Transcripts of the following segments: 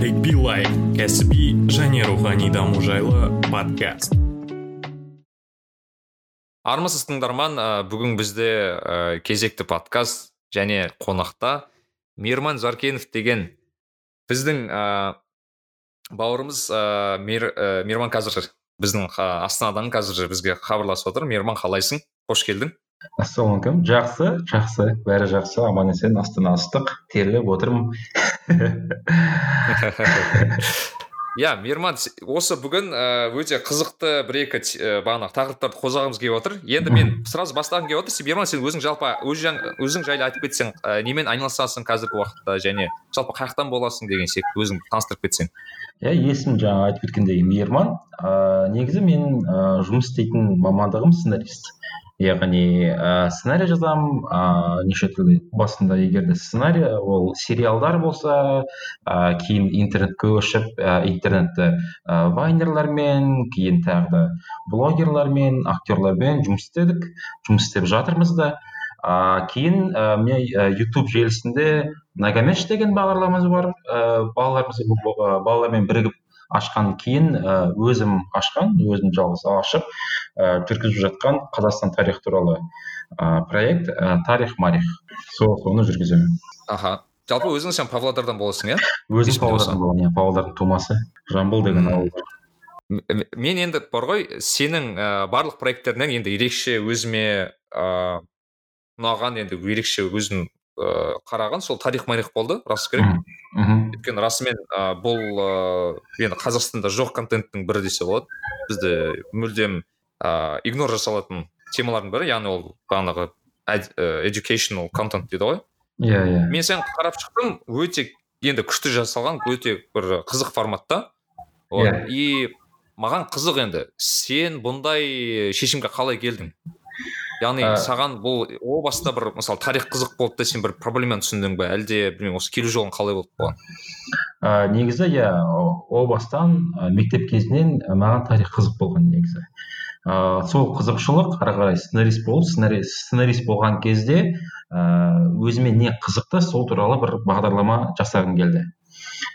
тарик билай кәсіби және рухани даму жайлы подкаст. Армысыз тыңдарман бүгін бізде кезекті подкаст және қонақта мейірман заркенов деген біздің ә, бауырымыз ә, ә, қазір біздің астанадан қазір бізге хабарласып отыр. Мейірман қалайсың? Қош келдің. Ассалаумағалейкум жақсы жақсы. Бәрі жақсы. Аман есен астана ыстық теріліп отырмын. Иә мейірман осы бүгін өте қызықты бір екі бағанағы тақырыптарды қозғағымыз келіп отыр. Енді мен сразу бастағым келіп отыр. Мейірман сен өзің жалпы өзің жайлы айтып кетсең немен айналысасың қазіргі уақытта? Және жалпы қай жақтан боласың деген секілді өзің таныстырып кетсең. Иә есімім жаңа айтып кеткендей мейірман. Ыыы негізі мен ыыы жұмыс істейтін мамандығым сценарист. Яғни ә, сценарий жазамын ә, неше түрлі басында егер де сценарий ол сериалдар болса ә, кейін интернетке көшіп ә, интернетті ә, вайнерлармен кейін тағы да блогерлармен актерлармен жұмыс істедік жұмыс істеп жатырмыз да. Ә, кейін ә, мен ютуб желісінде нагамеш деген бағдарламамыз бар ә, балалармен бірігіп ашқан кейін өзім ашқан өзім жалғыз ашып ә, жүргізіп жатқан қазақстан тарих туралы ә, проект тарих марих сол соны жүргіземін. Аха. Жалпы өзің сен павлодардан боласың иә? Өзім павлодардан боламын иә павлодардың тумасы жамбыл деген ауыл. Мен енді бар ғой сенің ә, барлық проекттеріңнен енді ерекше өзіме ыыы ұнаған енді ерекше өзім ыыы қараған сол тарих марих болды рас керек. Мхм өйткені расымен ә, бұл ыыы енді қазақстанда жоқ контенттің бірі десе болады. Бізде мүлдем ыыы игнор жасалатын темалардың бірі яғни ол бағанағы educational контент дейді ғой. Иә иә. Мен сен қарап шықтым өте енді күшті жасалған өте бір қызық форматта. Вот. Yeah. Иә. и маған қызық енді сен бұндай шешімге қалай келдің? Яғни ә... саған бұл о баста бір мысалы тарих қызық болды да сен бір проблеманы түсіндің ба әлде білмеймін осы келу жолың қалай болды бұған? Ә, негізі иә о бастан мектеп кезінен маған тарих қызық болған негізі. Ә, сол қызығушылық ары қарай сценарист болып сценарист, сценарист болған кезде ә, өзіме не қызықты сол туралы бір бағдарлама жасағым келді.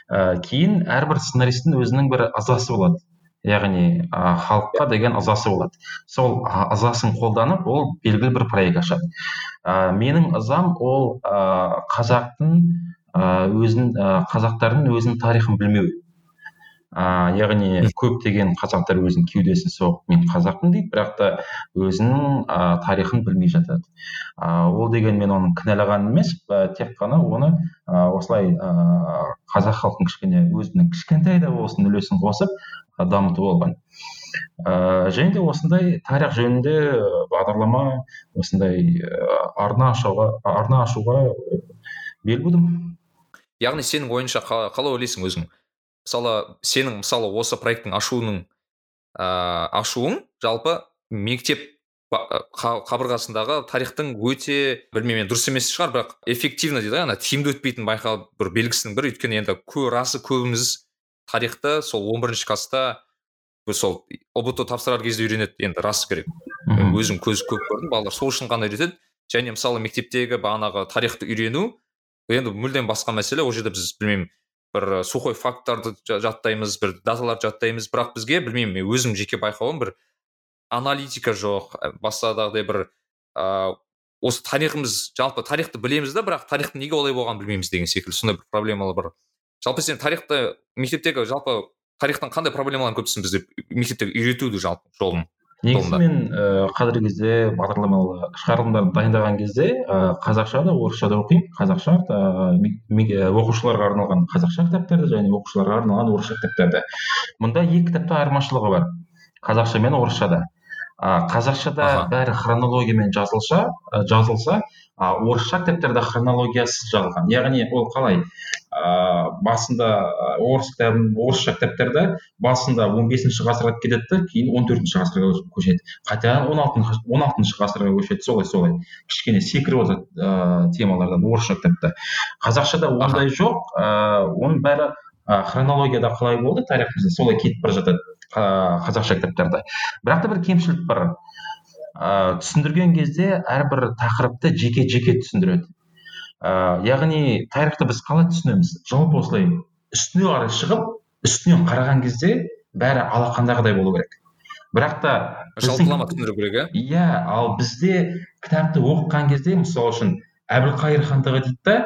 Ә, кейін әрбір сценаристің өзінің бір ызасы болады. Яғни ә, халыққа деген ызасы болады. Сол ызасын қолданып ол белгілі бір проект ашады. Ә, менің ызам ол ә, қазақтың ә, өзін ә, қазақтардың өзінің тарихын білмеу ә, яғни көптеген қазақтар өзінің кеудесін соғып мен қазақпын дейді бірақ та өзінің ә, тарихын білмей жатады. Ә, ол деген мен оны кінәлаған емес ә, тек қана оны ә, осылай ә, қазақ халқын кішкене өзінің кішкентай да болсын үлесін қосып дамыту болған. Ә, және де осындай тарих жөнінде бағдарлама осындай арна ашуға арна ашуға бел будым яғни сенің ойыңша қалай ойлайсың өзің? Мысалы сенің мысалы осы проекттің ашуының ә, ашуың жалпы мектеп қабырғасындағы тарихтың өте білмеймін дұрыс емес шығар бірақ эффективно дейді ғой ана тиімді өтпейтін байқалып бір белгісінің бірі. Өйткені енді расы көбіміз тарихты сол он бірінші класста сол ұбт тапсырар кезде үйренеді енді рас керек. Өзім көз көп көрдім балалар сол үшін ғана үйретеді. Және мысалы мектептегі бағанағы тарихты үйрену енді мүлдем басқа мәселе ол жерде біз білмеймін бір сухой факттарды жаттаймыз бір даталарды жаттаймыз. Бірақ бізге білмеймін мен өзім жеке байқауым бір аналитика жоқ басқадағыдай бір ыыы осы тарихымыз жалпы тарихты білеміз да бірақ тарихтың неге олай болғанын білмейміз деген секілді сондай бір проблемалар бар жалпы сен тарихты мектептегі жалпы тарихтан қандай проблемалар көп бізде? Мектепте үйретуді жалпы жолын негізі мен ііі қазіргі кезде бағдарламалы шығарылымдарды дайындаған кезде ыыы қазақша да орысша да оқимын. Қазақша ыыы оқушыларға арналған қазақша кітаптарды және оқушыларға арналған орысша кітаптарды. Мұнда екі кітапта айырмашылығы бар. Қазақша мен орысшада а қазақшада бәрі хронологиямен жазылса жазылса а орысша кітаптарда хронологиясыз жазылған. Яғни ол қалай? Ыыы басында орыс кітабын орысша кітаптарда басында он бесінші ғасырға кетеді да кейін он төртінші ғасырға көшеді. Қайтадан он алтыншы он алтыншы ғасырға көшеді солай солай. Кішкене секіріп отырады ыыы темалардан орысша кітапта. Қазақшада ондай жоқ ыыы оның бәрі хронологияда қалай болды тарихымызда солай кетіп бара жатады қазақша кітаптарда. Бірақ та бір кемшілік бар. Ыыы түсіндірген кезде әрбір тақырыпты жеке жеке түсіндіреді. Ыыы яғни тарихты біз қалай түсінеміз? Жалпы осылай үстіне қарай шығып үстінен қараған кезде бәрі алақандағыдай болу керек. Бірақ та жалпылама түсіндіру керек иә? Иә ал бізде кітапты оқыған кезде мысалы үшін әбілқайыр хандығы дейді да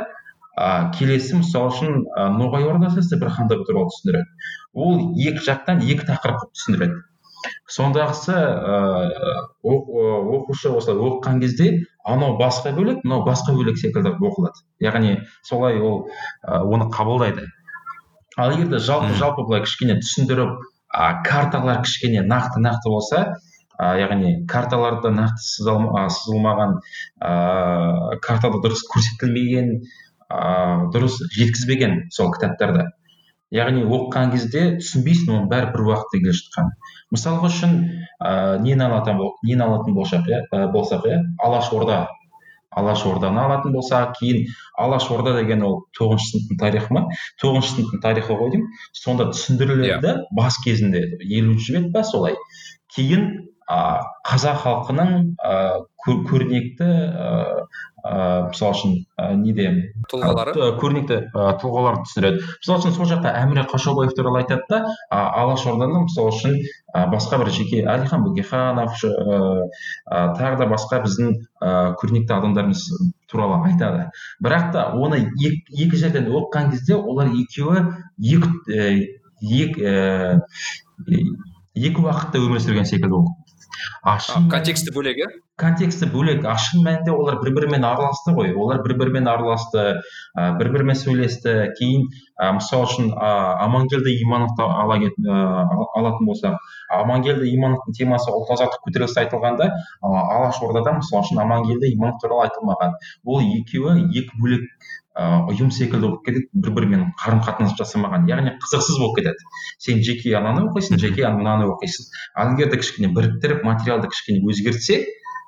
ә, келесі мысалы үшін ә, ноғай ордасы бір хандығы туралы түсіндіреді. Ол екі жақтан екі тақырып түсіндіреді. Сондағысы ыыы оқушы осылай оқыған кезде анау басқа бөлек мынау басқа бөлек секілді оқылады. Яғни солай ол оны қабылдайды. Ал егер де жалпы жалпы былай кішкене түсіндіріп а, карталар кішкене нақты нақты болса а, яғни карталарда нақты сызылмаған ыыы картада дұрыс көрсетілмеген ыыы дұрыс жеткізбеген сол кітаптарда яғни оқыған кезде түсінбейсің оның бәрі бір уақытта келе жатқанын мысалға үшін ыыы нені алатын нені алатын болсақ иә болсақ иә алаш орда алаш орданы алатын болсақ кейін алаш орда деген ол тоғызыншы сыныптың тарихы ма тоғызыншы сыныптың тарихы ғой деймін сонда түсіндіріледі yeah. Иә. бас кезінде елуінші бет па солай кейін а, қазақ халқының ә, көрнекті ыыы мысалы үшін неде тұлғалары? Көрнекті ә, тұлғаларды түсіндіреді мысалы үшін сол жақта әміре қашаубаев туралы айтады да алаш орданы мысалы үшін басқа бір жеке әлихан бөкейханов ыыы тағы да басқа біздің ә, көрнекті адамдарымыз туралы айтады. Бірақ та оны екі, екі жерден оқыған кезде олар екеуі екі екі екі уақытта өмір сүрген секілді болды контексті бөлек иә? Контексті бөлек. А шын мәнінде олар бір бірімен араласты ғой. Олар бір бірімен араласты ә, бір бірімен сөйлесті. Кейін ә, мысалы үшін ә, амангелді имановты ала кет, ә, алатын болсақ амангелді имановтың темасы ұлт азаттық көтерілісі айтылғанда ә, алаш ордада мысалы үшін амангелді иманов туралы айтылмаған. Ол екеуі екі бөлек ыыы ұйым секілді болып кетеді бір бірімен қарым қатынас жасамаған яғни қызықсыз болып кетеді. Сен жеке ананы оқисың жеке мынаны оқисың. Ал егер де кішкене біріктіріп материалды кішкене өзгертсе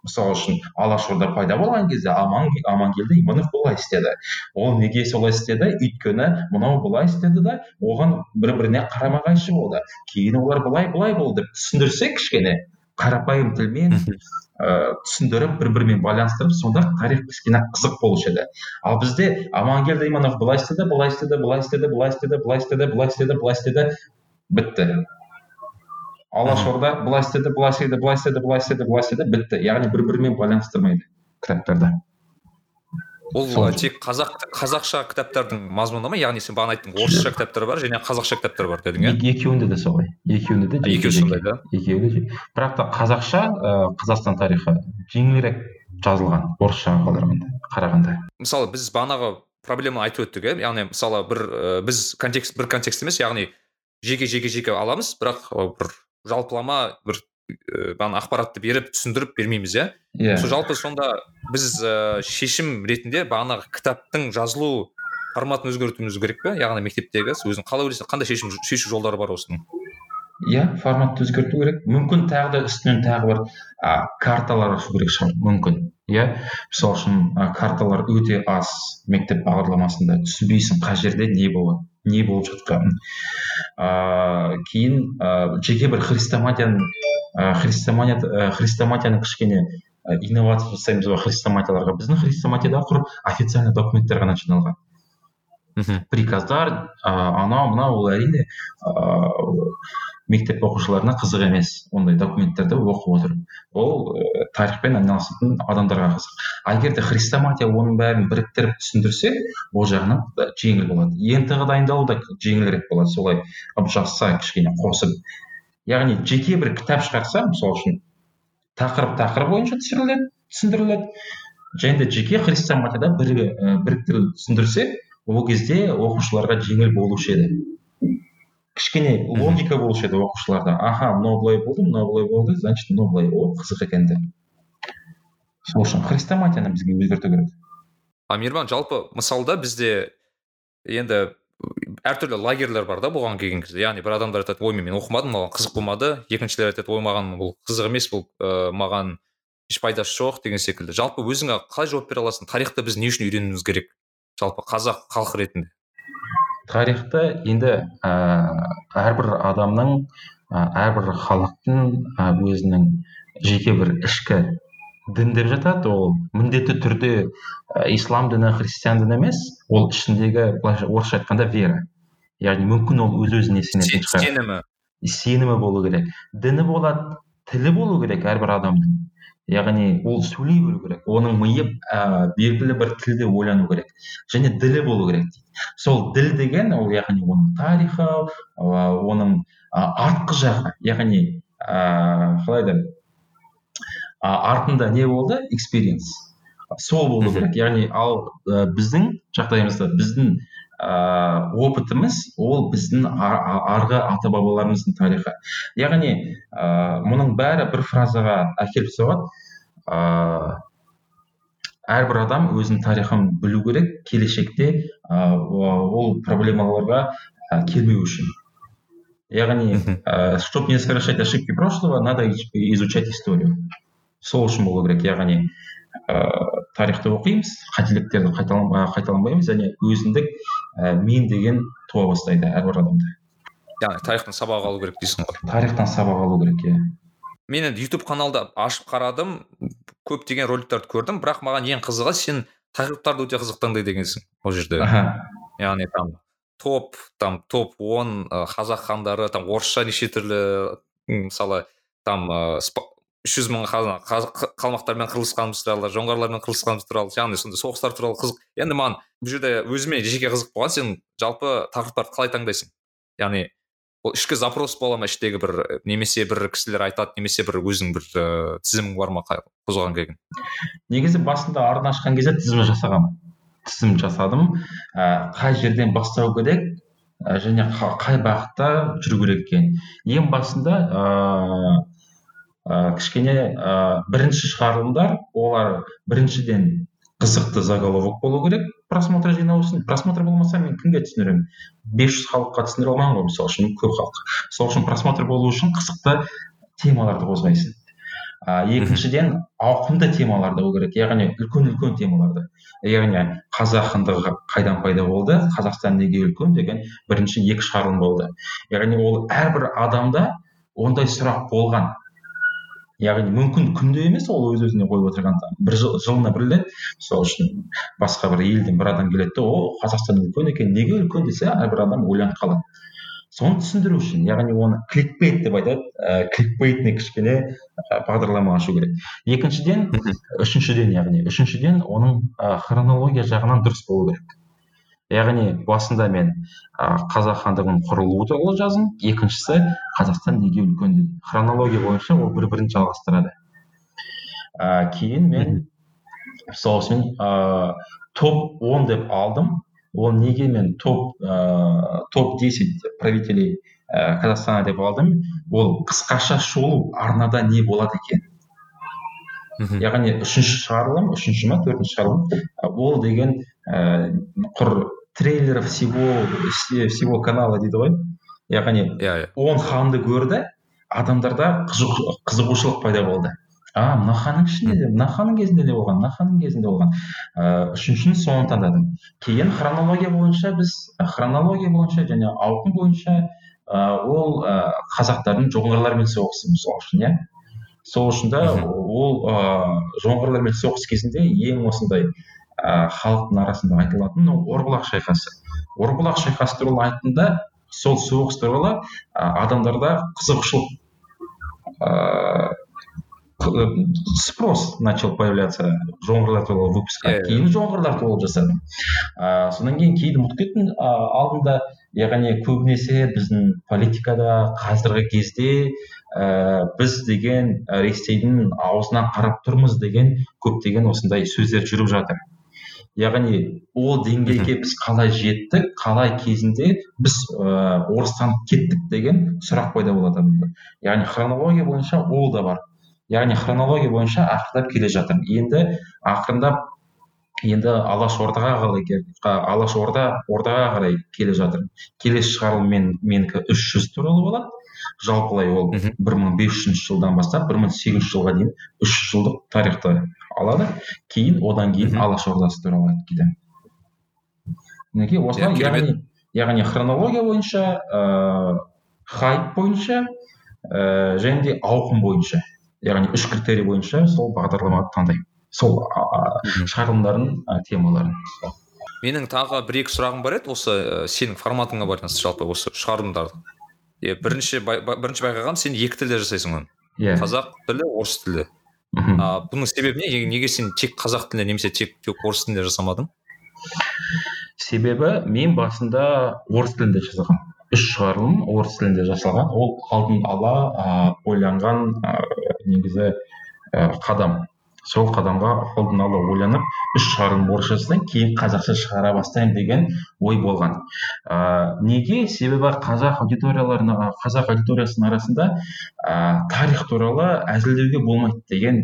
мысалы үшін алашорда пайда болған кезде аман амангелді иманов былай істеді. Ол неге солай істеді? Өйткені мынау былай істеді да оған бір біріне қарама қайшы болды. Кейін олар былай былай болды деп түсіндірсе кішкене қарапайым тілмен ә, түсіндіріп бір бірімен байланыстырып сонда тарих кішкене қызық болушы еді ал бізде амангелді иманов былай істеді былай істеді былай істеді былай істеді былай істеді былай істеді былай істеді бітті алашорда былай істеді былай істеді былай істеді былай істеді былай істеді бітті яғни бір бірімен байланыстырмайды кітаптарды ол тек қазақ қазақша кітаптардың мазмұны ма? Яғни сен бағана айттың орысша кітаптар бар және қазақша кітаптар бар дедің иә? Екеуінде де солай. Екеуінде де екеуі сондай да? екеуі де. Бірақ та қазақша ыыы қазақстан тарихы жеңілірек жазылған орысшаға қарағанда қарағанда. Мысалы біз бағанағы проблеманы айтып өттік иә? Яғни мысалы бір ә, біз контекст бір контекст емес яғни жеке жеке жеке аламыз бірақ бір жалпылама бір бағана ақпаратты беріп түсіндіріп бермейміз иә? Иә. Сол жалпы сонда біз ә, шешім ретінде бағанағы кітаптың жазылу форматын өзгертуіміз керек пе? Яғни мектептегі өзің қалай ойлайсың қандай шешім шешу жолдары бар осының? Иә форматты өзгерту керек. Мүмкін тағы да үстінен тағы бір ә, карталар ашу керек шығар. Мүмкін иә? Мысалы үшін ә, карталар өте аз мектеп бағдарламасында. Түсінбейсің қай жерде не болады не болып жатқанын. Ыыы кейін ә, жеке бір хрестоматияның ә, хрестоматия ә, хрестоматияны кішкене ә, инновация жасаймыз ба хрестоматияларға біздің хрестоматияда құр официальный документтер ғана жиналған. Мхм. Приказдар ыыы анау мынау ол әрине ыыы мектеп оқушыларына қызық емес. Ондай документтерді оқып отырып ол ә, тарихпен айналысатын адамдарға қызық. А егер де хрестоматия оның бәрін біріктіріп түсіндірсе ол жағынан жеңіл болады. Ент ға дайындалу да жеңілірек болады. Солай жазса кішкене қосып яғни жеке бір кітап шығарса мысалы үшін тақырып тақырып бойынша түсіріледі түсіндіріледі. Және де жеке хрестоматияда бір біріктіріліп түсіндірсе ол кезде оқушыларға жеңіл болушы еді. Кішкене логика болушы еді оқушыларда. Аха мынау былай болды мынау былай болды значит мынау былай о қызық екен деп. Сол үшін хрестоматияны бізге өзгерту керек. А мейірбан жалпы мысалда бізде енді әртүрлі лагерьлер бар да бұған келген кезде. Яғни бір адамдар айтады ой мен оқымадым маған қызық болмады екіншілер айтады ой маған бұл қызық емес бұл ә, маған еш пайдасы жоқ деген секілді. Жалпы өзіңе қалай жауап бере аласың? Тарихты біз не үшін үйренуіміз керек? Жалпы қазақ халық ретінде. Тарихты енді ә, әрбір адамның әрбір халықтың өзінің жеке бір ішкі дін деп жатады ол міндетті түрде ә, ислам діні христиан діні емес ол ішіндегі былайша орысша айтқанда вера. Яғни мүмкін ол өз өзіне сенетін шығар. сенімі. Сенімі болу керек. Діні болады тілі болу керек әрбір адамның. Яғни ол сөйлей білу керек оның миы ә, белгілі бір тілде ойлану керек. Және ділі болу керек дейді. Сол діл деген ол яғни оның тарихы оның ә, артқы жағы. Яғни ә, қалай айтады артында не болды? Экспириенс сол болу керек яғни ал ә, біздің жағдайымызда біздің ыыы опытымыз ол біздің арғы ата бабаларымыздың тарихы. Яғни ә, мұның бәрі бір фразаға әкеліп соғады. Ыыы әрбір адам өзінің тарихын білу керек келешекте ә, ол проблемаларға ә, келмеу үшін. Яғни ә, чтобы не совершать ошибки прошлого надо изучать историю. Сол үшін болу керек. Яғни ыыы тарихты оқимыз қателіктерді қайталанбаймыз және өзіндік ә, мен деген туа бастайды әрбір адамда. Яғни тарихтан сабақ алу керек дейсің ғой. Тарихтан сабақ алу керек иә. Мен енді ютуб каналды ашып қарадым көптеген роликтарды көрдім бірақ маған ең қызығы сен тақырыптарды өте қызық таңдайды екенсің ол жерде. Яғни там топ там топ он қазақ хандары там орысша неше түрлі мысалы там үш жүз мың қалмақтармен қырылысқанымыз туралы жоңғарлармен қырылысқанымыз туралы яғни сондай соғыстар туралы қызық. Енді маған бұл жерде өзіме жеке қызық болған сен жалпы тақырыптарды қалай таңдайсың? Яғни ол ішкі запрос бола ма іштегі бір немесе бір кісілер айтады немесе бір өзің бір ыыы тізімің бар ма қозғаған келген негізі басында арна ашқан кезде тізім жасағанмын. Тізім жасадым. Ә, қай жерден бастау керек ә, және қай бағытта жүру керек екенін ең басында ыыы кішкене ә, бірінші шығарылымдар олар біріншіден қызықты заголовок болу керек просмотр жинау үшін. Просмотр болмаса мен кімге түсіндіремін? бес жүз халыққа түсіндіре алмаймын ғой мысалы үшін көп халық. Сол үшін просмотр болу үшін қызықты темаларды қозғайсың. А екіншіден ауқымды темаларды болу керек. Яғни үлкен үлкен темаларды. Яғни қазақ хандығы қайдан пайда болды? Қазақстан неге үлкен деген бірінші екі шығарылым болды. Яғни ол әрбір адамда ондай сұрақ болған. Яғни мүмкін күнде емес ол өз өзіне қойып отырған бір жыл, жылына бір рет сол үшін басқа бір елден бір адам келеді де о қазақстан үлкен екен неге үлкен? десе әрбір адам ойланып қалады. Соны түсіндіру үшін яғни оны кликбейт деп айтады ә, кликбейтный кішкене бағдарлама ашу керек. Екіншіден үшіншіден яғни үшіншіден оның ә, хронология жағынан дұрыс болу керек. Яғни басында мен ә, қазақ хандығының құрылуы туралы жаздым. Екіншісі қазақстан неге үлкен деген хронология бойынша ол бір бірін жалғастырады. Ә, кейін мен үшін ә, топ он деп алдым. Ол неге мен топ ә, топ десять правителей ә, казахстана деп алдым. Ол қысқаша шолу арнада не болады екен? Яғни үшінші шығарылым үшінші ма төртінші шығарылым. Ол деген ііі құр трейлер всего всего канала дейді ғой. Яғни иә yeah, он ханды көрді адамдарда қызығушылық пайда болды. А мына ханның ішінде де мына ханның кезінде де болған мына ханның кезінде болған. Ыыы үшіншісін соны таңдадым. Кейін хронология бойынша біз хронология бойынша және ауқым бойынша ыыы ол ә, қазақтардың жоңғарлармен соғысы мысалы үшін иә. Сол үшін да ол ыыы жоңғарлармен соғыс кезінде ең осындай ә, халықтың арасында айтылатын ол орбұлақ шайқасы. Орбұлақ шайқасы туралы айтқанда сол соғыс туралы ә, адамдарда қызығушылық ыыы спрос начал появляться жоңғарлар туралы выпускқа кейін жоңғарлар туралы жасадым. Ыыы содан кейін кейін ұмытып кеттім. Алдында яғни көбінесе біздің политикада қазіргі кезде ә, біз деген ресейдің аузынан қарап тұрмыз деген көптеген осындай сөздер жүріп жатыр. Яғни ол деңгейге біз қалай жеттік қалай кезінде біз ыыы орыстанып кеттік деген сұрақ пайда болады адамда. Яғни хронология бойынша ол да бар. Яғни хронология бойынша ақырындап келе жатыр. Енді ақырындап енді алаш ордаға қалай алаш орда ордаға қарай келе жатыр. Келесі шығарылым мен менікі үш жүз туралы болады. Жалпылай ол бір мың бес жүзінші жылдан бастап бір мың сегіз жүз жылға дейін үш жүз жылдық тарихты алады. Кейін одан кейін алаш ордасы туралы айтып кетемін мінекей осылай яғни яғни хронология бойынша ыыы хайп бойынша ыыы және де ауқым бойынша. Яғни үш критерий бойынша сол бағдарламаны таңдаймын. Сол шығарылымдардың темаларын. Менің тағы бір екі сұрағым бар еді. Осы ә, сенің форматыңа байланысты жалпы осы шығарылымдарды. Иә бірінші бай, бірінші байқағаным сен екі тілде жасайсың оны. Иә. Қазақ тілі орыс тілі. Мхм. а бұның себебі не? Неге сен тек қазақ тілінде немесе тек, тек орыс тілінде жасамадың? Себебі мен басында орыс тілінде жасағанмын үш шығарылым орыс тілінде жасалған. Ол алдын ала ә, ойланған ә, негізі ә, қадам. Сол қадамға алдын ала ойланып үш шығарылым орысша жасасаң кейін қазақша шығара бастаймын деген ой болған. Ә, неге? Себебі қазақ аудиторияларына қазақ аудиториясының арасында ә, тарих туралы әзілдеуге болмайды деген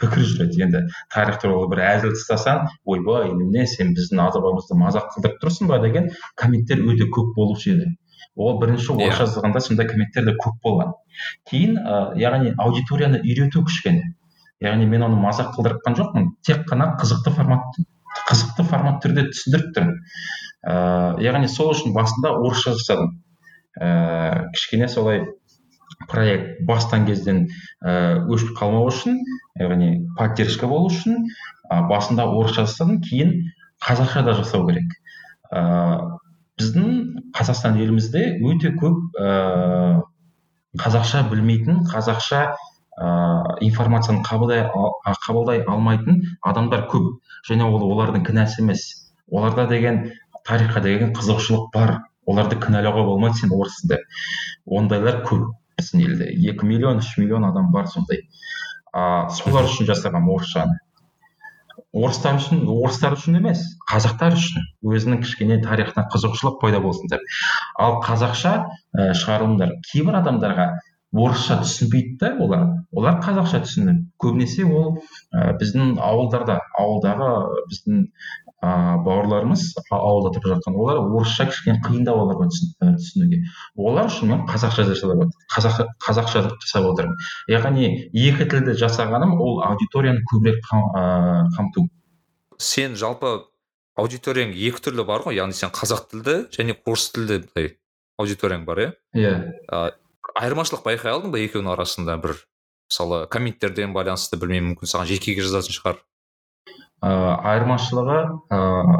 пікір жүреді. Енді тарих туралы бір әзіл тастасаң ойбай немене сен біздің ата бабамызды мазақ қылдырып тұрсың ба? деген комменттер өте көп болушы еді. Ол бірінші Иә. орысша жазғанда сондай комменттер де көп болған. Кейін ә, яғни аудиторияны үйрету кішкене. Яғни мен оны мазақ қылдырып жатқан жоқпын. Тек қана қызықты формат қызықты формат түрде түсіндіріп тұрмын ыыы яғни сол үшін басында орысша жасадым. Ыыы кішкене солай проект бастан кезден ыыы өшіп қалмау үшін яғни поддержка болу үшін ы басында орысша жасадым кейін қазақша да жасау керек. Ыыы біздің қазақстан елімізде өте көп ыыы қазақша білмейтін қазақша ыыы информацияны қабылдай қабылдай алмайтын адамдар көп. Және ол олардың кінәсі емес. Оларда деген тарихқа деген қызығушылық бар. Оларды кінәлауға болмайды сен орыс тілді ондайлар көп біздің елде. Екі миллион үш миллион адам бар сондай. А солар үшін жасағанмын орысшаны. Орыстар үшін орыстар үшін емес қазақтар үшін. Өзінің кішкене тарихына қызығушылық пайда болсын деп. Ал қазақша ә, шығарылымдар кейбір адамдарға орысша түсінбейді да олар. Олар қазақша түсінеді көбінесе ол ә, біздің ауылдарда ауылдағы біздің ыыы бауырларымыз ауылда тұрып жатқан олар орысша кішкене қиындау оларға түсінуге. Олар үшін мен қазақша жасап отыр қазақша қазақша жасап отырмын. Яғни екі тілді жасағаным ол аудиторияны көбірек қам- қамту. Сен жалпы аудиторияң екі түрлі бар ғой. Яғни сен қазақ тілді және орыс тілді былай аудиторияң бар иә? Иә. Айырмашылық байқай алдың ба екеуінің арасында бір мысалы комменттерден байланысты білмеймін мүмкін саған жекеге жазатын шығар. Ыыы айырмашылығы ыыы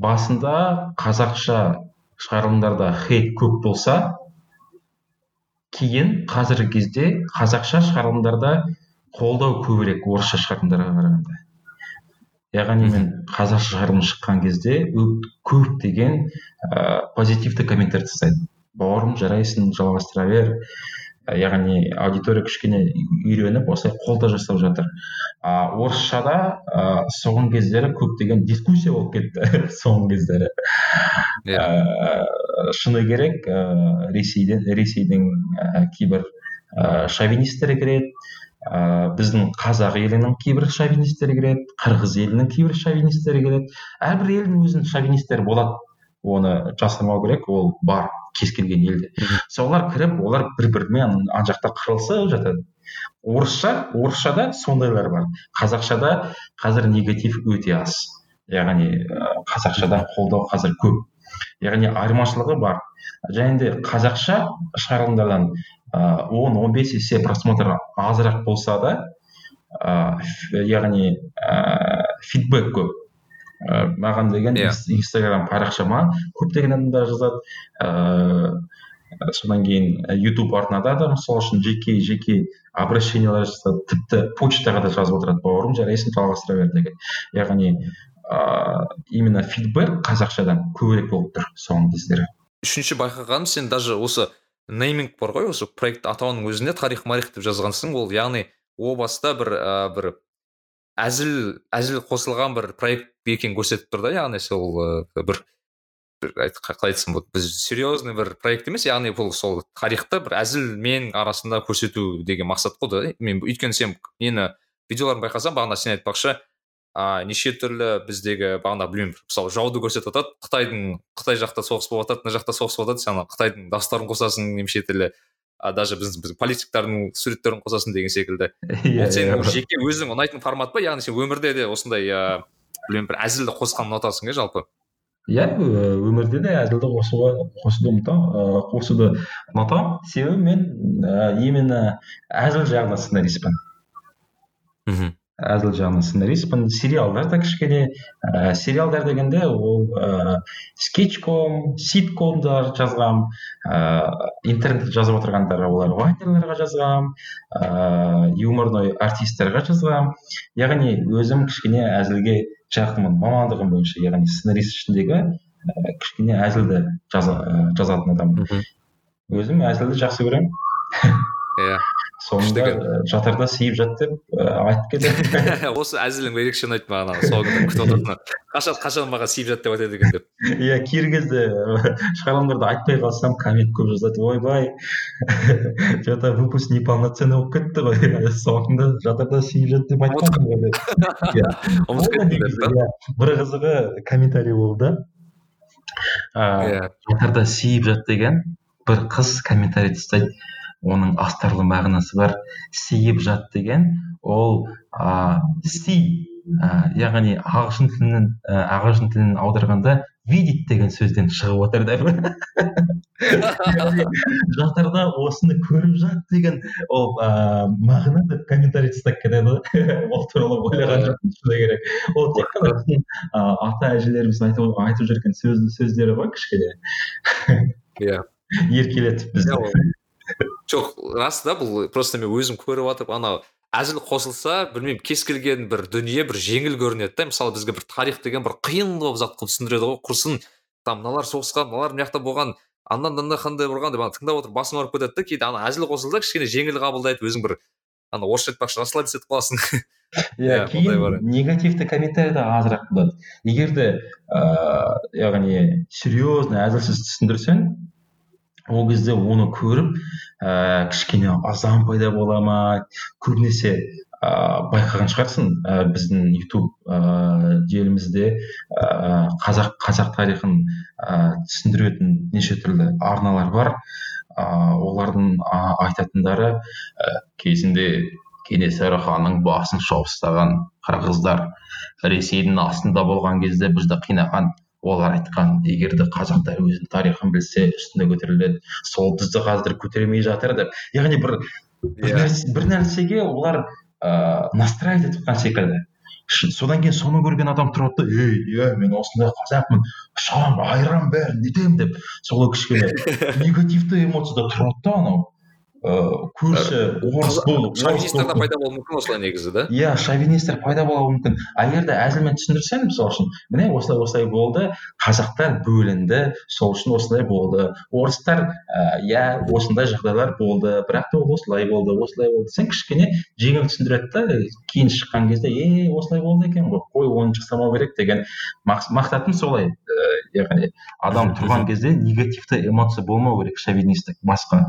басында қазақша шығарылымдарда хейт көп болса кейін қазіргі кезде қазақша шығарылымдарда қолдау көбірек орысша шығарылымдарға қарағанда. Яғни мен қазақша шығарылым шыққан кезде көптеген ыыы позитивті комменттер тастайды бауырым жарайсың жалғастыра бер. Ә, яғни аудитория кішкене үйреніп осылай қолдау жасап жатыр. А орысшада ыыы соңғы кездері көптеген дискуссия болып кетті соңғы кездері. Ыыы шыны керек ыыы ресейден ресейдің ә, кейбір ыыы шовинистері кіреді. Ыыы біздің қазақ елінің кейбір шовинистері кіреді қырғыз елінің кейбір шовинистері келеді әрбір елдің өзінің шовинистері болады. Оны жасырмау керек ол бар. Кез келген елде. Солар кіріп олар бір бірімен ана жақта қырылысып жатады. Орысша орысшада сондайлар бар. Қазақшада қазір негатив өте аз. Яғни ы қазақшадан қолдау қазір көп. Яғни айырмашылығы бар. Және де қазақша шығарылымдардан ыыы он он бес есе просмотр азырақ болса да ыыы яғни ыыы фидбек көп. Ыыы маған деген Иә. инс- инстаграм парақшама. Көптеген адамдар жазады. Ыыы содан кейін ютуб арнада да мысалы үшін жеке жеке обращениелер жасады. Тіпті почтаға да жазып отырады бауырым. Жарайсың жалғастыра бер деген. Яғни ыыы именно фидбек қазақшадан көбірек болып тұр соңғы кездері. Үшінші байқағаным сен даже осы нейминг бар ғой осы проект атауының өзінде тарих марих деп жазғансың ол. Яғни о баста бір ә, бір әзіл әзіл қосылған бір проект екенін көрсетіп тұр да яғни сол бір бір қалай айтсам болады біз серьезный бір проект емес яғни бұл сол тарихты бір әзілмен арасында көрсету деген мақсат қой да. Мен өйткені сен нені видеоларын байқасам бағана сен айтпақшы а, неше түрлі біздегі бағана білмеймін мысалы жауды көрсетіп жатады қытайдың қытай жақта соғыс болып жатады мына жақта соғыс болып жатады сен қытайдың дауыстарын қосасың неше түрлі а, даже біз, біз политиктардың суреттерін қосасың деген секілді. Иә, ол сенің иә. жеке өзің ұнайтын формат па? Яғни сен өмірде де осындай ыыы білмеймін бір әзілді қосқан ұнатасың иә жалпы? Иә өмірде де әзілді қосуға қосуды ұмытамын. Қосуды ұнатамын. Себебі мен именно әзіл жағында сценаристпін. Мхм. Әзіл жағынан сценаристпін сериалдар да кішкене ә, сериалдар дегенде ол ә, скетчком ситкомдар жазғам ә, интернетте жазып отырғандар олар вайнерларға жазғам ә, юморной артистерға жазғам яғни өзім кішкене әзілге жақынмын. Мамандығым бойынша яғни сценарист ішіндегі ә, кішкене әзілді жаза, жазатын адаммын. Өзім әзілді жақсы көремін. Иә. Соңында жатарда сиіп жат деп айтып кетеді осы әзілің ерекше ұнайды маған соңында күтіп отыратын қашан қашан маған сиіп жат деп айтады екен деп. Иә кей кезде шығарылымдарды айтпай қалсам коммент көп жазады. Ойбай че то выпуск неполноценный болып кетті ғой. Соңында жатарда сиіп жат деп айтқанмын ғой деп. Иә. Бір қызығы комментарий болды. Жатарда сиіп жат деген бір қыз комментарий тастайды. Оның астарлы мағынасы бар сиіп жат деген ол ә, си яғни ағылшын тілінен ә, ағылшын тілінен аударғанда видит деген сөзден шығып отыр деп жатарда осыны көріп жат деген ол ә, мағына деп комментарий тастап кетеді. Ол туралы ойлаған жоқпын шыны керек. Ол тек қана ата әжелеріміздің айтып, айтып жүрген сөз, сөздері ғой кішкене. Иә. Еркелетіп бізді. Жоқ рас та бұл просто мен өзім көріп жатып анау әзіл қосылса білмеймін кез келген бір дүние бір жеңіл көрінеді да. Мысалы бізге бір тарих деген бір қиын қылып зат қылып түсіндіреді ғой. Құрсын там мыналар соғысқан мыналар мына жақта болған андан мынандай қандай ұрған деп ана тыңдап отырып басың ауырып кетеді да кейде ана әзіл қосылса кішкене жеңіл қабылдайды өзің бір ана орысша айтпақшы расслабиться етіп қаласың. Иә кейін негативті комментарий да азырақ болады. Егер де ыыы яғни серьезно әзілсіз түсіндірсең ол кезде оны көріп ә, кішкене азан пайда бола ма көбінесе ә, байқаған шығарсың ә, біздің ютуб ә, желімізде ә, қазақ қазақ тарихын ә, түсіндіретін неше түрлі арналар бар. Ә, олардың айтатындары ә, кезінде кенесары ханның басын шауып қырғыздар ресейдің астында болған кезде бізді қинаған олар айтқан егер де қазақтар өзінің тарихын білсе үстіне көтеріледі сол бізді қазір көтермей жатыр деп яғни бір бір. Иә. бір нәрсеге олар ыыы настраивать етіп секілді содан кейін соны көрген адам тұрады да ей иә мен осындай қазақпын шам айран бәрін нетемін деп сол кішкене негативті эмоцияда тұрады да анау ыыы көрші орыс пайда болуы мүмкін осылай негізі да? Иә шовинистер пайда болуы мүмкін. А егер де әзілмен түсіндірсең мысалы үшін міне осылай осылай болды қазақтар бөлінді сол үшін осылай болды. Орыстар иә осындай жағдайлар болды бірақ та ол осылай болды осылай болды. Сен кішкене жеңіл түсіндіреді да кейін шыққан кезде е осылай болды екен ғой қой оны жасамау керек деген мақсатым солай. Яғни адам тұрған кезде негативті эмоция болмау керек шовинистік басқа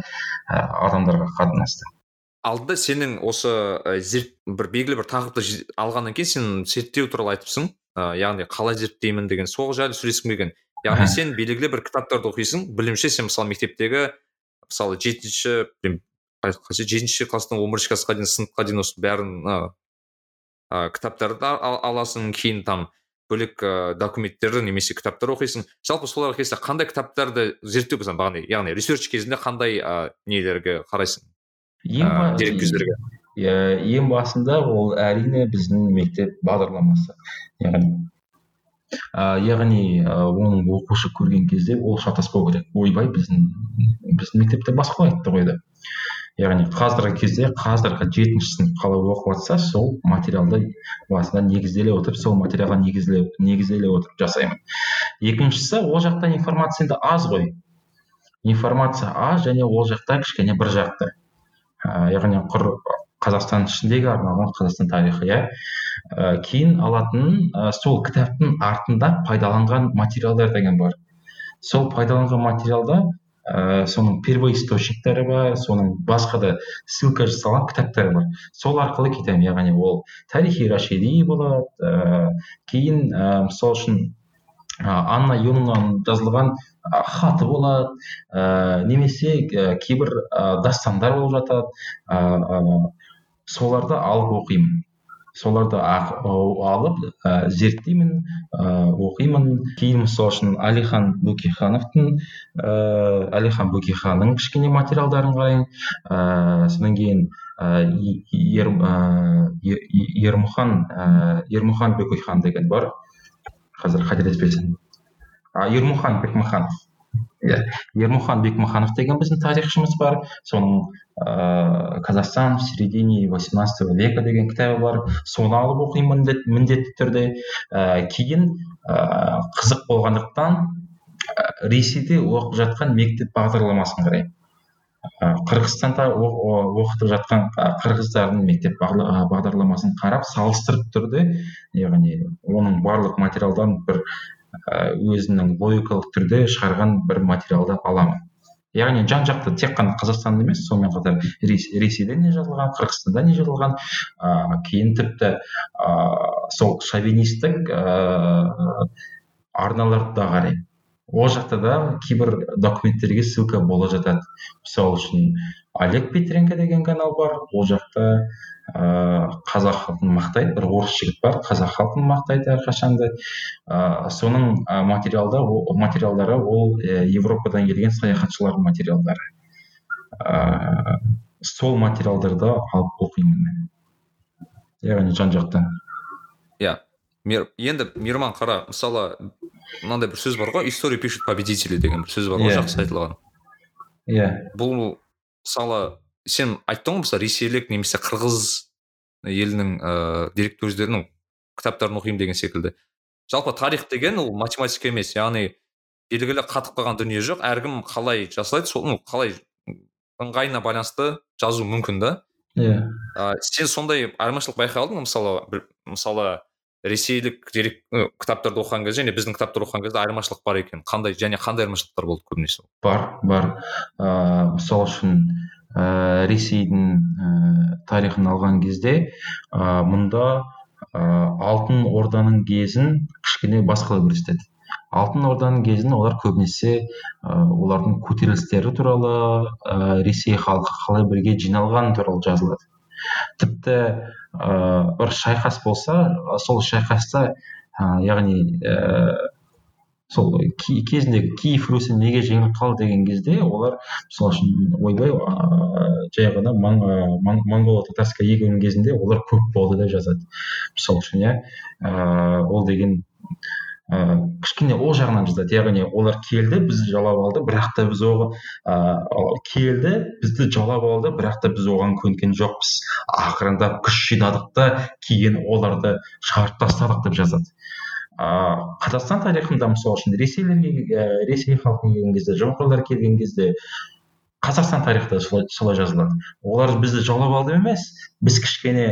адамдарға қатынасты. Алдында сенің осы зерт, бір белгілі бір тақырыпты алғаннан кейін сен зерттеу туралы айтыпсың. Ә, яғни қалай зерттеймін деген сол жайлы сөйлескім келген. Яғни сен белгілі бір кітаптарды оқисың білуімше сен мысалы мектептегі мысалы жетінші жетінші класстан он бірінші классқа дейін сыныпқа дейін осы бәрін ә, кітаптарды аласың кейін там бөлек ыыы документтерді немесе кітаптар оқисың. Жалпы соларға келсе қандай кітаптарды зерттеу бағана яғни ресерч кезінде қандай нелерге қарайсың? Ең дерек көздерге иә ең басында ол әрине біздің мектеп бағдарламасы. Яғни ә, яғни ә, оның оқушы көрген кезде ол шатаспау керек. Ойбай біздің біздің мектепте басқа айтты ғой деп. Яғни қазіргі кезде қазіргі жетінші сынып қалай оқып жатса сол материалды басында негізделе отырып сол материалға негізделе, негізделе отырып жасаймын. Екіншісі ол жақта информация енді аз ғой. Информация аз және ол жақта кішкене бір жақты. Ә, яғни құр қазақстан ішіндегі арналған қазақстан тарихы иә. Ә, кейін алатын ә, сол кітаптың артында пайдаланған материалдар деген бар. Сол пайдаланған материалда ә, соның первоисточниктері бар соның басқа да ссылка жасалған кітаптар бар. Сол арқылы кетемін яғни ол тарихи рашиди болады. Ә, кейін ә, мысалы үшін ә, анна юннаның жазылған хаты болады. Ә, немесе ә, кейбір ә, дастандар болып жатады. Ә, соларды алып оқимын. Соларды алып ә, зерттеймін ә, оқимын. Кейін мысалы үшін әлихан бөкейхановтың ә, әлихан бөкейханның кішкене материалдарын қараймын ә, содан кейін ер, ермұхан ермұхан бөкейхан деген бар. Қазір қателеспесем ермұхан бекмаханов. Иә. Ермұхан бекмаханов деген біздің тарихшымыз бар. Соның ыыы казахстан в середине восемнадцатого века деген кітабы бар. Соны алып оқимын міндетті түрде. Ә, кейін ә, қызық болғандықтан ресейде оқып жатқан мектеп бағдарламасын қараймын қырғызстанда оқытып жатқан қырғыздардың мектеп бағдарламасын қарап салыстырып түрде яғни оның барлық материалдарын бір өзінің логикалық түрде шығарған бір материалды аламын. Яғни жан жақты тек қана қазақстанда емес сонымен қатар ресейде не жазылған қырғызстанда не жазылған. Ыыы кейін тіпті ыыы сол шовинистік ыыы арналарды да қараймын. Ол жақта да кейбір документтерге ссылка бола жатады. Мысалы үшін олег петренко деген канал бар. Ол жақта ыыы қазақ халқын мақтайды. бір орыс жігіт бар. Қазақ халқын мақтайды әрқашан да. Ыыы соның материалда материалдары ол европадан келген саяхатшылардың материалдары. Ыыы сол материалдарды алып оқимын мен. Яғни жан жақтан. Иә. Енді мейірман қара мысалы мынандай бір сөз бар ғой. История пишут победители деген бір сөз бар ғой yeah. Иә. жақсы айтылған. Иә. Бұл мысалы сен айттың ғой мысалы ресейлік немесе қырғыз елінің ыыы деректі көздерінің кітаптарын оқимын деген секілді. жалпы тарих деген ол математика емес яғни белгілі қатып қалған дүние жоқ әркім қалай жасайды сол ну қалай ыңғайына байланысты жазу мүмкін да. Иә. Yeah. сен сондай айырмашылық байқай алдың мысалы бір мысалы ресейлік дерек кітаптарды оқыған кезде және біздің кітаптарды оқыған кезде айырмашылық бар екен. Қандай және қандай айырмашылықтар болды көбінесе? Бар бар. Ыыы мысалы үшін ә, ресейдің ә, тарихын алған кезде ә, мұнда ә, алтын орданың кезін кішкене басқалай көрсетеді. Алтын орданың кезін олар көбінесе ә, олардың көтерілістері туралы ә, ресей халқы қалай бірге жиналғаны туралы жазылады. Тіпті ә, бір шайқас болса сол шайқаста ә, яғни сол кезіндегі киев русі неге жеңіліп қалды деген кезде олар мысалы үшін ойбай ыыы жай ғана монғол татарская игі кезінде олар көп болды деп жазады. Мысалы үшін иә ыыы ол деген ыыы кішкене ол жағынан жазады яғни олар келді бізді жаулап алды бірақ та біз ыыы келді бізді жаулап алды бірақ та біз оған көнген жоқпыз. Ақырындап күш жинадық та кейін оларды шығарып тастадық деп жазады. Ыыы қазақстан тарихында мысалы үшін ресейлерге ресей халқына келген кезде жоңғарлар келген кезде қазақстан тарихы да солай, солай жазылады. Олар бізді жаулап алды емес біз кішкене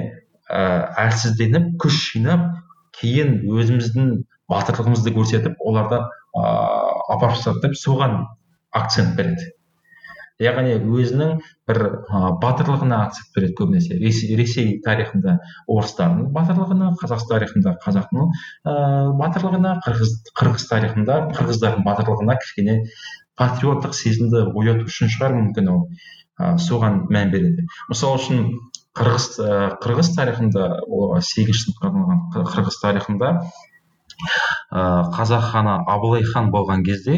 ә, әлсізденіп күш жинап кейін өзіміздің батырлығымызды көрсетіп оларды ыыы апарып деп соған акцент береді. Яғни өзінің бір батырлығына акцент береді көбінесе. Ресей, ресей тарихында орыстардың батырлығына қазақстан тарихында қазақтың ыыы батырлығына қырғыз қырғыз тарихында қырғыздардың батырлығына кішкене патриоттық сезімді ояту үшін шығар мүмкін ол ә, соған мән береді. Мысалы үшін қырғыз ә, қырғыз тарихында сегізінші сыныпқа арналған қырғыз тарихында қазақ ханы абылай хан болған кезде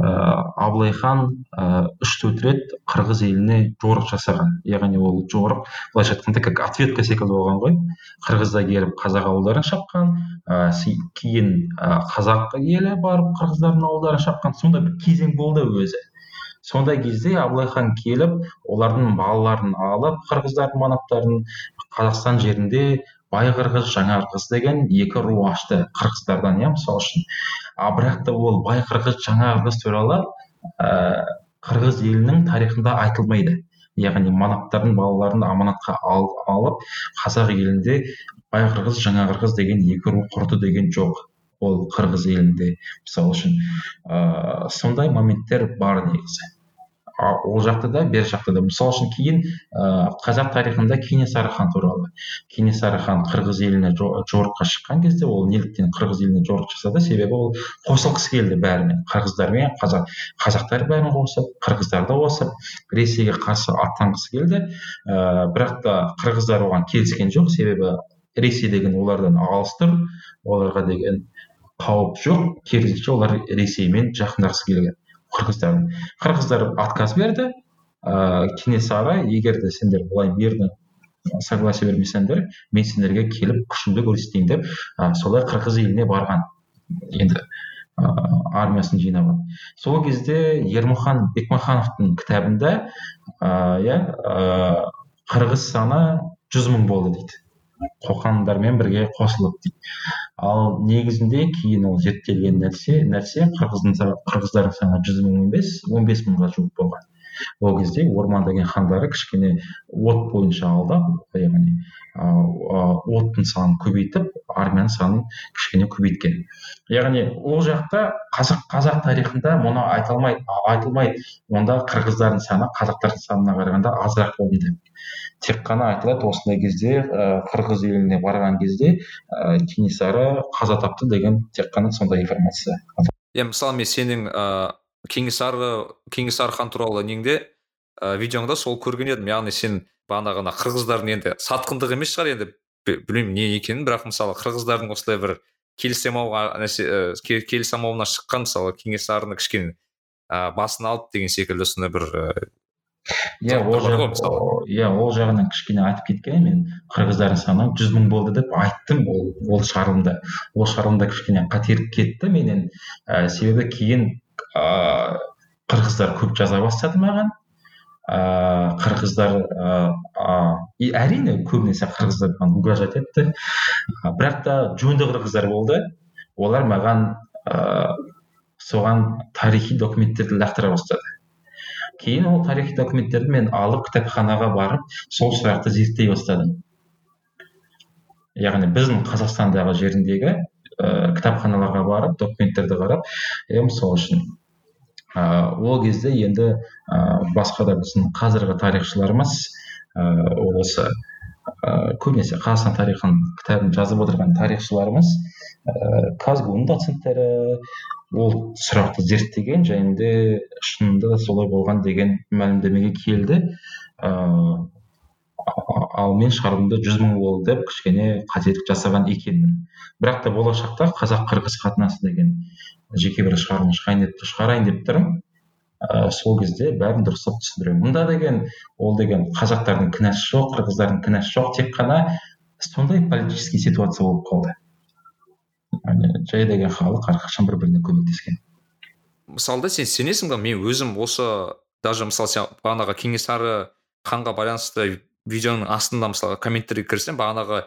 ә, абылай хан ә, үш төрт рет қырғыз еліне жорық жасаған. Яғни ол жорық былайша айтқанда как ответка секілді болған ғой. Қырғыздар келіп қазақ ауылдарын шапқан кейін қазақ елі барып қырғыздардың ауылдарын шапқан. Сондай бір кезең болды өзі. Сондай кезде абылай хан келіп олардың балаларын алып қырғыздардың манаптарын қазақстан жерінде бай қырғыз жаңа қырғыз деген екі ру ашты қырғыздардан иә мысалы үшін. А бірақ та ол бай қырғыз жаңа қырғыз туралы ә, қырғыз елінің тарихында айтылмайды. Яғни манаптардың балаларын аманатқа ал, алып қазақ елінде бай қырғыз жаңа қырғыз деген екі ру құрды деген жоқ ол қырғыз елінде мысалы үшін. Ыыы сондай моменттер бар негізі. Ол жақта да бер жақта да. Мысалы үшін кейін ыыы қазақ тарихында кенесары хан туралы. Кенесары хан қырғыз еліне жорыққа шыққан кезде ол неліктен қырғыз еліне жорық жасады? Себебі ол қосылғысы келді бәрімен қырғыздармен қазақ қазақтар бәрін қосып қырғыздарды қосып ресейге қарсы аттанғысы келді. Ыыы бірақ та қырғыздар оған келіскен жоқ. Себебі ресей деген олардан алыс тұр. Оларға деген қауіп жоқ. Керісінше олар ресеймен жақындағысы келген. Қырғыздар қырғыздар отказ берді. Ыыы кенесары егер де сендер бұлай берді согласие бермесеңдер мен сендерге келіп күшімді көрсетейін деп ә, солай қырғыз еліне барған енді ыыы армиясын жинап сол кезде ермұхан бекмахановтың кітабында иә ыыы қырғыз саны жүз мың болды дейді. Қоқандармен бірге қосылып дейді. Ал негізінде кейін ол зерттелген нәрсе нәрсе қырғыздардың саны жүз мың емес он бес мыңға жуық болған. Ол кезде орман деген хандары кішкене от бойынша алдап яғни оттың санын көбейтіп армияның санын кішкене көбейткен. Яғни ол жақта қазақ қазақ тарихында мұны айта алмайды айтылмайды онда қырғыздардың саны қазақтардың санына қарағанда азырақ деп тек қана айтылады осындай кезде қырғыз еліне барған кезде ә, кенесары қаза тапты деген тек қана сондай информация. Иә мысалы мен сенің ыыы кенесары кенесары хан туралы неңде ә, видеоңда сол көрген едім. Яғни сен бағанағы ана қырғыздардың енді сатқындық емес шығар енді. Білмеймін не екенін бірақ мысалы қырғыздардың осылай бір келісе ә, келісе алмауына шыққан мысалы кенесарыны кішкене ә, басын алды деген секілді сондай бір иә ол иә ол жағынан кішкене айтып кеткен мен қырғыздардың саны жүз мың болды деп айттым ол ол шығарылымда ол шығарылымда кішкене қателік кетті менен. Ә, себебі кейін ә, қырғыздар көп жаза бастады маған. Ыыы қырғыздар ыыы әрине көбінесе қырғыздар маған угрожать етті. Бірақ та жөнді қырғыздар болды. Олар маған ыыы соған тарихи документтерді лақтыра бастады. Кейін ол тарихи документтерді мен алып кітапханаға барып сол сұрақты зерттей бастадым. Яғни біздің қазақстандағы жеріндегі ә, кітапханаларға барып документтерді қарап е мысал үшін ол кезде енді басқа да біздің қазіргі тарихшыларымыз ә, осы көбінесе қазақстан тарихын кітабын жазып отырған тарихшыларымыз ә, казгу ның доценттері ол сұрақты зерттеген және де шынында да солай болған деген мәлімдемеге келді. Ыыы ал мен шығарылымда жүз мың болды деп кішкене қателік жасаған екенмін. бірақ та болашақта қазақ қырғыз қатынасы деген жеке бір шығарылым шығайын деп шығарайын деп тұрмын. Ә, сол кезде бәрін дұрыстап түсіндіремін. Мұнда деген ол деген қазақтардың кінәсі жоқ қырғыздардың кінәсі жоқ тек қана сондай политический ситуация болып қалды. Жай деген халық әрқашан бір біріне көмектескен. Мысалы да сен сенесің ба мен өзім осы даже мысалы сен бағанағы кенесары ханға байланысты видеоның астында мысалы комменттерге кірсем бағанағы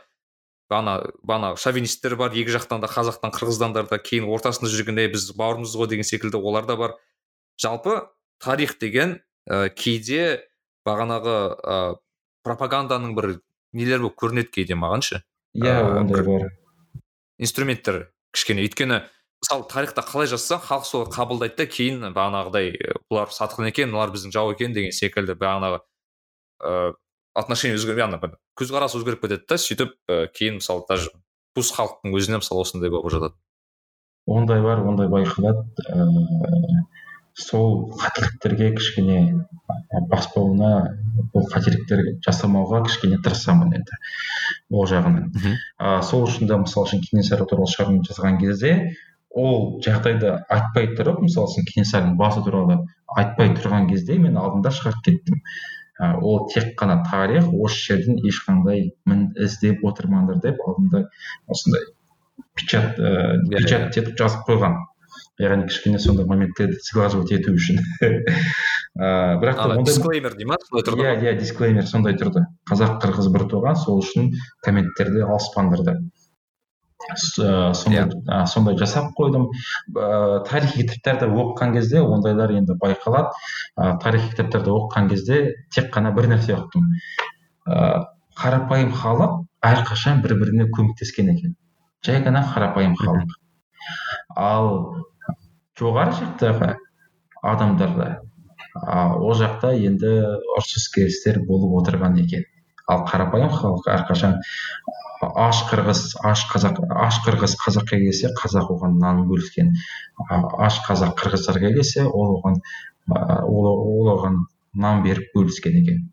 бағана бағана шовинисттер бар екі жақтан да қазақтан қырғыздандар да кейін ортасында жүрген біз бауырымыз ғой деген секілді олар да бар. Жалпы тарих деген ә, кейде бағанағы ә, пропаганданың бір нелері болып көрінеді кейде маған ше? Иә ондай бар. инструменттер кішкене. Өйткені мысалы тарихта қалай жазса халық солай қабылдайды да кейін бағанағыдай бұлар сатқын екен мыналар біздің жау екен деген секілді бағанағы ыыы отношение өзгеріп яғни көзқарас өзгеріп кетеді да сөйтіп ә, кейін мысалы даже туыс халықтың өзіне мысалы осындай болып жатады. Ондай бар ондай байқалады. Ыыы сол қателіктерге кішкене баспауына ол қателіктер жасамауға кішкене тырысамын енді ол жағынан. А сол үшін де мысалы үшін кенесары туралы шығарма жазған кезде ол жағдайды айтпай тұрып мысалы үшін кенесарының басы туралы айтпай тұрған кезде мен алдында шығарып кеттім. ә, ол тек қана тарих осы жерден ешқандай мін іздеп отырмаңдар деп алдында осындай печат ә, печать етіп жазып қойған. Яғни кішкене сондай моменттерді сглаживать ету үшін. Ыыы бірақ та ондай дисклеймер дей ма? Солай тұрды иә иә дисклеймер сондай тұрды. Қазақ қырғыз бір туған сол үшін комменттерді алыспаңдар деп сондай yeah. сондай жасап қойдым. Ыыы тарихи кітаптарды оқыған кезде ондайлар енді байқалады. Ә, тарихи кітаптарды оқыған кезде тек қана бір нәрсе ұқтым. Ыыы қарапайым халық әрқашан бір біріне көмектескен екен. Жай ғана қарапайым халық. Ал жоғары жақтағы адамдарда ол жақта енді ұрсыс керістер болып отырған екен. Ал қарапайым халық әрқашан аш қырғыз аш қазақ аш қырғыз қазаққа келсе қазақ оған нанын бөліскен аш қазақ қырғыздарға келсе ол оған ол, ол оған нан беріп бөліскен екен.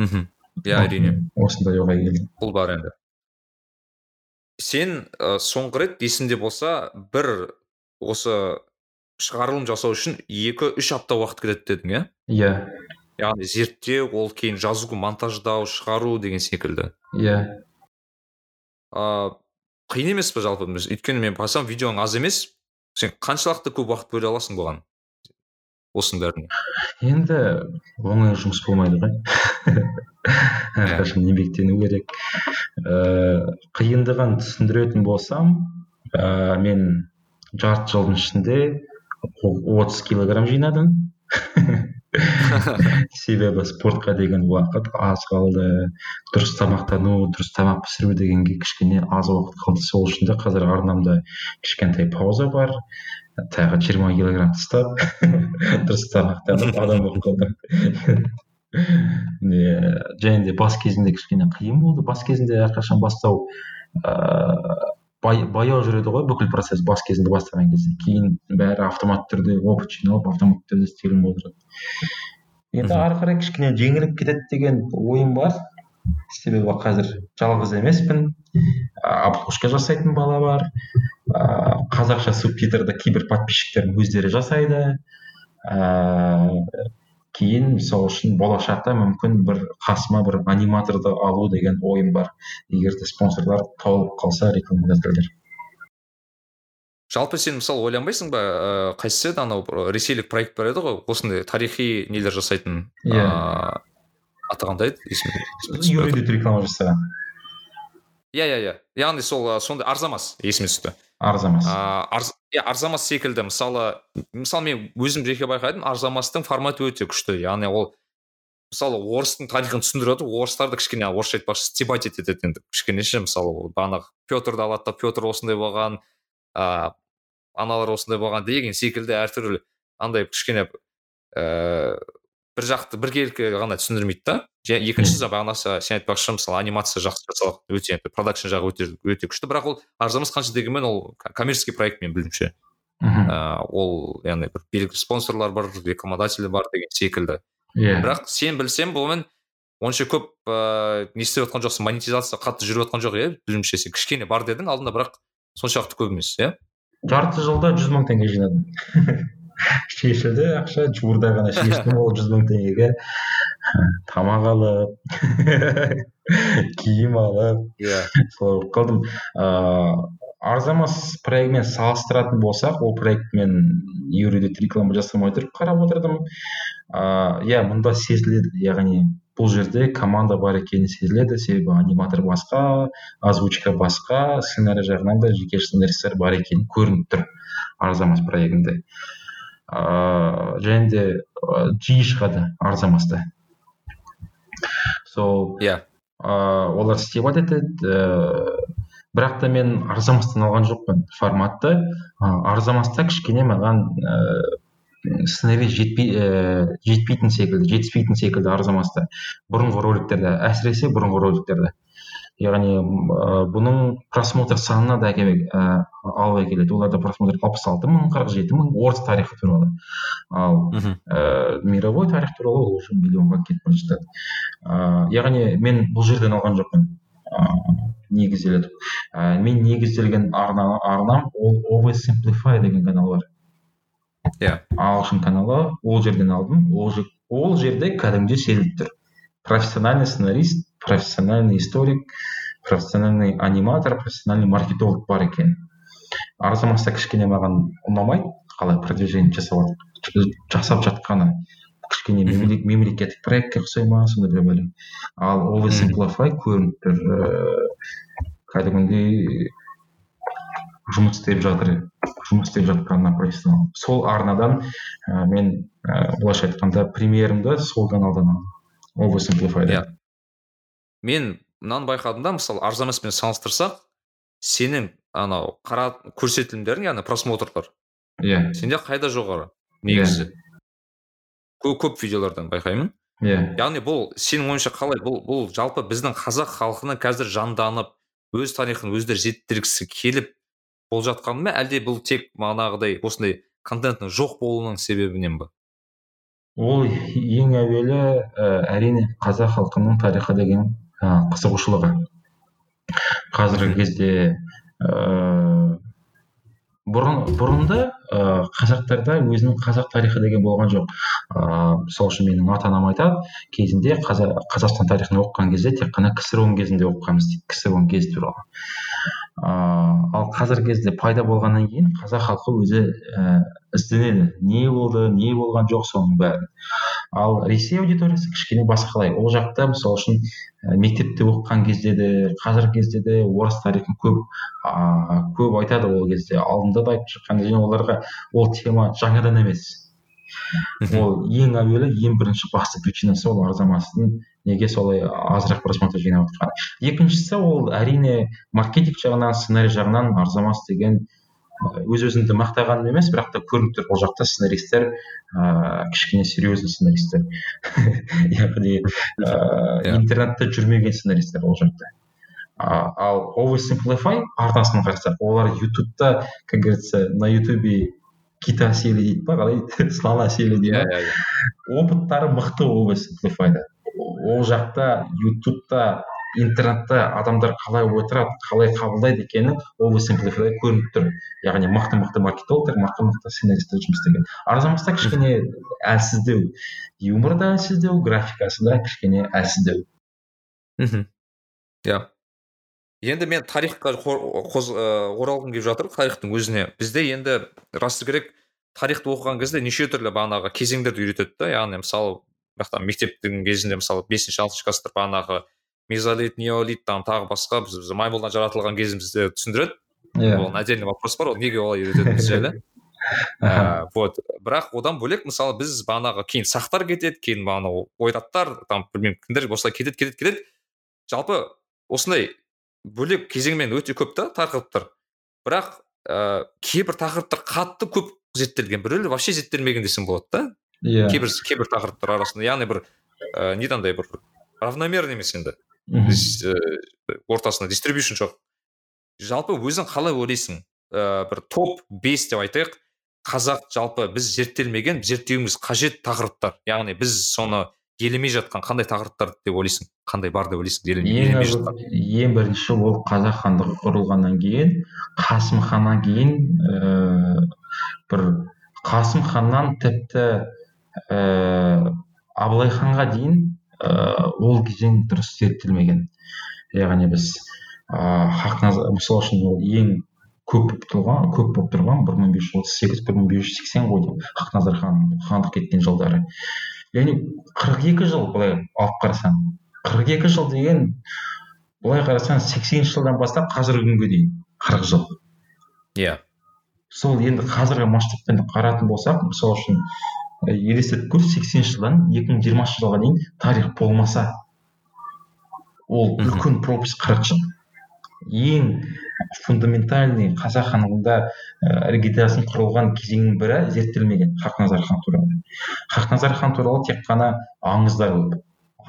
Мхм. Иә әрине. Осындай ойға келдім. Бұл бар енді. Сен ә, соңғы рет есіңде болса бір осы шығарылым жасау үшін екі үш апта уақыт кетеді дедің иә? Иә. Яғни зерттеу ол кейін жазу монтаждау шығару деген секілді. Иә. Ыыы қиын емес пе жалпы? Өйткені мен байқасам видеоң аз емес. Сен қаншалықты көп уақыт бөле аласың бұған? Осының бәріне. Енді оңай жұмыс болмайды ғой. Әрқашан еңбектену керек. Ыыы қиындығын түсіндіретін болсам ә, мен жарты жылдың ішінде отыз килограмм жинадым. себебі спортқа деген уақыт аз қалды. Дұрыс тамақтану дұрыс тамақ пісіру дегенге кішкене аз уақыт қалды. Сол үшін де қазір арнамда кішкентай пауза бар. Тағы жиырма килограмм тастап дұрыс тамақтанып адам болып қалдым. Және де бас кезінде кішкене қиын болды. Бас кезінде әрқашан бастау ыыы баяу жүреді ғой бүкіл процесс бас кезінде бастаған кезде. Кейін бәрі автоматты түрде опыт жиналып автоматты түрде істелген болып жатады енді ары қарай кішкене жеңіліп кетеді деген ойым бар. Себебі қазір жалғыз емеспін. Обложка жасайтын бала бар. Ыыы қазақша субтитрді кейбір подписчиктерім өздері жасайды. Ыыы кейін мысалы үшін болашақта мүмкін бір қасыма бір аниматорды алу деген ойым бар. Егер де спонсорлар тауып қалса рекламодательдер. Жалпы сен мысалы ойланбайсың ба ыыы қайсысы еді анау ресейлік проект бар еді ғой осындай тарихи нелер жасайтын иә. аты қандай еді юридик реклама жасаған. Иә иә иә. Яғни сол сондай арзамас есіме түсті. Арзамас. Арз, иә арзамас секілді. Мысалы мысалы мен өзім жеке байқадым арзамастың форматы өте күшті. Яғни ол мысалы орыстың тарихын түсіндіреді орыстарды кішкене орысша айтпақшы стебать етеді енді. Кішкене ше мысалы бағанағы петрді алады да петр осындай болған ыыы аналар осындай болған деген секілді әртүрлі. Андай кішкене ііі бір жақты біркелкі ғана түсіндірмейді да. Екіншісі бағанасы сен айтпақшы мысалы анимация жақсы жасалған өте продакшн жағы өте өте күшті. Бірақ ол арзамас қанша дегенмен ол коммерческий проект менің білуімше. Ыыы ол яғни бір белгілі спонсорлар бар рекламодатель бар деген секілді. Иә. Yeah. бірақ сен білсем бұмен онша көп ыыы не істеп жатқан жоқсың монетизация қатты жүріп жатқан жоқ иә білуімше. Сен кішкене бар дедің алдында бірақ соншалықты көп емес иә. жарты жылда жүз мың теңге жинадым. шешілді ақша жуырда ғана шештім ол жүз мың теңгеге. Тамақ алып киім алып иә. солай болып қалдым. Ыыы арзамас проектімен салыстыратын болсақ ол проектмен юридик реклама жасамай тұрып қарап отырдым. Ыыы иә мұнда сезіледі яғни бұл жерде команда бар екені сезіледі. Себебі аниматор басқа озвучка басқа сценарий жағынан да жеке сценаристтер бар екені көрініп тұр арзамас проектінде. Ыыы және де жиі шығады арзамаста сол иә ыыы олар стебать етеді ііі бірақ та мен арзамастан алған жоқпын форматты. арзамаста кішкене маған ііі сценарий жетпей ііі жетпейтін секілді жетіспейтін секілді арзамаста бұрынғы роликтерде әсіресе бұрынғы роликтерде яғни ә, бұның просмотр санына да әкеле ә, алып әкеледі оларда просмотр алпыс алты мың қырық жеті мың орыс тарихы туралы. Ал ә, мировой тарих туралы ол уже миллионға кетіп бара жатады. Ә, яғни мен бұл жерден алған жоқпын. Ыыы негізделеді. Ә, мен негізделген арна, арнам ол always simplify деген канал бар. Иә. Yeah. ағылшын каналы ол жерден алдым. Ол, ол жерде кәдімгідей сезіліп тұр. Профессиональный сценарист профессиональный историк профессиональный аниматор профессиональный маркетолог бар екен. Арзамаса кішкене маған ұнамайды қалай продвижение жасап жасап жатқаны. Кішкене мемлекеттік проектке ұқсай ма сондай бір бәле ал oversimplify көрініп тұр кәдімгідей жұмыс істеп жатыр жұмыс істеп жатқанына профессионал. Сол арнадан ә, мен ә, былайша айтқанда премьерімді сол каналдан алдым. Oversimplify иә. Мен мынаны байқадым да мысалы арзамаспен салыстырсақ сенің анау қара көрсетілімдерің яғни просмотрлар иә yeah. сенде қайда жоғары негізі yeah. көп, көп видеолардан байқаймын иә yeah. яғни бұл сенің ойыңша қалай бұл бұл жалпы біздің қазақ халқының қазір жанданып өз тарихын өздері зерттегісі келіп болып жатқаны ма әлде бұл тек манағыдай осындай контенттің жоқ болуының себебінен ба ол ең әуелі ә, әрине қазақ халқының тарихы деген қызығушылығы. Қазіргі кезде ыыы бұрын бұрында ыыы қазақтарда өзінің қазақ тарихы деген болған жоқ. Ыыы мысалы үшін менің ата анам айтады кезінде қазақстан тарихын оқыған кезде тек қана ксро ның кезінде оқығанбыз дейді ксро ның кезі туралы. Ыыы ал қазіргі кезде пайда болғаннан кейін қазақ халқы өзі ііі ізденеді. Не болды не болған жоқ соның бәрі ал ресей аудиториясы кішкене басқалай. Ол жақта мысалы үшін мектепте оқыған кезде де қазіргі кезде де орыс тарихын көп ыыы көп айтады ол кезде. Алдында да айтып шыққан және оларға ол тема жаңадан емес. Ол ең әуелі ең бірінші басты причинасы ол арзамастың неге солай азырақ просмотр жинап отырғаны. Екіншісі ол әрине маркетинг жағынан сценарий жағынан арзамас деген өз өзімді мақтағаным емес бірақ та көрініп тұр ол жақта сценаристер ыыы кішкене серьезный сценаристер. Яғни ыыы интернетте жүрмеген сценаристер ол жақта. Ал oversimplify арқасын қарасақ олар ютубта как говорится на ютубе кита сели дейді ба қалай? Слона сели дейді ма? Иә, иә. опыттары мықты oversimplifyда. Ол жақта ютубта интернетте адамдар қалай отырады қалай қабылдайды екені oversimplify көрініп тұр. Яғни мықты мықты маркетологтар мықты мықты сценаристтер жұмыс істеген. Арзамаста кішкене әлсіздеу юмор да әлсіздеу графикасы да кішкене әлсіздеу. Мхм. Иә. Енді мен тарихқа оралғым келіп жатыр тарихтың өзіне. Бізде енді расы керек тарихты оқыған кезде неше түрлі бағанағы кезеңдерді үйретеді да яғни мысалы мектептің кезінде мысалы бесінші алтыншы класстар бағанағы мезолит неолит там тағы басқа біз маймылдан жаратылған кезімізді түсіндіреді. Иә. Ол отдельный вопрос бар ол неге олай үйретеді біз жайлы? Вот. Бірақ одан бөлек мысалы біз бағанағы кейін сақтар кетеді кейін бағанағы ойраттар там білмеймін кімдер осылай кетеді кетеді кетеді. Жалпы осындай бөлек кезеңмен өте көп та тақырыптар бірақ ә, кейбір тақырыптар қатты көп зерттелген біреулер вообще зерттелмеген десем болады да? Иә. Yeah. кейбір кейбір тақырыптар арасында яғни бір ә, не андай бір равномерно емес енді. Ортасында дистрибьюшн жоқ. Жалпы өзің қалай ойлайсың? Ә, бір топ бес деп айтайық. Қазақ жалпы біз зерттелмеген зерттеуіміз қажет тақырыптар. Яғни біз соны елемей жатқан қандай тақырыптар деп ойлайсың? Қандай бар деп ойлайсың? Елемей жатқан. ең бірінші ол қазақ хандығы құрылғаннан кейін қасым ханнан кейін ә, бір қасым ханнан тіпті ә, абылай ханға дейін ол кезең дұрыс зерттелмеген. Яғни біз ыыы хақназар мысалы үшін ол ең көп болып тұрған көп болып тұрған бір мың бес жүз отыз сегіз бір мың бес жүз сексен ғой деймін хақназар хан хандық кеткен жылдары. Яғни қырық екі жыл былай алып қарасаң қырық екі жыл деген былай қарасаң сексенінші жылдан бастап қазіргі күнге дейін қырық жыл. Иә. Сол енді қазіргі масштабпен қарайтын болсақ мысалы үшін елестетіп көр сексенінші жылдан екі мың жиырмасыншы жылға дейін тарих болмаса ол үлкен пропуск қырық жыл ең фундаментальный қазақ хандығында іргетасын құрылған кезеңнің бірі зерттелмеген хақназар хан туралы. Хақназар хан туралы тек қана аңыздар көп.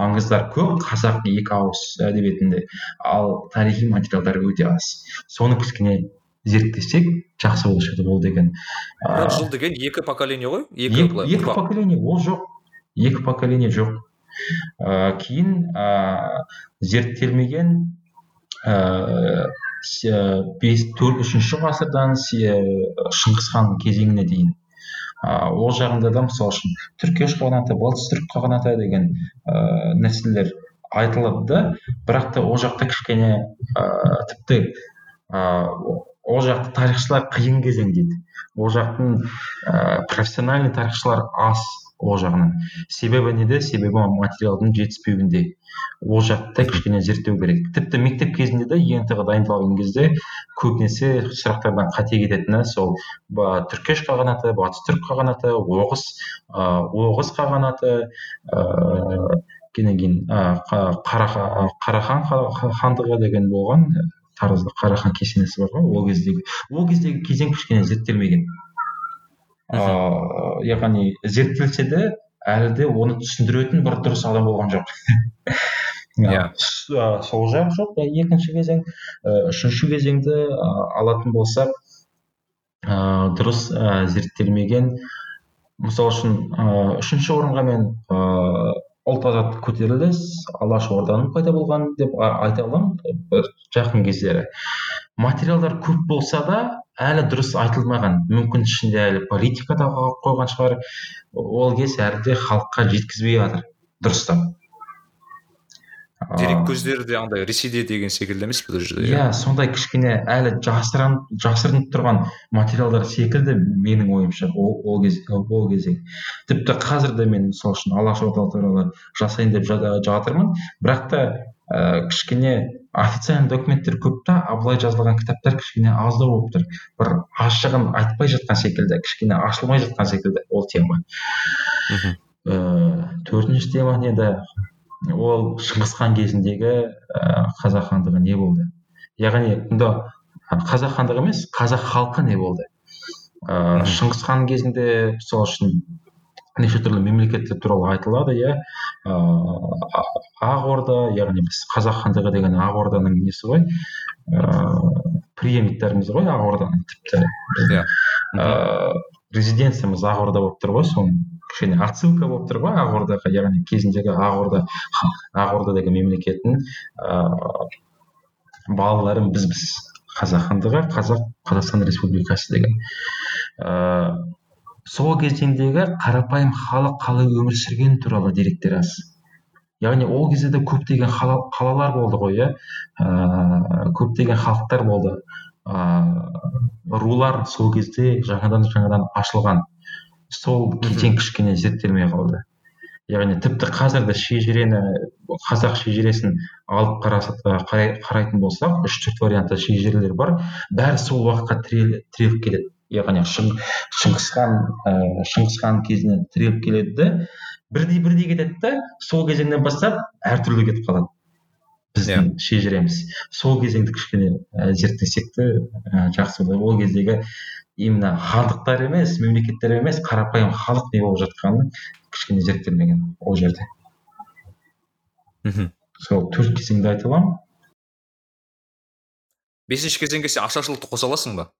Аңыздар көп қазақ екі ауыз әдебиетінде. Ал тарихи материалдар өте аз. Соны кішкене зерттесек жақсы болушы еді ол деген. Жыл деген екі поколение ғой? екі екі поколение ол жоқ. Екі поколение жоқ. Ыыы кейін ыыы зерттелмеген бес төрт үшінші ғасырдан шыңғыс хан кезеңіне дейін. Ыыы ол жағында да мысалы үшін түркеш қағанаты батыс түрік қағанаты деген ыыы нәрселер айтылады. Да бірақ та ол жақта кішкене ыыы тіпті ыыы ол жақты тарихшылар қиын кезең дейді. Ол жақтың ә, профессиональный тарихшылар аз ол жағынан. Себебі неде? Себебі материалдың жетіспеуінде. Ол жақты кішкене зерттеу керек. Тіпті мектеп кезінде де ент ға дайындалған кезде көбінесе сұрақтардан қате кететіні сол түркеш қағанаты батыс түрік қағанаты оғыз ыыы оғыз қағанаты ыыы кейін қарахан хандығы деген болған таразда қарахан кесенесі бар ғой ол кездегі. ол кездегі кезең кішкене зерттелмеген. Ыыы яғни зерттелсе де әлі де оны түсіндіретін бір дұрыс адам болған жоқ. Иә. сол жақ жоқ. Екінші кезең үшінші кезеңді алатын болсақ ыыы дұрыс зерттелмеген. Мысалы үшін ыыы үшінші орынға мен ыыы ұлт азаттық көтеріліс алаш орданың пайда болғаны деп айта аламын жақын кездері. Материалдар көп болса да әлі дұрыс айтылмаған. Мүмкін ішінде әлі политика да қойған шығар. Ол кез әлі де халыққа жеткізбей жатыр. Дұрыстап дерек көздері де андай ресейде деген секілді емес пе бұл жерде иә сондай кішкене әлі жасырын жасырынып тұрған материалдар секілді менің ойымша ол, ол кез ол кезең. Тіпті қазір де мен мысалы үшін алаш орда туралы жасайын деп жатырмын. Бірақ та ә, кішкене официальный документтер көп та а былай жазылған кітаптар кішкене аздау болып тұр. Бір ашығын айтпай жатқан секілді кішкене ашылмай жатқан секілді ол тема. Мхм. Ыыы төртінші тема не ол шыңғыс хан кезіндегі ә, қазақ хандығы не болды? Яғни мұнда қазақ хандығы емес қазақ халқы не болды? Ыыы шыңғыс хан кезінде мысалы үшін неше түрлі мемлекеттер туралы айтылады иә. Ыыы ақ орда яғни біз қазақ хандығы деген ақ орданың несі ғой? Ыыы преемниктеріміз ғой ақ орданың тіпті. Иә. Ыыы резиденциямыз ақ орда болып тұр ғой соның кішкене отсылка болып тұр ғой ақ ордаға яғни кезіндегі ақ орда ақ орда деген мемлекеттің ыыы балаларын біз біз қазақ хандығы қазақ қазақстан республикасы деген. Ыыы сол кезеңдегі қарапайым халық қалай өмір сүргені туралы деректер аз. Яғни ол кезде де көптеген қалалар болды ғой иә? Ыыы көптеген халықтар болды. Ыыы рулар сол кезде жаңадан жаңадан ашылған. Сол кезең кішкене зерттелмей қалды. Яғни тіпті қазір де шежірені қазақ шежіресін алып қарай, қарайтын болсақ үш төрт вариантта шежірелер бар. Бәрі сол уақытқа тіреліп келеді. Яғни шыңғыс хан ыыы шыңғыс хан кезіне тіреліп келеді де бірдей бірдей кетеді да сол кезеңнен бастап әртүрлі кетіп қалады. Біздің yeah. Иә. шежіреміз. Сол кезеңді кішкене ә, зерттесек те ә, жақсы болады ол кездегі именно хандықтар емес мемлекеттер емес қарапайым халық не болып жатқаны кішкене зерттелмеген ол жерде. Мхм. Сол төрт кезеңді айта аламын. Бесінші кезеңге сен ашаршылықты қоса аласың ба?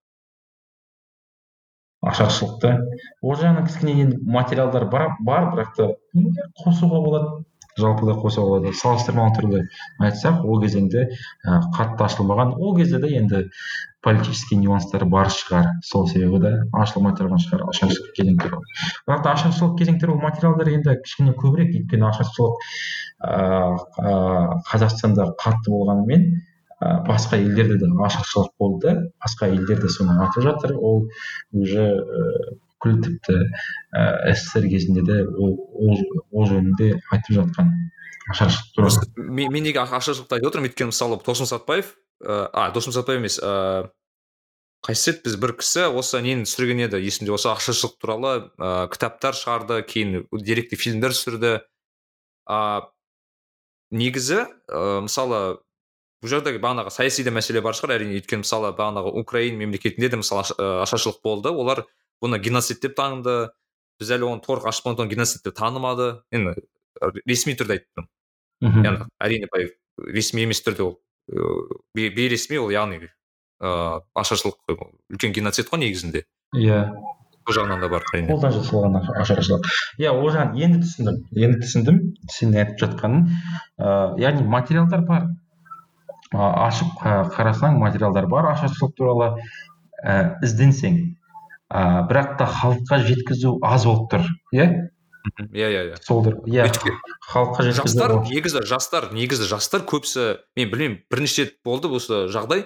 Ашаршылықты ол жағынан кішкене енді материалдар бар, бар бірақ та қосуға болады. Жалпылай қоса болады салыстырмалы түрде айтсақ ол кезеңде ә, қатты ашылмаған. Ол кезде де енді политический нюанстар бар шығар. Сол себебі де ашылмай тұрған шығар ашаршылық кезең туралы бірақ та ашаршылық кезең туралы материалдар енді кішкене көбірек. Өйткені ашаршылық ыыы қазақстанда қатты болғанымен ә, басқа елдерде де ашаршылық болды. Басқа елдер де соны айтып жатыр. Ол уже тіпті ііі ссср кезінде де ол ол жөнінде айтып жатқан ашаршылық туралы. Мен, мен неге ашаршылықты айтып отырмын? Өйткені мысалы досым сатпаев ыыы а досым сатпаев емес ыыы қайсы біз бір кісі осы нені түсірген еді? есімде осы ашаршылық туралы ыыы кітаптар шығарды кейін деректі фильмдер түсірді. А негізі ә, мысалы бұл жерде бағанағы саяси де мәселе бар шығар. Әрине өйткені мысалы бағанағы украин мемлекетінде де мысалы ашаршылық болды. Олар бұны геноцид деп таныды. Біз әлі оны толық ашып геноцид деп танымады. Енді ресми түрде айтып тұрмын. Яғни әрине былай ресми емес түрде ол бейресми ол яғни ыыы ашаршылық үлкен геноцид қой негізінде. Иә. Бұл жағынан да бар әрине. Қолдан жасалған ашаршылық. Иә ол жағын енді түсіндім енді түсіндім сен айтып жатқаның. Ыыы яғни материалдар бар. Ашып қарасаң материалдар бар ашаршылық туралы ә, ізденсең. Ыыы бірақ та халыққа жеткізу аз болып тұр иә? Иә иә иә. Сол иә. Халыққа жастар негізі жастар негізі жастар көбісі мен білмеймін бірнеше рет болды осы жағдай.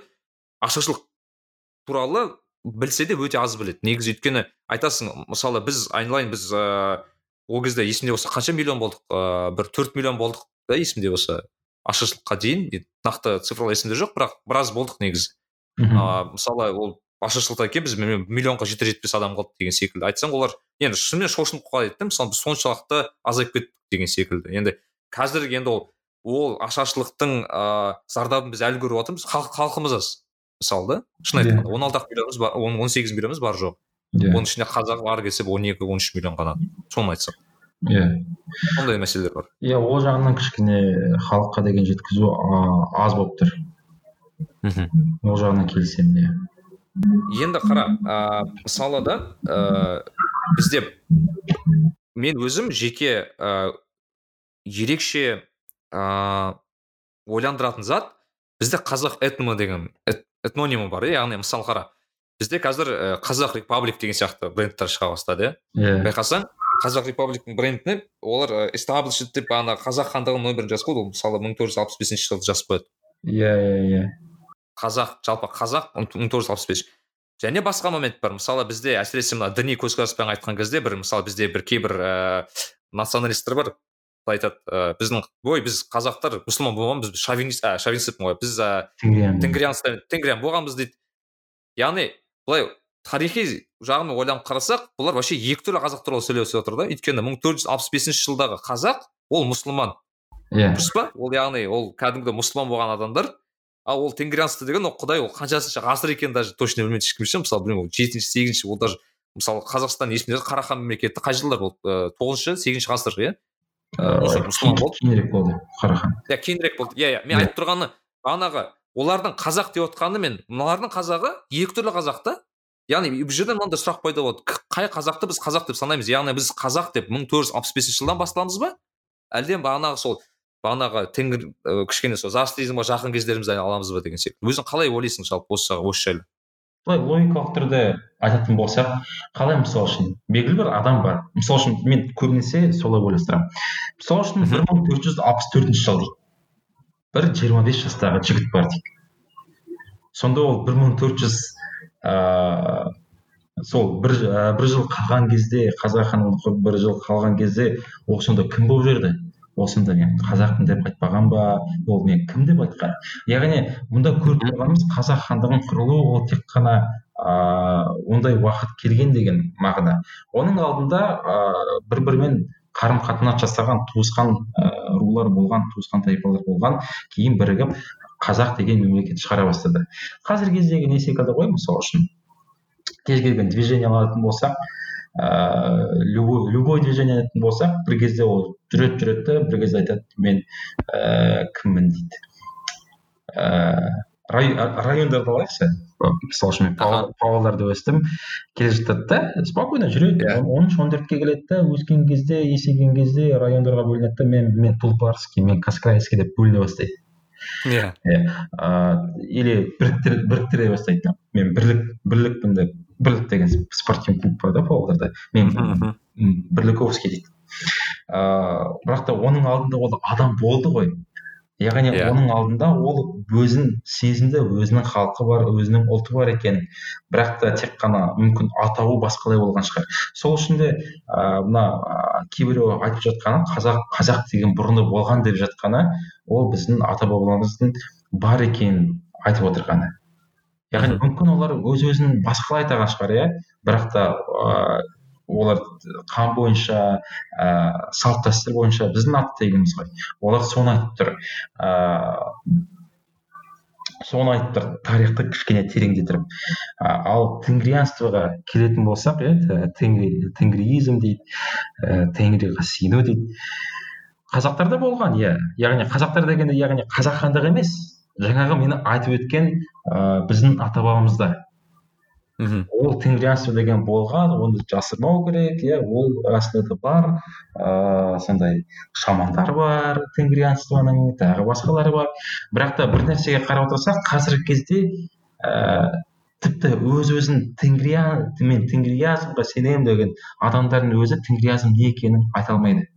Ашаршылық туралы білсе де өте аз біледі. Негізі өйткені айтасың мысалы біз айналайын біз ыыы ол кезде есімде болса қанша миллион болдық? Ыыы бір төрт миллион болдық да есімде болса. Ашаршылыққа дейін нақты цифрлар есімде жоқ бірақ біраз болдық негізі. Ыыы мысалы ол ашаршылықтан кейін біз миллионға жетер жетпес адам қалды деген секілді. Айтсаң олар енді шынымен шошынып қалады да мысалы біз соншалықты азайып кеттік деген секілді. Енді қазір енді ол ол ашаршылықтың ыыы зардабын біз әлі көріп жатырмыз халық халқымыз аз мысалы да шын иә. айтқанда он алты ақ миллионымыз бар он сегіз миллионымыз бар жоқ. Иә. Оның ішінде қазақ бары келсе он екі он үш миллион ғана соны айтсақ. Иә. Сондай мәселелер бар. Иә ол жағынан кішкене халыққа деген жеткізу аз болып тұр. Мхм. Ол жағынан келісемін иә. Енді қара ә, мысалы да ә, бізде мен өзім жеке ә, ерекше ә, ойландыратын зат бізде қазақ этно деген этнонимі бар иә яғни мысалы қара бізде қазір ә, қазақ репаблик деген сияқты брендтер шыға бастады иә. Yeah. байқасаң қазақ репабликтің брендіне олар эстаблишд деп ана қазақ хандығының нөмірін жазып қойды ол мысалы мың тоғыз жүз алпыс бесінші жылы жазып қояды. Иә иә иә. Қазақ жалпы қазақ мың тоғыз жүз алпыс бес. Және басқа момент бар мысалы бізде әсіресе мына діни көзқараспен айтқан кезде бір мысалы бізде бір кейбір ііі ә, националисттер бар. Айтады ә, біздің ой біз қазақтар мұсылман болғанбыз біз шовинист ә, шовинист ғой біз ә, тенгриан болғанбыз дейді. Яғни былай тарихи жағынан ойланып қарасақ бұлар вообще екі түрлі қазақ туралы сөйлесіп отыр да. Өйткені мың төрт жүз алпыс бесінші жылдағы қазақ ол мұсылман. Иә. Дұрыс па? Ол яғни ол кәдімгі мұсылман болған адамдар ал ол тенгрианство деген ол құдай ол қаншасыншы ғасыр екенін даже точно білмейді ешкім ше мысалы білмеймін ол жетінші сегізінші ол даже мысалы қазақстан есімде қарахан мемлекеті қай жылдар болды? Ыыы тоғызыншы сегізінші ғасыр иә? Мұсылман болды. кейінірек болды қарахан. Иә кейінірек болды. Иә иә. Мен айтып тұрғаны бағанағы олардың қазақ деп отқаны мен мыналардың қазағы екі түрлі қазақ та. Яғни бұл жерде мынандай сұрақ пайда болады. Қай қазақты біз қазақ деп санаймыз? Яғни біз қазақ деп мың төрт жүз алпыс бесінші жылдан басталамыз ба? Әлде бағанағы сол бағанағы тенгр кішкене сол зороастризмге жақын кездерімізді аламыз ба деген сияқты. Өзің қалай ойлайсың жалпы осы осы жайлы? Былай логикалық түрде айтатын болсақ қалай мысалы үшін белгілі бір адам бар. Мысалы үшін мен көбінесе солай ойластырамын. Мысалы үшін бір мың төрт жүз алпыс төртінші жыл дейік бір жиырма бес жастағы жігіт бар дейік сонда ол бір мың төрт жүз ыыы сол бір бір жыл қалған кезде қазақ құрып бір жыл қалған кезде ол сонда кім болып жүрді ол сонда мен қазақпын деп айтпаған ба? ол мен кім деп айтқан? Яғни мұнда көріп тұрғанымыз қазақ хандығының құрылуы ол тек қана ыыы ондай уақыт келген деген мағына. Оның алдында ыыы бір бірімен қарым қатынас жасаған туысқан ыыы рулар болған туысқан тайпалар болған кейін бірігіп қазақ деген мемлекет шығара бастады. Қазіргі кездегі не секілді ғой мысалы үшін? Кез келген движение алатын болсақ ыыы любой любой движение алатын болсақ бір кезде ол жүреді жүреді да бір кезде айтады мен ііі кіммін дейді. Ііі райондарды алайықшы мысалы үшін мен павлодарда өстім. Келе жатады да спокойно жүреді. Yeah. он үш он төртке келеді да өскен кезде есейген кезде райондарға бөлінеді да мен мен тулпарский мен каскраевский деп бөліне бастайды. Иә. Иә. Или біріктіре біріктіре бастайды мен бірлік бірлікпін деп бірлік деген спортивный клуб бар да павлодарда. Мен бірліковский дейді ыыы бірақ та оның алдында ол адам болды ғой. Яғни yeah. Иә. оның алдында ол өзін сезінді өзінің халқы бар өзінің ұлты бар екен. Бірақ та тек қана мүмкін атауы басқалай болған шығар. Сол үшін де ыыы мына кейбіреу айтып жатқаны қазақ қазақ деген бұрыны болған деп жатқаны ол біздің ата бабаларымыздың бар екенін айтып отырғаны. Яғни мүмкін олар өз өзін басқалай айтаған шығар иә? Бірақ та ыыы олар қан бойынша ә, салт дәстүр бойынша біздің аты тегіміз ғой. Олар соны айтып тұр ыыы соны айтып тұр тарихты кішкене тереңдетіп ал тенгрианствоға келетін болсақ иә тенгри тенгриизм дейді тенгриға сену дейді. Қазақтарда болған иә. Яғни қазақтар дегенде яғни қазақ хандығы емес. Жаңағы мені айтып өткен ыыы біздің ата бабамызда мхм. Ол тенгрианство деген болған оны жасырмау керек иә ол расында да бар ыыы сондай шамандар бар тенгрианствоның тағы басқалары бар. Бірақ та бір нәрсеге қарап отырсақ қазіргі кезде ііі тіпті өз өзін тенгриан мен тенгриязмға сенемін деген адамдардың өзі тенгриязм не екенін айта алмайды.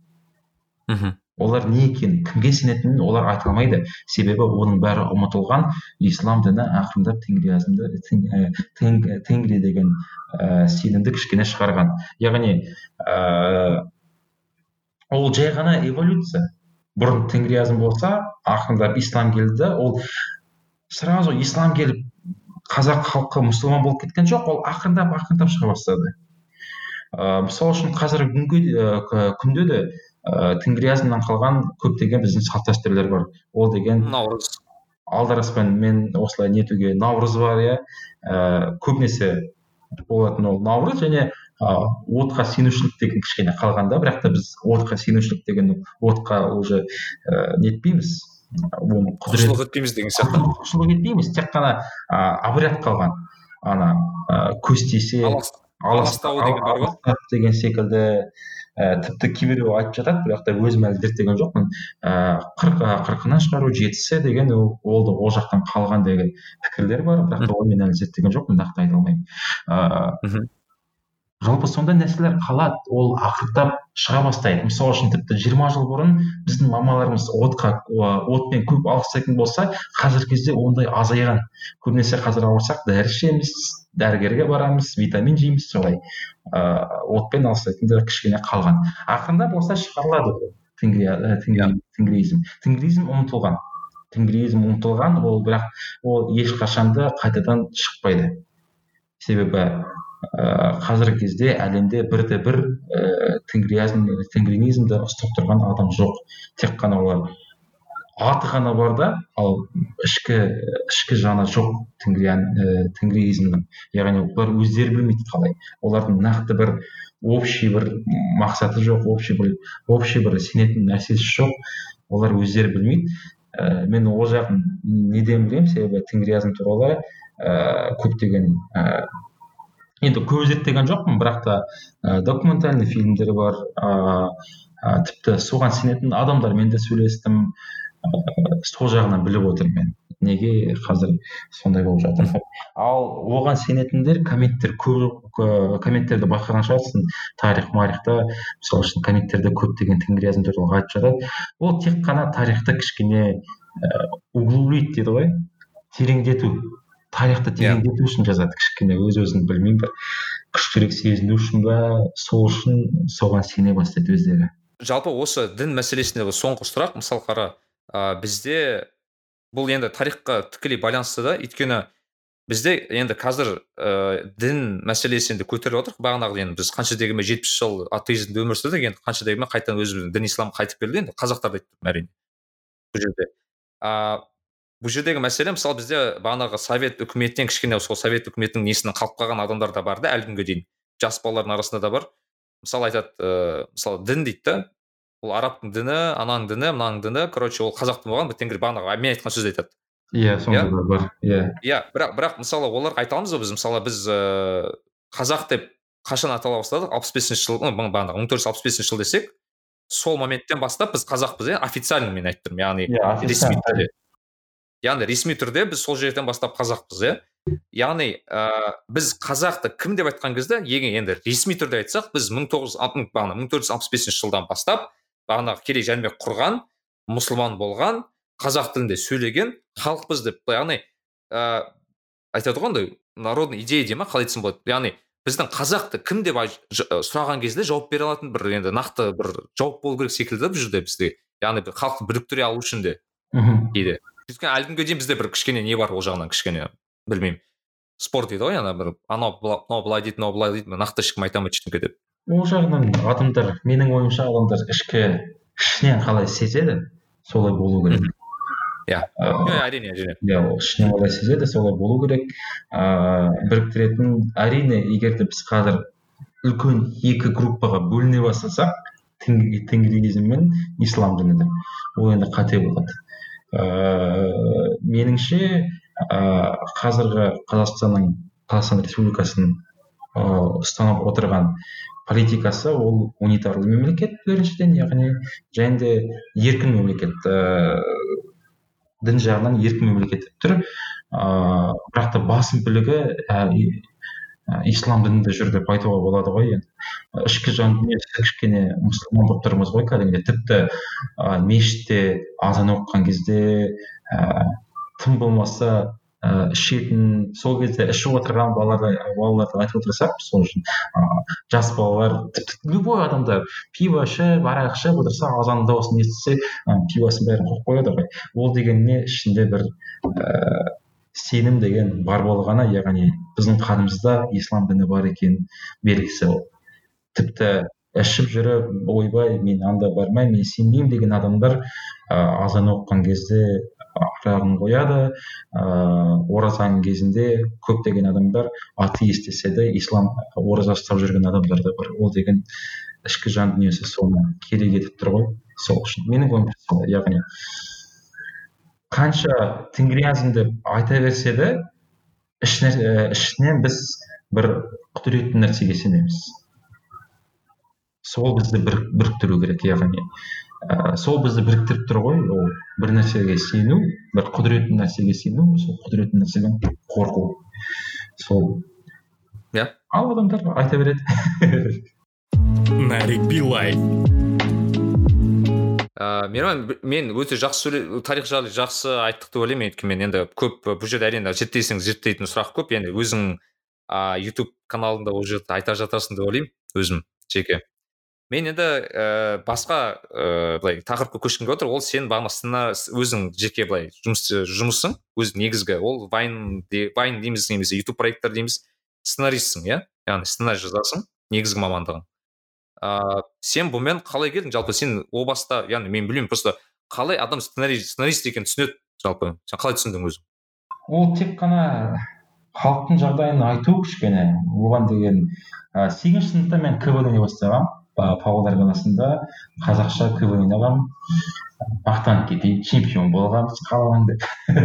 Мхм. Олар не екенін кімге сенетінін олар айта алмайды. Себебі оның бәрі ұмытылған. Ислам діні ақырындап тенгриязмды тенгри деген ә, сенімді кішкене шығарған. Яғни ә, ол жай ғана эволюция. Бұрын тенгриязм болса ақырындап ислам келді ол сразу ислам келіп қазақ халқы мұсылман болып кеткен жоқ ол ақырындап ақырындап шыға бастады. Ыыы мысалы үшін қазіргі күнге күнде де ыыы тенгриязмнан қалған көптеген біздің салт дәстүрлер бар. Ол деген наурыз. Алдараспен мен осылай нетуге наурыз бар иә. Ііі көбінесе болатын ол наурыз және ыыы отқа сенушілік деген кішкене қалған да бірақ та біз отқа сенушілік деген отқа уже ііі нетпейміз оны құлшылық етпейміз деген сияқты. Құлшылық етпейміз тек қана ыыы обряд қалған. Ана ыыы көз тисе аластау деген бар ғой. деген секілді ә, тіпті кейбіреу айтып жатады бірақ та өзім әлі зерттеген жоқпын. Ыыы қырық қырқынан шығару жетісі деген ол ол да ол жақтан қалған деген пікірлер бар бірақ та оны мен әлі зерттеген жоқпын нақты айта алмаймын. Ыыы жалпы сондай нәрселер қалады ол ақырындап шыға бастайды. Мысалы үшін тіпті жиырма жыл бұрын біздің мамаларымыз отқа отпен көп алыстайтын болса қазіргі кезде ондай азайған көбінесе қазір ауырсақ дәрі ішеміз дәрігерге барамыз витамин жейміз солай. Ыыы отпен алыстайтындар кішкене қалған. Ақырындап осылай шығарылады тенгризм тенгризм ұмытылған. Тенгризм ұмытылған ол бірақ ол ешқашан да қайтадан шықпайды. Себебі ыыы қазіргі кезде әлемде бірде бір ііі тенгризм тенгринизмді ұстап тұрған адам жоқ. Тек қана олар аты ғана бар да ал ішкі ішкі жаны жоқ тенгриан ііі тенгризмнің яғни олар өздері білмейді қалай. Олардың нақты бір общий бір мақсаты жоқ общий бір общий бір сенетін нәрсесі жоқ. Олар өздері білмейді. Ііі мен ол жағын неден білемін? Себебі тенгризм туралы ііі көптеген ііі енді көп зерттеген жоқпын бірақ та ә, документальный фильмдер бар ә, тіпті соған сенетін адамдармен де сөйлестім ә, сол жағынан біліп отырмын мен. Неге қазір сондай болып жатыр? Ал оған сенетіндер комменттер көп комменттерді байқаған шығарсың. Тарих марихта мысалы үшін комменттерде көптеген тенгризм туралы айтып жатады. Ол тек қана тарихты кішкене ііі углублить дейді ғой тереңдету. Тарихты тереңдету үшін жазады кішкене өз өзін білмеймін бір күштірек сезіну үшін ба сол үшін соған сене бастайды өздері. Жалпы осы дін мәселесіндегі соңғы сұрақ. Мысалы қара ә, бізде бұл енді тарихқа тікелей байланысты да өйткені бізде енді қазір ә, дін мәселесі енді көтеріліп отыр. Бағанағы енді біз қанша дегенмен жетпіс жыл атеизмде өмір сүрдік енді қанша дегенмен қайтадан өзіміздің дін исламға қайтып келді енді қазақтар да айтып әрине. Бұл жерде. Бұл жердегі мәселе мысалы бізде бағанағы совет үкіметінен кішкене сол совет үкіметінің несінен қалып қалған адамдар да бар да әлі күнге дейін. Жас балалардың арасында да бар. Мысалы айтады ыыы мысалы дін дейді да. Ол арабтың діні ананың діні мынаның діні. Короче ол қазақтың болған тенгри бағанағы мен айтқан сөзді айтады. Иә сондай иә? бар. Иә. Иә бірақ бірақ мысалы оларға айта аламыз ғой біз. Мысалы біз ыыы қазақ деп қашан атала бастадық? алпыс бесінші жыл бағанағы мың төрт жүз алпыс бесінші жыл десек сол моменттен бастап біз қазақпыз иә? Официально мен айтып тұрмын яғни иә ресми түрде. Яғни ресми түрде біз сол жерден бастап қазақпыз иә? Яғни ә, біз қазақты кім деп айтқан кезде егер енді ресми түрде айтсақ біз мың тоғыз бағана мың төрт жүз алпыс бесінші жылдан бастап бағанағы керей жәнібек құрған мұсылман болған қазақ тілінде сөйлеген халықпыз деп яғни ә, айтады ғой андай народный идея дей ма қалай айтсам болады? Яғни біздің қазақты кім деп сұраған кезде жауап бере алатын бір енді нақты бір жауап болу керек секілді да бұл жерде бізде. Яғни халықты біріктіре алу үшін де мхм. кейде өйткені әлі күнге дейін бізде бір кішкене не бар ол жағынан кішкене білмеймін. Спор дейді ғой ана бір анау мынау былай дейді мынау былай дейді нақты ешкім айта алмайды ештеңке деп. Ол жағынан адамдар менің ойымша адамдар ішкі ішінен қалай сезеді солай болу керек. Иә. Әрине әрине. иә ол ішінен қалай сезеді солай болу керек. Ыыы біріктіретін әрине егер де біз қазір үлкен екі группаға бөліне бастасақ тенгризм мен ислам діні ол енді қате болады. Ыыы меніңше ыыы қазіргі қазақстанның қазақстан республикасының ыыы ұстанып отырған политикасы ол унитарлы мемлекет біріншіден яғни және де еркін мемлекет ыыы дін жағынан еркін мемлекет тұр. Ыыы бірақ та басым бөлігі ислам дінінде жүр деп айтуға болады ғой енді. Ішкі жан дүниесі кішкене мұсылман болып тұрмыз ғой кәдімгідей. Тіпті ә, мешітте азан оқыған кезде ә, тым болмаса ә, ішетін сол кезде ішіп отырған балалар балаларды айтып отырсақ сол үшін ә, жас балалар тіпті любой адамдар пиво ішіп арақ ішіп отырса азанның дауысын естісе ә, пивосын бәрін қойып қояды ғой. Ол деген не? Ішінде бір ііі сенім деген бар болғаны яғни біздің қанымызда ислам діні бар екенін белгісі ол. Тіпті ішіп жүріп ойбай мен анда бармаймын мен сенбеймін деген адамдар ыыы азан оқыған кезде арағын қояды ыыы оразаның кезінде көптеген адамдар атеист десе де ислам ораза ұстап жүрген адамдар да бар. Ол деген ішкі жан дүниесі соны керек етіп тұр ғой сол үшін. Менің ойымша яғни қанша тенгризм деп айта берсе де ішінен біз бір құдіретті нәрсеге сенеміз. Сол бізді бір, біріктіру керек яғни ә, сол бізді біріктіріп тұр ғой ол бір нәрсеге сену бір құдіретті нәрсеге сену сол құдіретті нәрседен қорқу. Сол. Иә. Ал адамдар айта береді. Нарик билай ә, мейраман мен өте жақсы тарих жайлы жақсы айттық деп ойлаймын өйткені мен енді көп бұл жерде әрине зерттесең зерттейтін сұрақ көп. Енді өзің ә, ютуб каналыңда ол жерде айта жатасың деп ойлаймын өзім жеке. Мен енді ә, басқа ә, былай тақырыпқа көшкім келіп отыр. Ол сен бағана өзің жеке былай жұмыс жұмысың өз негізгі. Ол вайн вайн дейміз немесе ютуб проекттер дейміз сценаристсің иә? Яғни сценарий жазасың негізгі мамандығың. Ыыы сен бұнымен қалай келдің жалпы сен о баста яғни мен білмеймін просто қалай адам сценарий сценарист екенін түсінеді жалпы. Сен қалай түсіндің өзің? Ол тек қана халықтың жағдайын айту кішкене. Оған деген ә, сегізінші сыныпта мен квн ойнай бастағанмын павлодар қаласында қазақша квн ойнағанмын мақтанып кетейін чемпион болғанбыз қаланың деп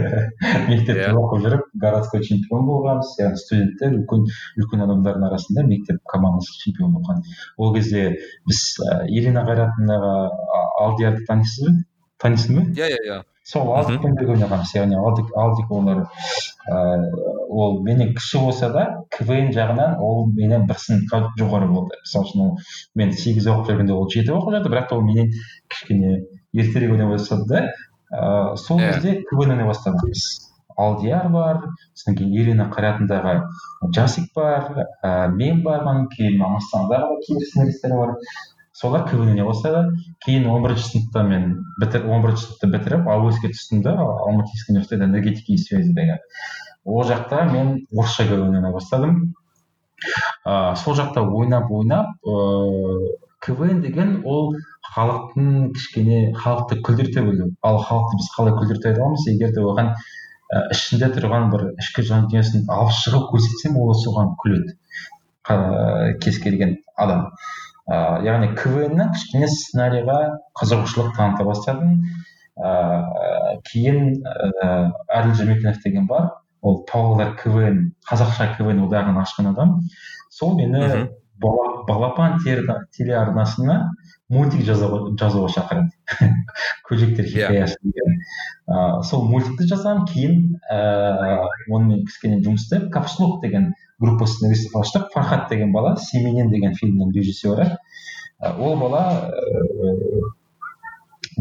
мектепте. Иә. оқып жүріп городской чемпион болғанбыз яғни студенттер үлкен үлкен адамдардың арасында мектеп командасы чемпион болған ол кезде біз ирина қайратовнаға алдиярды танисыз ба танисың ба иә иә иә сол алдикпен бірге ойнағанбыз яғни алдик олар ыыы ол менен кіші болса да квн жағынан ол менен бір сыныпқа жоғары болды. Мысалы үшін ол мен сегіз оқып жүргенде ол жеті оқып жатыр бірақ та ол менен кішкене ертерек ойнай бастады да. Ыыы сол иә. кезде квн ойнай бастағанбыз алдияр бар содан кейін ирина қайратындағы жасик бар ә, мен бармын кейін мамастандағы кейбір сценаристер бар. Солар квн ойнай бастады кейін он бірінші сыныпта мен бітір он бірінші сыныпты бітіріп ауэске түстім да алматинский университет энергетики и связи деген. Ол жақта мен орысша квн ойнай бастадым. Ыыы сол жақта ойнап ойнап ыыы квн деген ол халықтың кішкене халықты күлдірте білу. Ал халықты біз қалай күлдірте аламыз? егер де оған ішінде тұрған бір ішкі жан дүниесін алып шығып көрсетсем ол соған күледі. Кез келген адам. Ә, яғни квн кішкене сценарийға қызығушылық таныта бастадым. Ә, кейін ә, әділ жәмекенов деген бар. Ол павлодар квн қазақша квн одағын ашқан адам. Сол мені балапан телеарнасына мультик жазуға шақырады. Көжектер иә. хикаясы деген. Ыыы сол мультикті жазамын. Кейін ііі онымен кішкене жұмыс істеп капслок деген группа сценаристов аштық фархат деген бала семенен деген фильмнің режиссері. Ол бала ыыы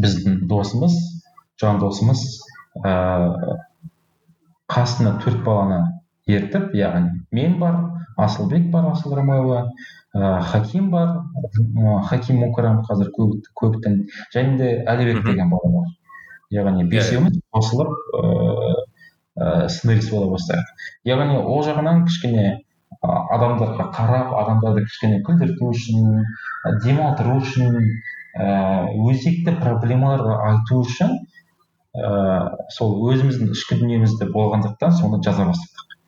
біздің досымыз жан досымыз ыыы қасына төрт баланы ертіп яғни мен бар асылбек бар асыл рамаева ә, хаким бар хаким мукарам қазір көптің және де әлібек деген бала бар. Яғни бесеуміз қосылып ыыы сценарист бола бастадық яғни ол жағынан кішкене адамдарға қарап адамдарды кішкене күлдірту үшін демалдыру үшін ііі өзекті проблемаларды айту үшін ыыы сол өзіміздің ішкі дүниемізде болғандықтан соны жаза бастадық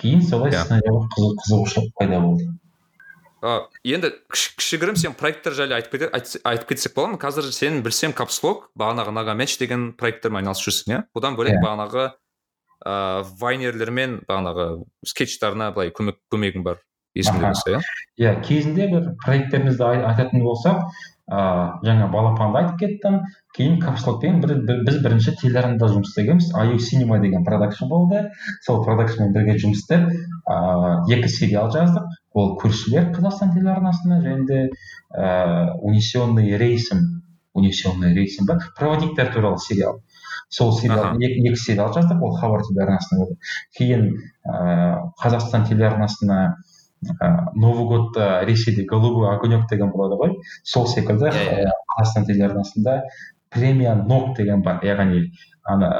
кейін солай. Иә. қызығушылық пайда болды ә, енді кішігірім сен проекттер жайлы айтып кете, айтып кетсек болады ма қазір сен білсем капслок бағанағы нагамеч деген проекттермен айналысып жүрсің иә бұдан бөлек yeah. Иә. бағанағы ыыы вайнерлермен бағанағы скетчтарына былай көмек көмегің бар есімде болса иә. Иә кезінде бір проекттерімізді айтатын болсақ ыыы жаңа балапанды айтып кеттім кейін капслокпен бір, бір, біз бірінші телеарнада жұмыс істегенбіз. Аю синема деген продакшн болды. Сол продакшнмен бірге жұмыс істеп ыыы екі сериал жаздық. Ол көршілер қазақстан телеарнасына және де ыыы унесенный рейсом унесенный рейсом ба проводниктер туралы сериал. Сол сериал екі, екі сериал жаздық ол хабар телеарнасында болды. Кейін ыыы қазақстан телеарнасына ә, новый годта ресейде голубой огонек деген болады ғой. Сол секілді yeah, yeah. қазақстан телеарнасында премия нок деген бар. Яғни ана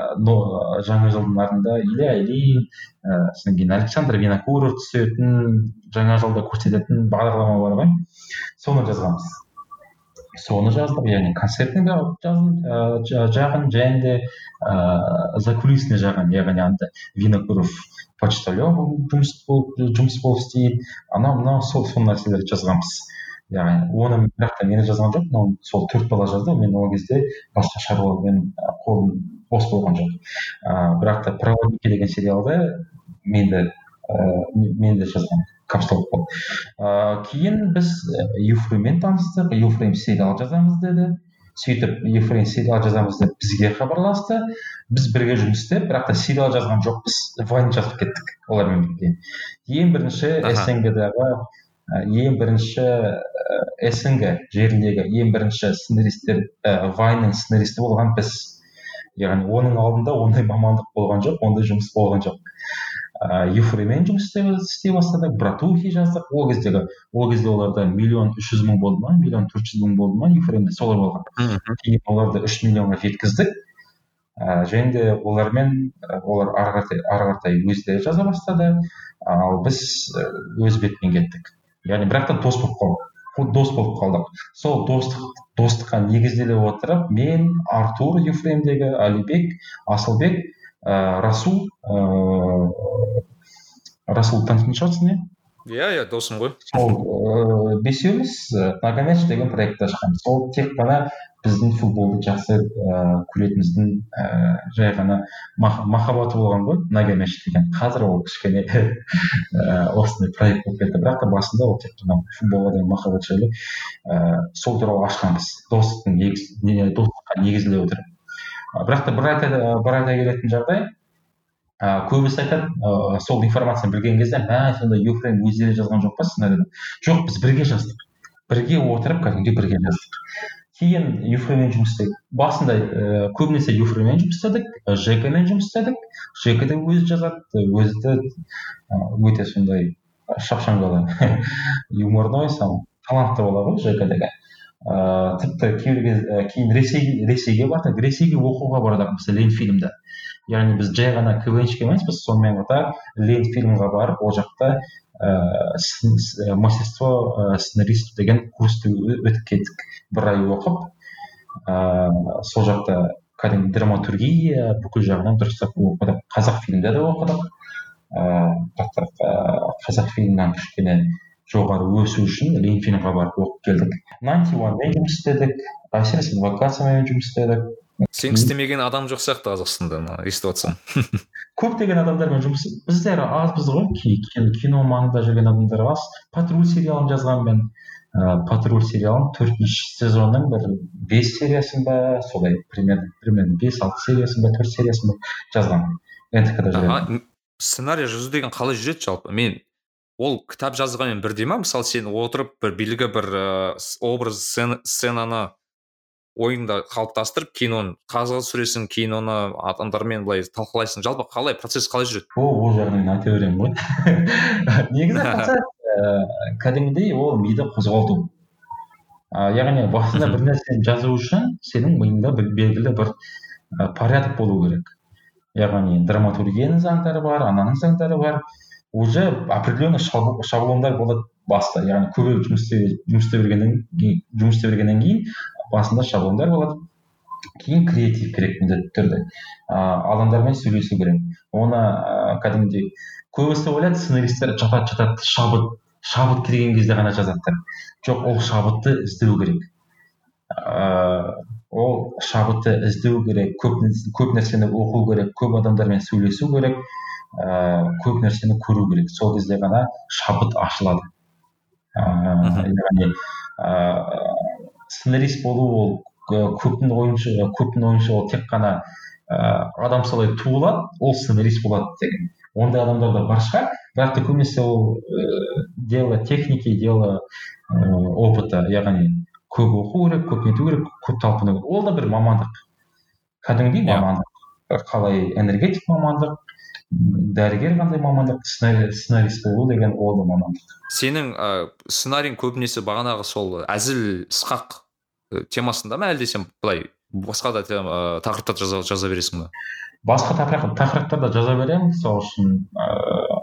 жаңа жылдың артында илья ильин ыыы содан кейін александр винокуров түсетін жаңа жылда көрсететін бағдарлама бар ғой. Соны жазғанбыз. Соны жаздық яғни концертный жағын және де ыыы закулисный жағын яғни анда винокуров почтальон жұмыс болып жұмыс болып істейді анау мынау сол сол нәрселерді жазғанбыз яғни оны бірақ та мен жазған жоқпын оны сол төрт бала жазды мен ол кезде басқа шаруамен қолым бос болған жоқ ыыы бірақ та проводники деген сериалды мен де ыыы мен де жазғам болып ыыы кейін біз юфремен таныстық юфрейм сериал жазамыз деді. Сөйтіп ефрейм сериал жазамыз деп бізге хабарласты. Біз бірге жұмыс істеп бірақ та сериал жазған жоқпыз. Вайн жазып кеттік олармен бірге. Ең бірінші снг дағы ең бірінші снг жеріндегі ең бірінші сценаристтер ә, вайнның сценаристі болған біз. Яғни оның алдында ондай мамандық болған жоқ ондай жұмыс болған жоқ. Ыыы юфремен жұмыс істей бастадық братухи жаздық. Ол кездегі ол кезде оларда миллион үш жүз мың болды ма миллион төрт жүз мың болды ма юфремде солай болған. Кейін оларды үш миллионға жеткіздік. Ыыы және де олармен олар ары қаратай өздері жаза бастады. Ал біз өз бетімен кеттік. Яғни бірақ та дос болып қалдық. Дос болып қалдық. Сол достық достыққа негізделе отырып мен артур юфремдегі алибек асылбек ыыы расул ыыы расул танитын шығарсың иә иә иә досым ғой сол ыыы бесеуміз деген проектті ашқанбыз ол тек қана біздің футболды жақсы ыыы көретініміздің ііі жай ғана махаббаты болған ғой ногомяч деген қазір ол кішкене ііі осындай проект болып кетті. Бірақ та басында ол тек қана футболға деген махаббат жайлы ііі сол туралы ашқанбыз достықтың достыққа негізделе отырып бірақ та бір айта бір айта келетін жағдай ыыы көбісі айтады ыыы сол информацияны білген кезде мә сонда юфрейм өздері жазған жоқ па сценарийді? Жоқ біз бірге жаздық. Бірге отырып кәдімгідей бірге жаздық кейін юфремен жұмыс істедік. Басында ыыы көбінесе юфремен жұмыс істедік жекамен жұмыс істедік. Жека да өзі жазады өзі де өте сондай шапшаң бала юморной сам талантты бала ғой жека деген. Ыыы тіпті кейбір кез кейін ресей ресейге бардық. Ресейге оқуға бардық біз ленфильмді яғни біз жай ғана квнщик емеспіз сонымен қатар ленфильмға барып ол жақта ыыы мастерство сценарист деген курсты өтіп кеттік бір ай оқып ыыы сол жақта кәдімгі драматургия бүкіл жағынан дұрыстап оқыдық. Қазақ де оқыдық. Ыыы қазақ фильмнан кішкене жоғары өсу үшін ленфильмға барып оқып келдік. Найнти уанмен жұмыс істедік әсіресе адвокациямен жұмыс істедік. Сен істемеген адам жоқ сияқты қазақстанда естіп отырсам. Көптеген адамдармен жұмыс біздер азбыз ғой. Кино маңында жүрген адамдар аз. Патруль сериалын жазғанмын ыыы патруль сериалының төртінші сезонның бір бес сериясын ба солай примерно примерно бес алты сериясын ба төрт сериясын ба жазғанмын нтк да сценарий жазу деген қалай жүреді жалпы? Мен ол кітап жазғанмен бірдей ма? Мысалы сен отырып бір белгілі бір ыыы образ сценаны ойыңда қалыптастырып кейін оны қағазға түсіресің кейін оны адамдармен былай талқылайсың. Жалпы қалай процесс қалай жүреді? О ол жағын мен айта беремін ғой. Негізі процесс кәдімгідей ол миды қозғалту. Яғни басында бір нәрсені жазу үшін сенің миыңда бір белгілі бір порядок болу керек. Яғни драматургияның заңдары бар ананың заңдары бар. Уже определенный шаблондар болады баста яғни көбірек жұмыс істей жұмыс істей бергеннен кейін жұмыс істей бергеннен кейін басында шаблондар болады. Кейін креатив керек міндетті түрде ыыы адамдармен сөйлесу керек. Оны ыыы кәдімгідей көбісі ойлайды сценаристтер жатады жатады шабыт шабыт келген кезде ғана жазады жоқ ол шабытты іздеу керек. Ыыы ол шабытты іздеу керек көп көп нәрсені оқу керек көп адамдармен сөйлесу керек ыыы көп нәрсені көру керек. Сол кезде ғана шабыт ашылады. Ыыы яғни ыыы сценарист болу ол көптің ойынша көптің ойынша ол тек қана ыыы адам солай туылады ол сценарист болады деген. Ондай адамдар да бар шығар. Бірақ та көбінесе ол ыыы дело техники дело ыыы опыта яғни көп оқу керек көп нету керек көп талпыну керек. Ол да бір мамандық. Кәдімгідей мамандық. Қалай энергетик мамандық дәрігер қандай мамандық сценарист болу деген ол да мамандық. Сенің ыыы сценарийің көбінесе бағанағы сол әзіл сықақ темасында ма әлде сен былай басқа да ыыы тақырыптар жаза, жаза бересің ба басқа тақырыптарда жаза беремін. Мысалы үшін ыыы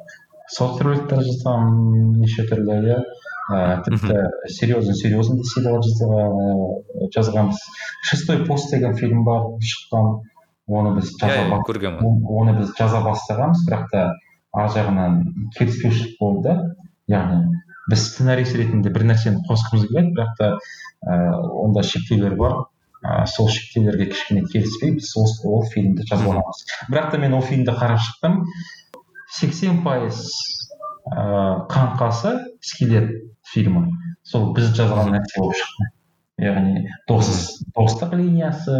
соцк роликтер жазамын неше түрлі иә. Ыыы тіпті серьезный серьезный сериал жазғанбыз шестой пост деген фильм бар шыққан оны біз жаза оны біз жаза бастағанбыз бірақ та ар жағынан келіспеушілік болды яғни біз сценарист ретінде бір нәрсені қосқымыз келеді бірақ та ыыы онда шектеулер бар. Ы сол шектеулерге кішкене келіспей біз ол, ол фильмді жазып аламыз. Бірақ та мен ол фильмді қарап шықтым. сексен пайыз ыыы қаңқасы скелет. Фильмі сол біз жазған нәрсе болып шықты. Яғни дос достық линиясы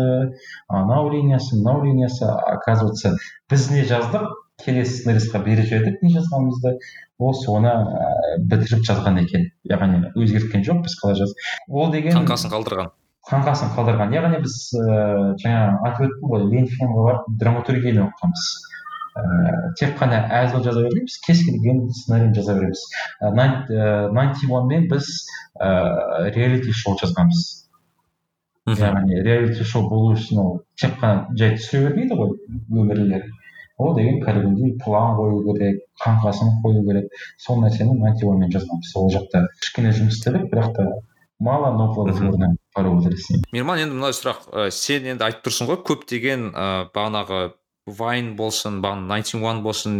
анау линиясы мынау линиясы. Оказывается біз не жаздық келесі сценаристқа беріп жібердік не жазғанымызды. Ол соны ә, бітіріп жазған екен. Яғни өзгерткен жоқпыз қалай жаз. Ол деген қаңқасын қалдырған. Қаңқасын қалдырған. Яғни біз ыыы жаңа айтып өттім ғой ленфильмге барып драматургияны оқығанбыз ыыы тек қана әзіл жаза бермейміз кез келген сценарийін жаза береміз найнти мен біз ыыы реалити шоу жазғанбыз яғни реалити шоу болу үшін ол тек қана жай түсіре бермейді ғой өмірлер ол деген кәдімгідей план қою керек қаңқасын қою керек сол нәрсені найнти мен жазғанбыз ол жақта кішкене жұмыс істедік бірақ та мало но плодотворно мейірман енді мынау сұрақ ә, сен енді айтып тұрсың ғой көптеген ә, бағанағы вайн болсын бағана найнти уан болсын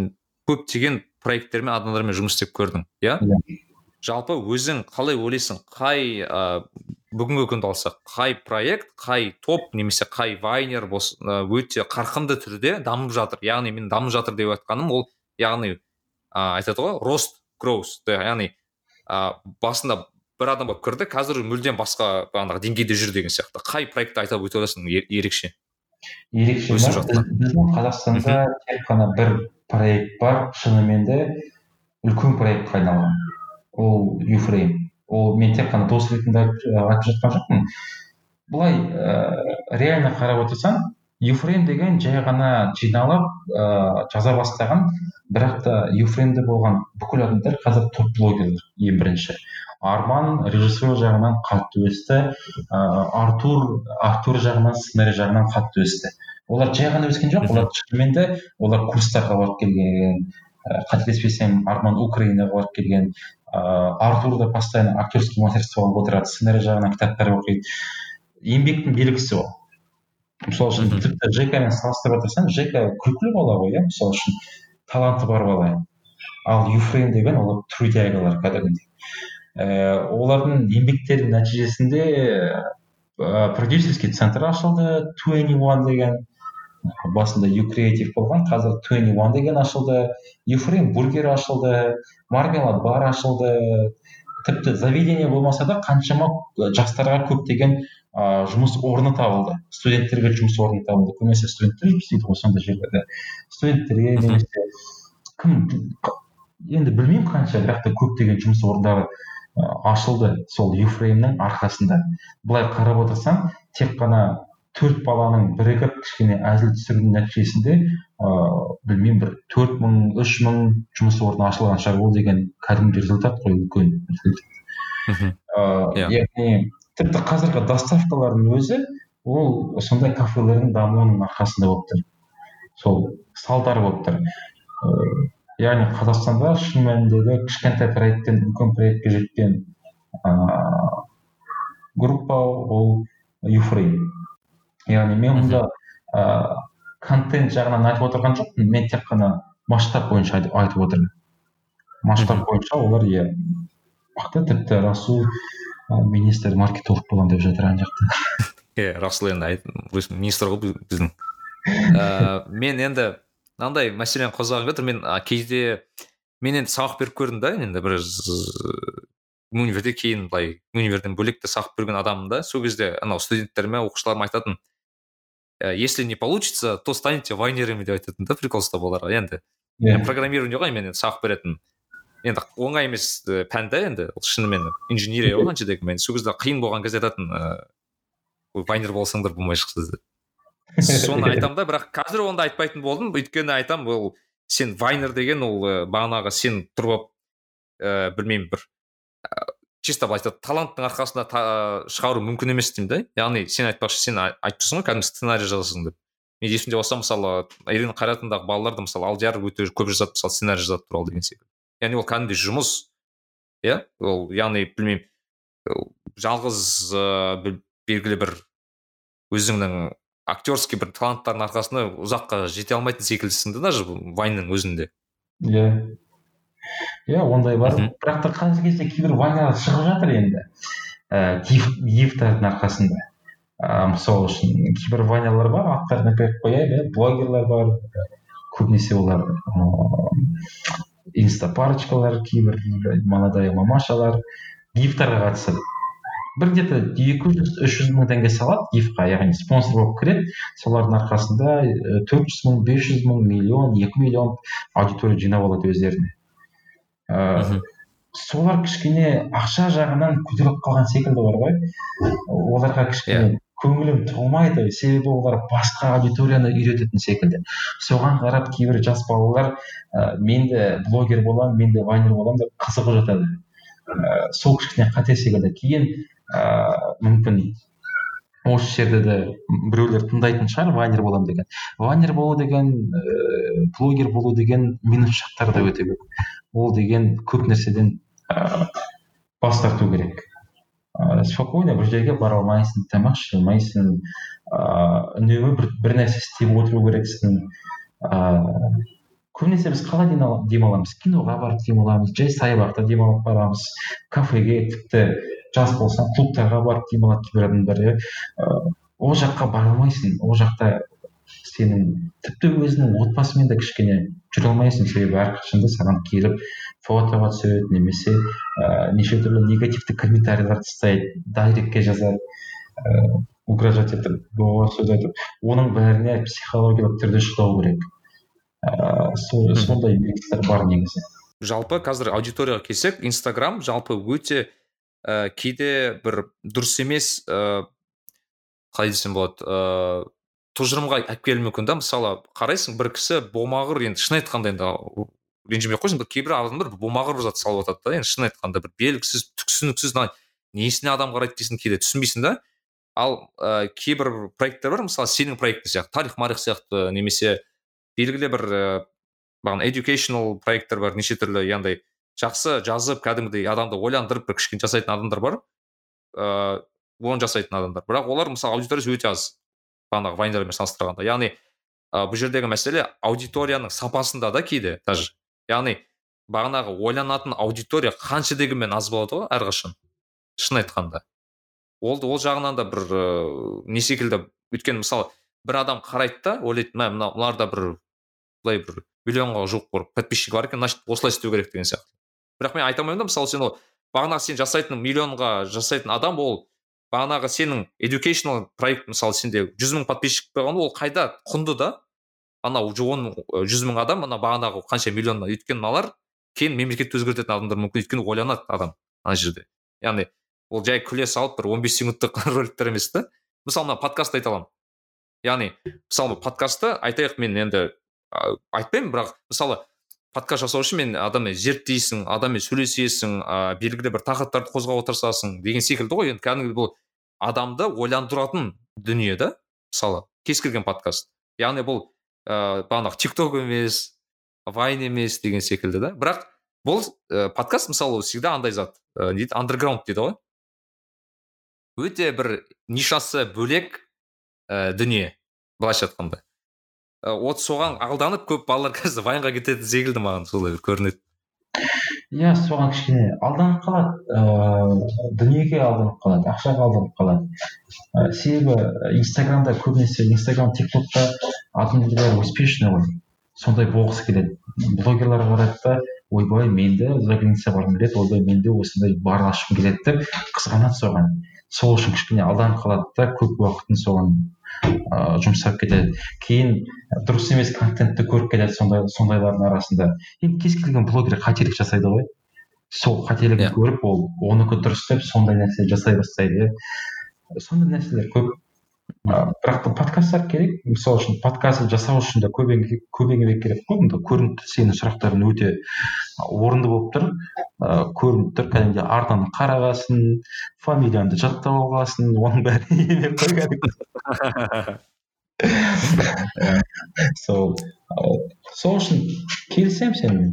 көптеген проекттермен адамдармен жұмыс істеп көрдің иә? Yeah? жалпы өзің қалай ойлайсың қай ә, бүгінгі күнді алсақ қай проект қай топ немесе қай вайнер болсын өте қарқынды түрде дамып жатыр яғни мен дамып жатыр деп айтқаным ол яғни ә, айтады ғой рост гроус яғни ә, басында бір адам болып кірді қазір мүлдем басқа бағанағы деңгейде жүр деген сияқты. Қай проектті айтып өте аласың ерекше? Ерекше біздің қазақстанда тек қана бір проект бар. Шынымен де үлкен проектке айналған. Ол юфрейм ол мен тек қана дос ретінде айтып жатқан жоқпын. Былай ә, реально қарап отырсаң юфрейм деген жай ғана жиналып ә, жаза бастаған бірақ та юфреймде болған бүкіл адамдар қазір топ блогерлер ең бірінші. Арман режиссер жағынан қатты өсті. Ә, артур артур жағынан сценарий жағынан қатты өсті. Олар жай ғана өскен жоқ олар шынымен де олар курстарға барып келген ә, қателеспесем арман украинаға барып келген. Ыыы артур да постоянно актерский мастерство алып отырады сценарий жағынан кітаптар оқиды. Еңбектің белгісі ол. Мысалы үшін тіпті жекамен салыстырып отырсаң жека күлкілі бала ғой иә? Мысалы үшін таланты бар бала. Ал юфрейм деген ол трудягалар кәдімгідей ііі олардың еңбектерінің нәтижесінде ыыы продюсерский центр ашылды туэни деген. Басында юкреатив болған қазір туэни уан деген ашылды. Юфрейм бургер ашылды мармелад бар ашылды. Тіпті заведение болмаса да қаншама жастарға көптеген ыыы жұмыс орны табылды. Студенттерге жұмыс орны табылды. Көбінесе студенттер жұмыс істейді ғой сондай жерлерде. Студенттерге немесе кім енді білмеймін қанша бірақ та көптеген жұмыс орындары ашылды сол юфреймнің арқасында. Былай қарап отырсаң тек қана төрт баланың бірігіп кішкене әзіл түсірудің нәтижесінде ыыы білмеймін бір төрт мың үш мың жұмыс орны ашылған шығар ол деген кәдімгі результат қой үлкен ыыы яғни тіпті қазіргі доставкалардың өзі ол сондай кафелердің дамуының арқасында болып тұр. Сол салдары болып тұр. Ыыы яғни қазақстанда шын мәніндегі кішкентай проекттен үлкен проектке жеткен ыыы группа ол юфрейм яғни мен мұнда ыыы контент жағынан айтып отырған жоқпын мен тек қана масштаб бойынша айтып отырмын. Масштаб бойынша олар иә мықты тіпті расул министр маркетолог боламын деп жатыр ана жақта. Иә расул енді министр ғой біздің. Ыыы мен енді мынандай мәселені қозғағым келіп мен кейде мен енді сабақ беріп көрдім да енді бір универде кейін былай универден бөлек те сабақ берген адаммын да. Сол кезде анау студенттеріме оқушыларыма айтатын Э, если не получится то станете вайнерами деп айтатын да прикол ұстап оларға енді yeah. программирование ғой мен енді сабақ беретін. Енді оңай емес э, пән да енді. Ол шынымен инженерия ғой ана жердегі мен сол кезде қиын болған кезде айтатын ыыы вайнер болсаңдар болмай шықса соны айтамын да бірақ қазір онда айтпайтын болдым. Өйткені айтамын ол сен вайнер деген ол э, бағанағы сен тұрып алып білмеймін бір чисто былай айтады таланттың арқасында та, шығару мүмкін емес деймін да. Яғни сен айтпақшы сен айтып тұрсың ғой кәдімгі сценарий жазасың деп. Мен есімде болса мысалы ирина қайратындағы балалар да мысалы алдияр өте көп жазады мысалы сценарий жазады туралы деген секілді. Яғни ол кәдімгідей жұмыс иә ол яғни білмеймін жалғыз ыыы белгілі бір өзіңнің актерский бір таланттардың арқасында ұзаққа жете алмайтын секілдісің да даже вайнның өзінде. Иә. Иә ондай бар. Бірақ та қазіргі кезде кейбір вайналар шығып жатыр енді. Ііі гифтардың арқасында. Ыыы мысалы үшін кейбір вайналар бар аттарын ақ қояйын иә блогерлер бар көбінесе олар инста парочкалар кейбір молодая мамашалар гифтарға қатысады. Бір где то екі жүз үш жүз мың теңге салады гифқа яғни спонсор болып кіреді. Солардың арқасында төрт жүз мың бес жүз мың миллион екі миллион аудитория жинап алады өздеріне. Ыыы солар кішкене ақша жағынан көтеріліп қалған секілді бар ғой. Оларға кішкене yeah. Иә. көңілім толмайды себебі олар басқа аудиторияны үйрететін секілді. Соған қарап кейбір жас балалар ә, мен де блогер боламын мен де вайнер боламын деп қызығып жатады. Ә, сол кішкене қате кейін ыыы мүмкін осы жерде де біреулер тыңдайтын шығар вайнер боламын деген. Вайнер болу деген ііі блогер болу деген минус жақтары да өте көп. Ол деген көп нәрседен ыыы бас тарту керек. Ыыы спокойно бір жерге бара алмайсың тамақ іше алмайсың ыыы үнемі бір, бір нәрсе істеп отыру керексің. Ыыы көбінесе біз қалай демаламыз киноға барып демаламыз жай саябақта демалып барамыз кафеге тіпті жас болсаң клубтарға барып демалады кейбір адамдар иә? Ол жаққа бара алмайсың ол жақта сенің тіпті өзіңнің отбасымен де кішкене жүре алмайсың. Себебі әрқашанда саған келіп фотоға түседі немесе ә, неше түрлі негативті комментарийлер тастайды дайректке жазады ыыы угрожать етіп сөз айтып оның бәріне психологиялық түрде шыдау керек. Ыыы сондай бар негізі. Жалпы қазір аудиторияға келсек инстаграм жалпы өте ә, кейде бір дұрыс емес ә, қалай десем болады ыыы тұжырымға алып келуі мүмкін да. Мысалы қарайсың бір кісі болмағыр енді шын айтқанда енді ренжімей ақ қойсын кейбір адамдар болмағыр зат салып жатады да. Енді шын айтқанда бір белгісіз түсініксіз несіне адам қарайды дейсің кейде түсінбейсің да. Ал ә, кейбір проекттер бар мысалы сенің проектің сияқты тарих марих сияқты немесе белгілі бір ііі бағана educational проекттер бар неше түрлі яғни жақсы жазып кәдімгідей адамды ойландырып бір кішкене жасайтын адамдар бар ыыы оны жасайтын адамдар. Бірақ олар мысалы аудиториясы өте аз бағанағы вайнермен салыстырғанда. Яғни ә, бұл жердегі мәселе аудиторияның сапасында да кейде даже. Яғни бағанағы ойланатын аудитория қанша дегенмен аз болады ғой әрқашан шын айтқанда. Ол ол жағынан да бір ыыы не секілді өйткені мысалы бір адам қарайды да ойлайды мә мына мыналарда бір былай бір миллионға жуық бір подписчик бар екен значит осылай істеу керек деген сияқты. Бірақ мен айта алмаймын да мысалы сен ол бағанағы сен жасайтын миллионға жасайтын адам ол бағанағы сенің educational проект мысалы сенде жүз мың подписчик болғанда ол қайда? құнды да. Анау он жүз мың адам ана бағанағы қанша миллион өйткені мыналар кейін мемлекетті өзгертетін адамдар мүмкін өйткені ойланады адам ана жерде. Яғни ол жай күле салып бір он бес секундтық роликтер емес та. Мысалы мына подкастты айта аламын. Яғни мысалы подкастты айтайық мен енді айтпаймын бірақ мысалы подкаст жасау үшін мен адаммен зерттейсің адаммен сөйлесесің ыыы белгілі бір тақырыптарды қозғауға тырысасың деген секілді ғой. Енді кәдімгі бұл адамды ойландыратын дүние да мысалы кез келген подкаст. Яғни бұл ыыы бағанағы тик ток емес вайн емес деген секілді да. Бірақ бұл ә, подкаст мысалы всегда андай зат ә, не дейді андерграунд дейді ғой. Өте бір нишасы бөлек ә, дүние былайша айтқанда. Вот соған алданып көп балалар қазір вайнға кететін секілді маған солай көрінеді. Иә соған кішкене алданып қалады. Ыыы дүниеге алданып қалады ақшаға алданып қалады. Ә, себебі инстаграмда көбінесе инстаграм тик токта адамдар бәрі успешный ғой. Сондай болғысы келеді. Блогерларға қарайды да ойбай мен де за граница барғым келеді ойбай мен де осындай бар ашқым келеді деп қызғанады соған. Сол үшін кішкене алданып қалады да көп уақытын соған ыыы жұмсап кетеді кейін дұрыс емес контентті көріп кетеді сондай сондайлардың арасында енді кез келген блогер қателік жасайды ғой сол қателігін. Иә. көріп ол оныкі дұрыс деп сондай нәрсе жасай бастайды иә сондай нәрселер көп бірақ та подкасттар керек. Мысалы үшін подкаст жасау үшін де көп көп еңбек керек қой. Мында көрініп тұр сенің сұрақтарың өте орынды болып тұр. Ыыы көрініп тұр. Кәдімгідей арнаны қарағансың фамилияңды жаттап алғансың оның бәрі еңбек қой кәдімгі сол сол үшін келісемін сенімен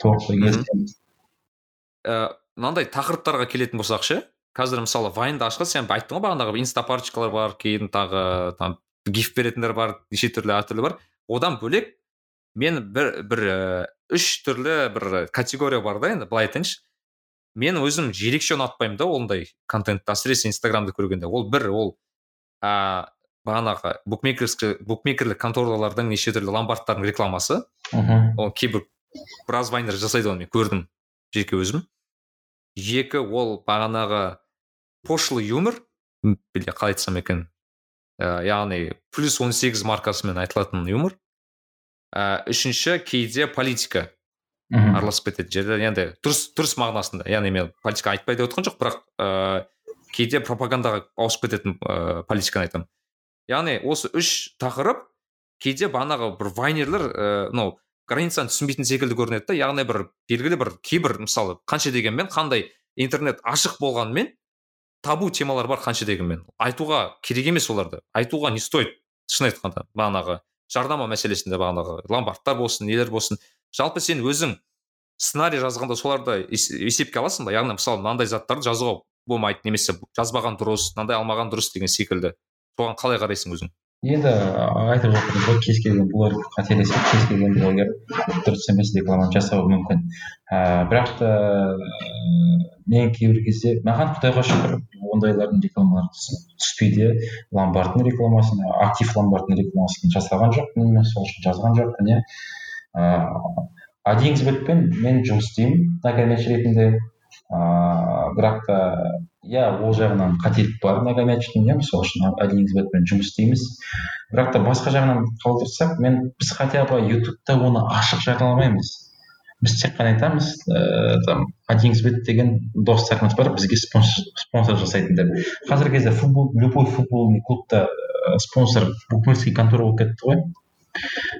толықтай келісемін. Мынандай тақырыптарға келетін болсақ ше? Қазір мысалы вайнды ашқан сен айттың ғой бағанағы инстапарочкалар бар кейін тағы там гиф беретіндер бар неше түрлі әртүрлі бар. Одан бөлек мен бір бір үш түрлі бір категория бар да енді былай айтайыншы. Мен өзім ерекше ұнатпаймын да ондай контентті әсіресе инстаграмды көргенде. Ол бір ол ә, бағанағы букмекерлік конторалардың неше түрлі ломбардтардың рекламасы. Мхм. Ол кейбір біраз вайнер жасайды оны мен көрдім жеке өзім. Екі ол бағанағы пошлый юмор или қалай айтсам екен? Ә, яғни плюс 18 маркасымен айтылатын юмор. Ә, үшінші кейде политика мхм. араласып кететін жерде. Енді дұрыс дұрыс мағынасында. Яғни мен политика айтпай деп отырған жоқ бірақ ә, кейде пропагандаға ауысып кететін ә, политиканы айтамын. Яғни осы үш тақырып кейде бағанағы бір вайнерлер ііі мынау границаны түсінбейтін секілді көрінеді да яғни бір белгілі бір кейбір мысалы қанша дегенмен қандай интернет ашық болғанымен табу темалар бар қанша дегенмен айтуға керек емес оларды. Айтуға не стоит. Шын айтқанда бағанағы жарнама мәселесінде бағанағы ломбардтар болсын нелер болсын. Жалпы сен өзің сценарий жазғанда соларды ес- есепке аласың ба? Яғни мысалы мынандай заттарды жазуға болмайды немесе жазбаған дұрыс мынандай алмаған дұрыс деген секілді. Соған қалай қарайсың өзің? Енді айтып жатырмыз ғой кез келген блогер қателеседі кез келген блогер дұрыс емес реклама жасауы мүмкін. Ыыы бірақ та ыыы мен кейбір кезде маған құдайға шүкір ондайлардың рекламалары түс- түспейді. Ломбардтың рекламасын актив ломбардтың рекламасын жасаған жоқпын мен сол үшін жазған жоқпын иә. Ыыы один иксбетпен мен жұмыс істеймін. Наконец ретінде ыыы бірақ та иә ол жағынан қателік бар нагомячтың иә мысалы үшін один иксбетпен жұмыс істейміз. Бірақ та басқа жағынан қалдырсақ мен біз хотя бы ютубта оны ашық жарияламаймыз біз тек қана айтамыз ыыы там один деген достарымыз бар бізге спонсор спонсор жасайтындар. Қазіргі кезде футбол любой футбольный клубта ыыы спонсор букмекерский контора болып кетті ғой.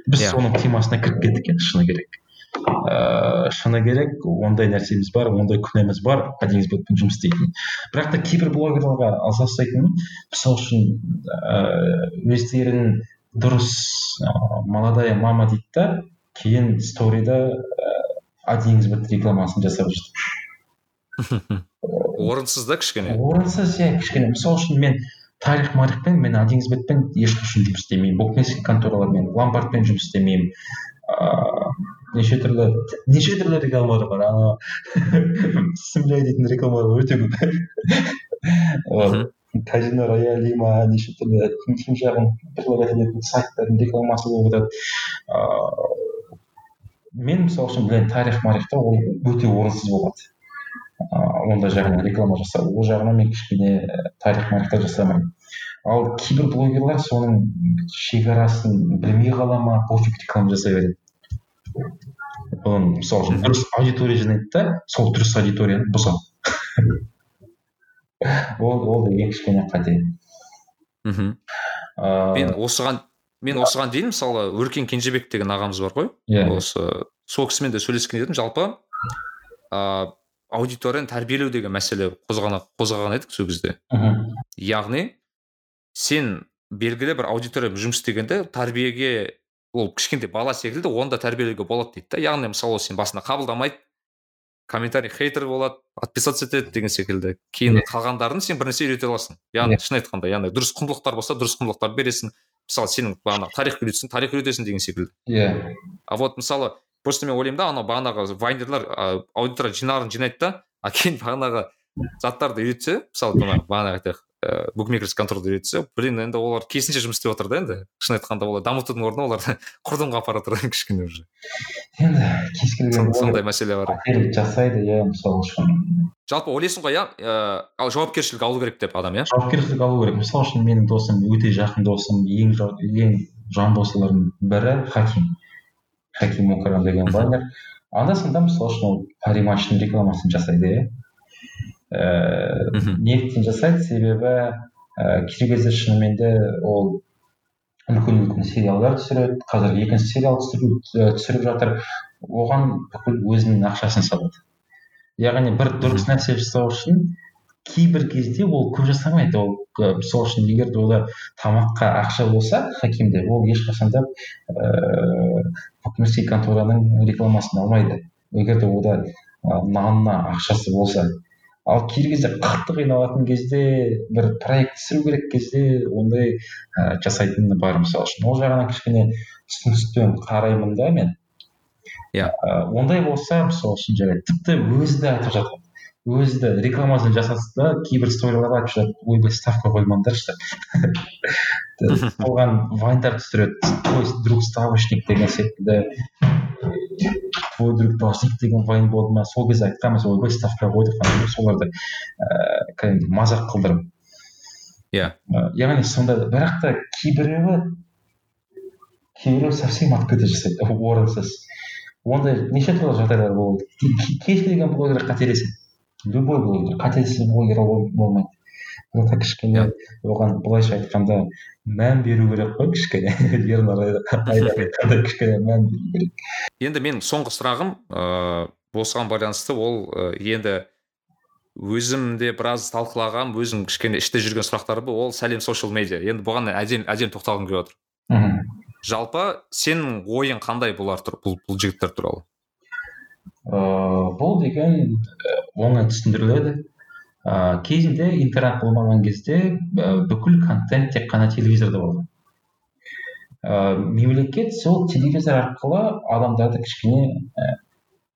Біз Иә. соның темасына кіріп кеттік енді шыны керек. Ыыы шыны керек ондай нәрсеміз бар ондай күнәміз бар один иксбетпен жұмыс істейтін. Бірақ та кейбір блогерларға алса ұстайтыным мысалы үшін ыыы өздерін дұрыс ыыы молодая мама дейді да кейін сторида ыыы иксбет рекламасын жасап жүрді орынсыз да кішкене? Орынсыз иә кішкене. Мысалы үшін мен тарих марихпен мен один иксбетпен ешқашан жұмыс істемеймін. Букмекерский конторалармен ломбардпен жұмыс істемеймін. Ыыы неше түрлі неше түрлі рекламалар бар ана сымляй дейтін реклама өте көп. Казино рояль ма неше түрлі күн жағын предлагать ететін сайттардың рекламасы болып жатады ыыы мен мысалы үшін білемін тарих марихта ол өте орынсыз болады. Ыыы ондай жағынан реклама жасау. Ол жағынан мен кішкене і, тарих марихта жасамаймын. Ал кейбір блогерлар соның шекарасын білмей қала ма пофиг реклама жасай береді. Оны мысалы үшін дұрыс аудитория жинайды да сол дұрыс аудиторияны бұзады ол ол деген кішкене қате. Мхм. Ыыы мен осыған мен осыған дейін мысалы өркен кенжебек деген ағамыз бар ғой. Иә. Осы сол кісімен де сөйлескен едім. Жалпы ыыы аудиторияны тәрбиелеу деген мәселе қозғана қозғаған едік сол кезде. Мхм. Яғни сен белгілі бір аудиториямен жұмыс істегенде тәрбиеге ол кішкентай бала секілді оны да тәрбиелеуге болады дейді да яғни мысалы сен басында қабылдамайды комментарий хейтер болады отписаться етеді деген секілді. Кейін қалғандарын сен бір нәрсе үйрете аласың. Яғни шын айтқанда яғни дұрыс құндылықтар болса дұрыс құндылықтар бересің. Мысалы сенің бағанағы тарих үйретсең тарих үйретесің деген секілді. Иә. А вот мысалы просто мен ойлаймын да анау бағанағы вайнерлер ә, аудитория жинағын жинайды да а кейін бағанағы заттарды үйретсе мысалы бағанағы айтайық ііі букмекерский конторды үйретсе блин енді олар керісінше жұмыс істеп жатыр да енді? Шын айтқанда олар дамытудың орнына оларды құрдымға апарып жатыр кішкене уже. Енді кез келген Сон- блогер сондай мәселе бар. жасайды иә мысалы үшін. Жалпы ойлайсың ғой иә? Ііі ал жауапкершілік алу керек деп адам иә? Жауапкершілік алу керек. Мысалы үшін менің досым өте жақын досым ең ең жан досылардың бірі хаким. Хаким мукарам деген вайнер анда санда мысалы үшін ол париматчтың рекламасын жасайды иә? Ііі мхм неліктен жасайды себебі ііі кей кезде шынымен де ол үлкен үлкен сериалдар түсіреді. Қазір екінші сериал түсіріп, і түсіріп жатыр. Оған бүкіл өзінің ақшасын салады. Яғни бір дұрыс нәрсе жасау үшін кейбір кезде ол көп жасамайды. Ол мысалы үшін егер де ода тамаққа ақша болса хакимде ол ешқашан да ііі букмекерский контораның рекламасын алмайды. Егер де ода ы нанна ақшасы болса. Ал кей кезде қатты қиналатын кезде бір проект түсіру керек кезде ондай ә, жасайтыны бар мысалы үшін. Ол жағынан кішкене түсіністікпен қараймын да мен. Иә. Ә, ондай болса мысалы үшін жарайды тіпті өзі де айтып жатады өзі де рекламасын жасаса да кейбір сториларға айтып жатады ойбай ставка қоймаңдаршы. Деп соған вайндар түсіреді. Твой друг ставочник деген секілді. Друг должник деген вайн болды ма? Сол кезде айтқанбыз ойбай ставка ғой деп соларды ыыы кәдімгі мазақ қылдырып. Иә. Яғни сондай бірақ та кейбіреуі кейбіреуі совсем открыто жасайды орынсыз. Ондай неше түрлі жағдайлар болды. Кез келген блогер қателеседі. Любой блогер қателескен блогер болмайды. Бірақ кішкене оған былайша айтқанда мән беру керек қой кішкене. Ернар кішкене мән беру керек. Енді мен соңғы сұрағым ыыы осыған байланысты ол енді өзім де біраз талқылағам өзім кішкене іште жүрген сұрақтар ол сәлем social медиа енді бұған әдем әдем тоқталғым келіп отыр. Жалпы сенің ойың қандай бұлар бұл, бұл жігіттер туралы? Ыыы бұл деген оңай түсіндіріледі. Ыыы кезінде интернет болмаған кезде бүкіл контент тек қана телевизорда болған ыыы мемлекет сол телевизор арқылы адамдарды кішкене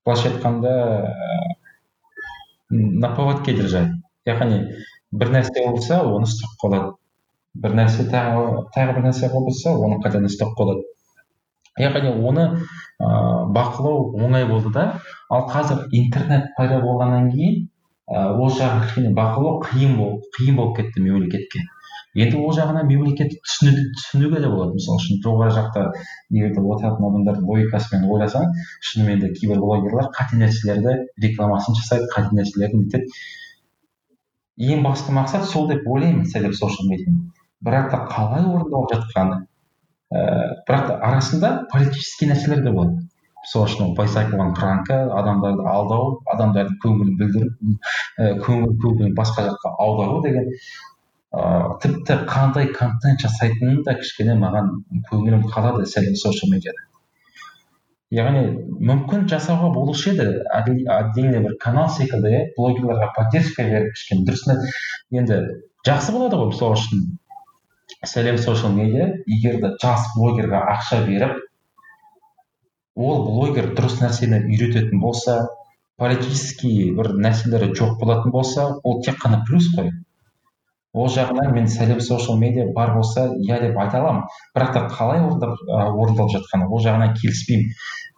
былайша айтқанда на поводке держать. Яғни бір нәрсе болса оны ұстап қалады. Бір нәрсе тағы тағы бір нәрсе болса оны қайтадан ұстап қалады. Яғни оны ыыы бақылау оңай болды да ал қазір интернет пайда болғаннан кейін ыыы ол жағын кішкене бақылау қиын болып қиын болып кетті мемлекетке. Енді ол жағынан мемлекетті түсіну, түсінуге де болады. Мысалы үшін жоғары жақта егер отыратын адамдардың логикасымен ойласаң шынымен де кейбір блогерлар қате нәрселерді рекламасын жасайды қате нәрселерді нетеді. Ең басты мақсат сол деп ойлаймын сәлем социал медианың бірақ та қалай орындалып жатқаны ііі бірақ та арасында политический нәрселер де болады. Мысалы үшін ол байса айтылған пранка адамдарды алдау адамдардың көңілін білдіріп көңіл көңілін басқа жаққа аудару деген ыыы тіпті қандай контент жасайтынын да кішкене маған көңілім қалады сәл социал медиада яғни мүмкін жасауға болушы еді. Отдельный бір канал секілді иә блогерларға поддержка беріп кішкене дұрыс енді жақсы болады ғой мысалы үшін. Сәлем социал медиа егер де жас блогерға ақша беріп ол блогер дұрыс нәрсені үйрететін болса политический бір нәрселері жоқ болатын болса ол тек қана плюс қой. Ол жағынан мен сәлем социал медиа бар болса иә деп айта аламын. Бірақ та қалай орындап орындалып жатқаны ол жағынан келіспеймін.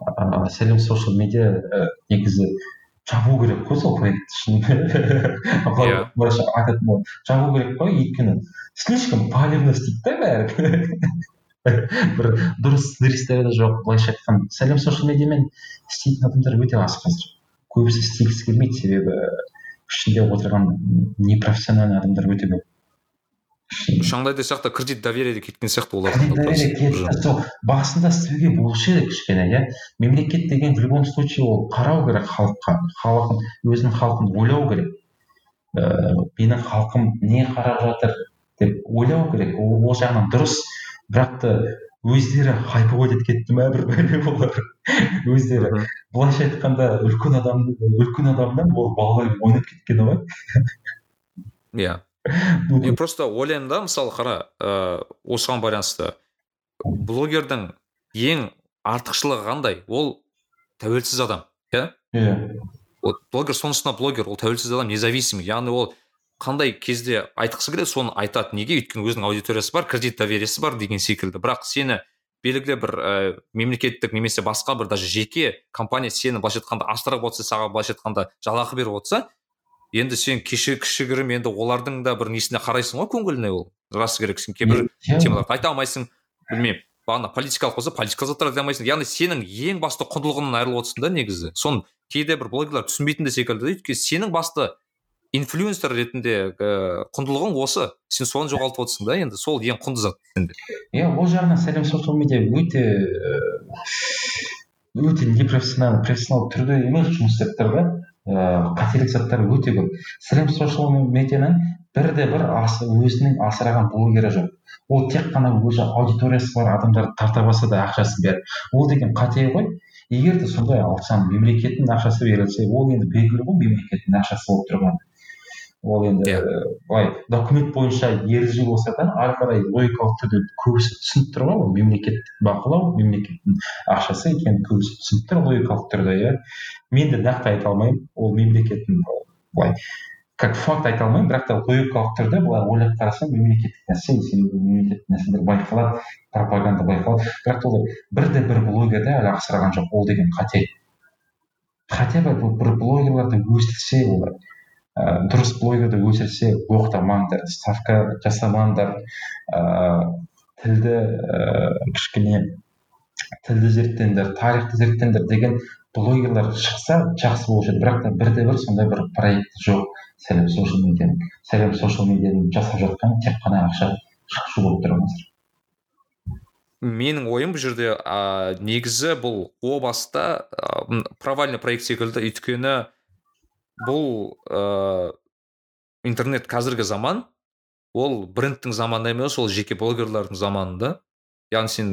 Ыыы сәлем социал медиа негізі жабу керек қой сол проектті айтатын жабу керек қой өйткені слишком палевно істейді да бәрі. Бір дұрыс сценаристері де жоқ былайша айтқанда сәлем социал медиамен істейтін адамдар өте аз қазір. Көбісі істегісі келмейді себебі ішінде отырған непрофессиональный адамдар өте көп. Шаңдайда сияқты кредит доверие кеткен сияқты олар доверие кетті сол басында істеуге болушы еді кішкене иә. Мемлекет деген в любом случае ол қарау керек халыққа. Халқын өзінің халқын ойлау керек. Ыыы менің халқым не қарап жатыр деп ойлау керек. Ол, ол жағынан дұрыс. Бірақ та өздері хайповать етіп кетті ма бір олар өздері. Былайша айтқанда үлкен адам үлкен адамнан ол балалар ойнап кеткен ғой. Иә. Мен просто ойлаймын да мысалы қара ыыы осыған байланысты блогердің ең артықшылығы қандай? Ол тәуелсіз адам иә? Иә. Вот блогер сонысына блогер ол тәуелсіз адам независимый. Яғни ол қандай кезде айтқысы келеді соны айтады. Неге? Өйткені өзінің аудиториясы бар кредит довериесі бар деген секілді. Бірақ сені белгілі бір ә, мемлекеттік немесе басқа бір даже жеке компания сені былайша айтқанда асырап отырса саған былайша айтқанда жалақы беріп отырса енді сен кеше кішігірім енді олардың да бір несіне қарайсың ғой көңіліне ол. Расы керек сен кейбір темаларды айта алмайсың. Білмеймін бағана политикалық болса политика заттарды айта алмайсың. Яғни сенің ең басты құндылығыңнан айырылып отырсың да негізі. Соны кейде бір блогерлар түсінбейтін де секілді өйткені сенің басты инфлюенсер ретінде ыыы құндылығың осы. Сен соны жоғалтып отырсың да енді сол ең құнды зат иә ол жағынан сәлем социал медиа өте өте непрофессионал профессионал түрде емес жұмыс істеп тұр да. Ыыы қателік заттар өте көп. Сәлем социал медианың бір асы өзінің асыраған блогері жоқ. Ол тек қана өзі аудиториясы бар адамдарды тарта бастады ақшасын беріп. Ол деген қате ғой. Егер де сондай алсам мемлекеттің ақшасы берілсе ол енді белгілі ғой мемлекеттің ақшасы болып тұрғаны ол енді иә. былай документ бойынша ереже болса да ары қарай логикалық түрде көбісі түсініп тұр ғой ол мемлекеттік бақылау мемлекеттің ақшасы екенін көбісі түсініп тұр логикалық түрде иә. Мен де нақты айта алмаймын ол мемлекеттің былай как факт айта алмаймын бірақ та логикалық түрде былай ойлап қарасаң мемлекеттік нәрсе себебі мемлекеттік нәрселер байқалады пропаганда байқалады бірақ та олар бірде бір блогерді әлі асыраған жоқ ол деген қате. Хотя бы бір блогерларды өсірсе олар. Ә, дұрыс блогерді өсірсе боқтамаңдар ставка жасамаңдар. Ыыы тілді ііі кішкене тілді зерттеңдер тарихты зерттеңдер деген блогерлар шықса жақсы болушы еді бірақ та бірде бір сондай бір проект жоқ. Сәлем социал медианың сәлем социал медианың жасап жатқан тек қана ақша шақшу болып тұр қазір менің ойым бұл жерде ә, негізі бұл о баста ә, провальный проект секілді. Өйткені бұл ә, интернет қазіргі заман ол брендтің заманы емес ол жеке блогерлардың заманында. Яғни сен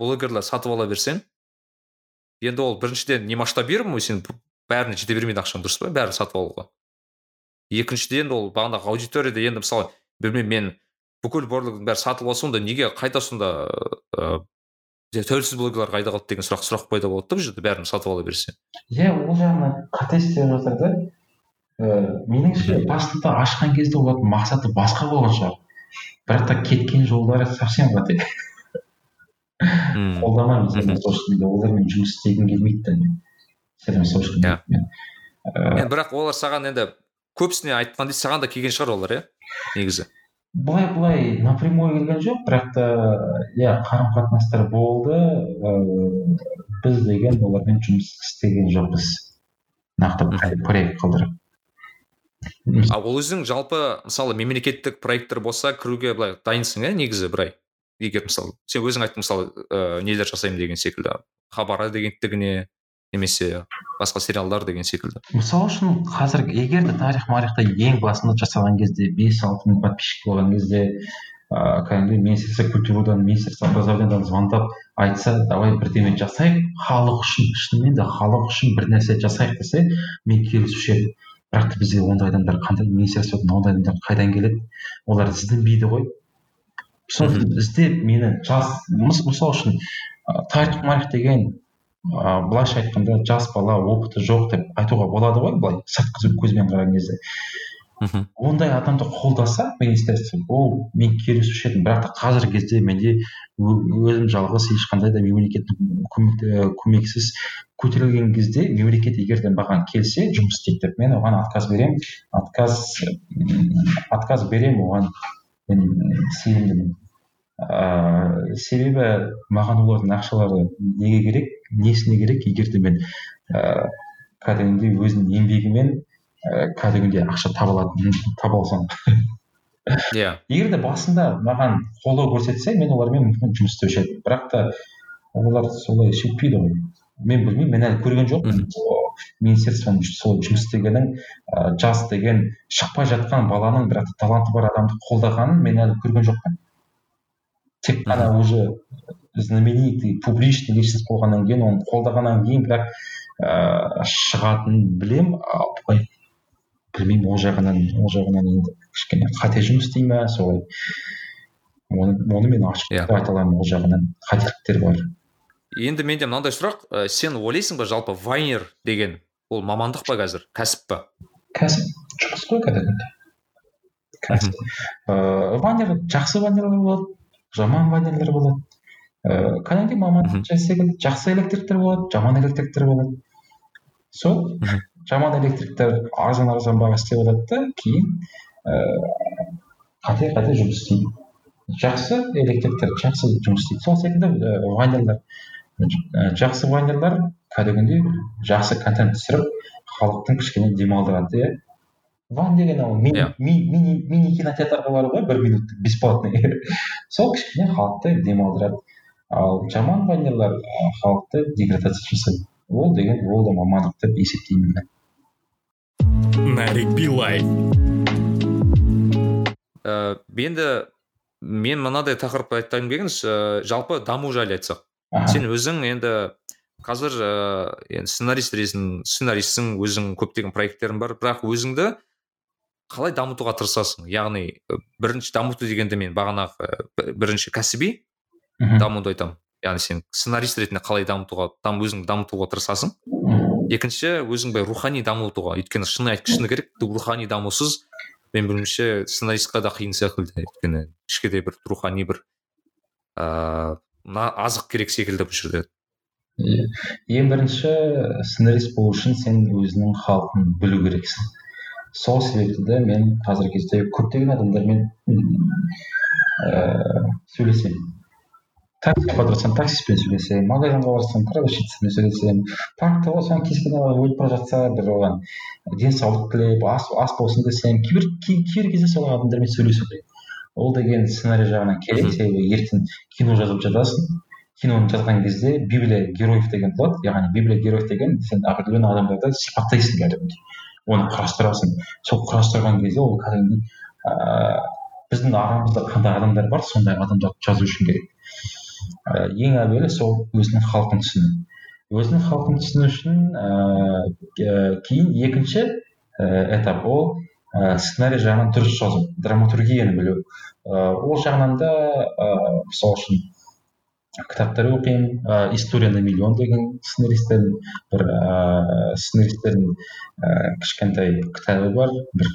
блогерлар сатып ала берсең енді ол біріншіден не масштабируемый сен бәріне жете бермейді ақшаң дұрыс па? Бәрін сатып алуға. Екіншіден ол бағанағы аудиторияда енді мысалы білмеймін мен бүкіл блогердің бәрі сатылып алса онда неге қайда сонда ыыы тәуелсіз блогерлар қайда қалды деген сұрақ сұрақ пайда болады да бұл жерде бәрін сатып ала берсе. Иә ол жағынан қате істеп жатыр да. Ііі меніңше басында ашқан кезде олардың мақсаты басқа болған шығар. Бірақ та кеткен жолдары совсем қате. Қолдамаймын сәлем социал медиа олармен жұмыс істегім келмейді мен. Сәлем социал медиамен енді бірақ олар саған енді көбісіне айтқандай саған да келген шығар олар иә негізі. Былай былай напрямую келген жоқ бірақ та иә қарым қатынастар болды. Ыыы біз деген олармен жұмыс істеген жоқпыз. Нақты проект қылдырып ал ол өзің жалпы мысалы мемлекеттік проекттер болса кіруге былай дайынсың иә негізі былай егер мысалы сен өзің айттың мысалы ыыы нелер жасаймын деген секілді хабар агенттігіне немесе басқа сериалдар деген секілді. Мысалы үшін қазір егер де тарих марихта ең басында жасаған кезде бес алты мың подписчик болған кезде ыыы кәдімгідей министерство культурадан министерство образованиядан звондап айтса давай бірдеме жасайық халық үшін шынымен де халық үшін бір нәрсе жасайық десе мен келісуші едім. Бірақ та бізде ондай адамдар қандай министерстводан ондай адамдар қайдан келеді? Олар ізденбейді ғой. Сол іздеп мені жас мысалы үшін тарих марих деген ыыы былайша айтқанда жас бала опыты жоқ деп айтуға болады ғой былай сыртқы көзбен қараған кезде. Мхм. Ондай адамды қолдаса министерство ол мен келісуші едім. Бірақ та қазіргі кезде менде өзім жалғыз ешқандай да мемлекеттің көмексіз көтерілген кезде мемлекет егер де маған келсе жұмыс істейді деп мен оған отказ беремін отказ отказ беремін оған. Мен сенімдімін. Ыыы себебі маған олардың ақшалары неге керек несіне керек егер де мен ыыы кәдімгідей өзінің еңбегімен ііі кәдімгідей ақша таба алатын таба алсам. Иә. Егер де басында маған қолдау көрсетсе мен олармен мүмкін жұмыс істеуші едім бірақ та олар солай сөйтпейді ғой. Мен білмеймін мен әлі көрген жоқпын. Министерствоның солай жұмыс істегенін ыыы жас деген шықпай жатқан баланың бірақ таланты бар адамды қолдағанын мен әлі көрген жоқпын. Тек қана уже знаменитый публичный личность болғаннан кейін оны қолдағаннан кейін бірақ ыыы шығатынын білемін ал былай білмеймін ол жағынан ол жағынан енді кішкене қате жұмыс істей ма солай. Оны, оны мен ашық yeah. Иә. айта аламын ол жағынан қателіктер бар. Енді менде мынандай сұрақ ә, сен ойлайсың ба жалпы вайнер деген ол мамандық па қазір кәсіп па? Кәсіп жұмыс қой кәдімгідей. Кәсіп. Ыыы вайнер жақсы вайнерлер болады. Жаман вайнерлер болады. Ыыы кәдімгідей маман секілді жақсы электриктер болады жаман электриктер болады. Сол жаман электриктер арзан арзан баға істеп алады да кейін ыыы қате қате жұмыс істейді. Жақсы электриктер жақсы жұмыс істейді. Сол секілді вайнерлер жақсы вайнерлар кәдімгідей жақсы контент түсіріп халықтың кішкене демалдырады иә. Ван деген ол мини yeah. мини мини кинотеатрға бар ғой бір минуттық бесплатный. Сол кішкене халықты демалдырады. Ал жаман вайнерлар халықты деградация жасайды. Ол деген ол да мамандық деп есептеймін мен. Нарик билай ә, енді мен мынадай тақырыпты айтайын дегенбіз ә, жалпы даму жайлы айтсақ. Сен өзің енді қазір ыыы енді сценарист ретінде сценаристсің өзің көптеген проекттерің бар бірақ өзіңді қалай дамытуға тырысасың? Яғни бірінші дамыту дегенде мен бағанағы бірінші кәсіби дамуды айтамын. Яғни сен сценарист ретінде қалай дамытуға дам, өзіңді дамытуға тырысасың. Екінші өзің былай рухани дамытуға өйткені шын айт шыны керек рухани дамусыз мен білуімше сценаристқа да қиын секілді өйткені ішке де бір рухани бір ыыы азық керек секілді бұл жерде. Ең бірінші сценарист болу үшін сен өзіңнің халқын білу керексің. Сол себепті де мен қазіргі кезде көптеген адамдармен ыыы сөйлесемін. Таксиге отырсам таксистпен сөйлесемін магазинге барсам продавщицамен сөйлесемін. Паркта болсам кез келген адам өтіп бара жатса бір оған денсаулық тілеп ас ас болсын десем кейбір кейбір кезде сол адамдармен сөйлесу керек. Ол деген сценарий жағынан керек себебі ертең кино жазып жатасың киноны жазған кезде библия героев деген болады. Яғни библия героев деген сен определенный адамдарды сипаттайсың кәдімгідей оны құрастырасың. Сол құрастырған кезде ол кәдімгідей ыыы біздің арамызда қандай адамдар бар сондай адамдарды жазу үшін керек. Ыыы ең әуелі сол өзінің халқын түсіну. Өзінің халқын түсіну үшін ыыы кейін екінші этап ол ә, сценарий жағынан дұрыс жазу драматургияны білу. Ыыы ол жағынан да ыыы мысалы үшін кітаптар оқимын ыыы история на миллион деген сценаристердің бір ыыы сценаристердің ііі кішкентай кітабы бар бір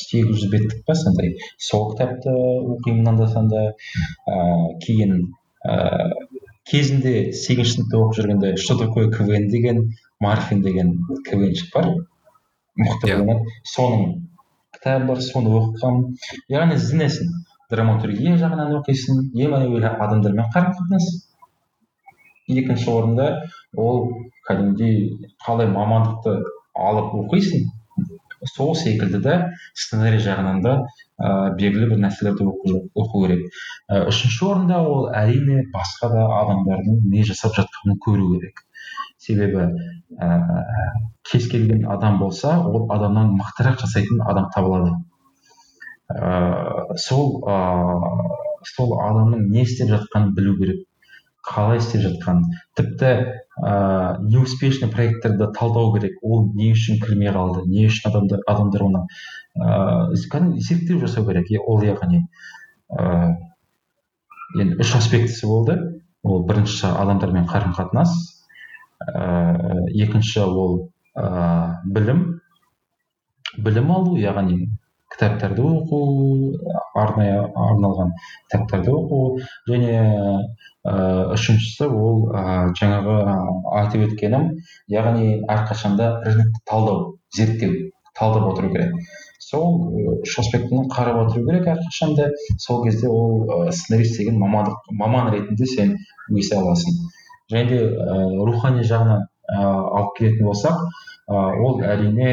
сегіз жүз беттік па сондай. Сол кітапты оқимын анда санда. Ыыы кейін ыыы кезінде сегізінші сыныпта оқып жүргенде что такое квн? деген марфин деген квнщик бар. Мықты yeah. соның кітабы бар соны оқығанмын. Яғни ізденесің драматургия жағынан оқисың ең әуелі адамдармен қарым қатынас. Екінші орында ол кәдімгідей қалай мамандықты алып оқисың сол секілді да сценарий жағынан да ыыы белгілі бір нәрселерді оқу керек. Ә, үшінші орында ол әрине басқа да адамдардың не жасап жатқанын көру керек. Себебі ә, кез келген адам болса ол адамнан мықтырақ жасайтын адам табылады. Ыыы сол ыыы сол адамның не істеп жатқанын білу керек қалай істеп жатқанын. Тіпті ыыы неуспешный проекттерді талдау керек. Ол не үшін кірмей қалды не үшін адамдар адамдар оны ыыы кәдімгі зерттеу жасау керек. Ол яғни ыыы енді үш аспектісі болды. Ол бірінші адамдармен қарым қатынас ыыы екінші ол ыыы білім. Білім алу яғни кітаптарды оқу арнайы арналған кітаптарды оқу және ыыы үшіншісі ол ыыы жаңағы айтып өткенім яғни әрқашанда рынокты талдау зерттеу талдап отыру керек. Сол үш аспектіні қарап отыру керек әрқашанда сол кезде ол сценарист деген мамандық маман ретінде сен өсе аласың. Және де ыыы рухани жағынан ыыы алып келетін болсақ ыыы ол әрине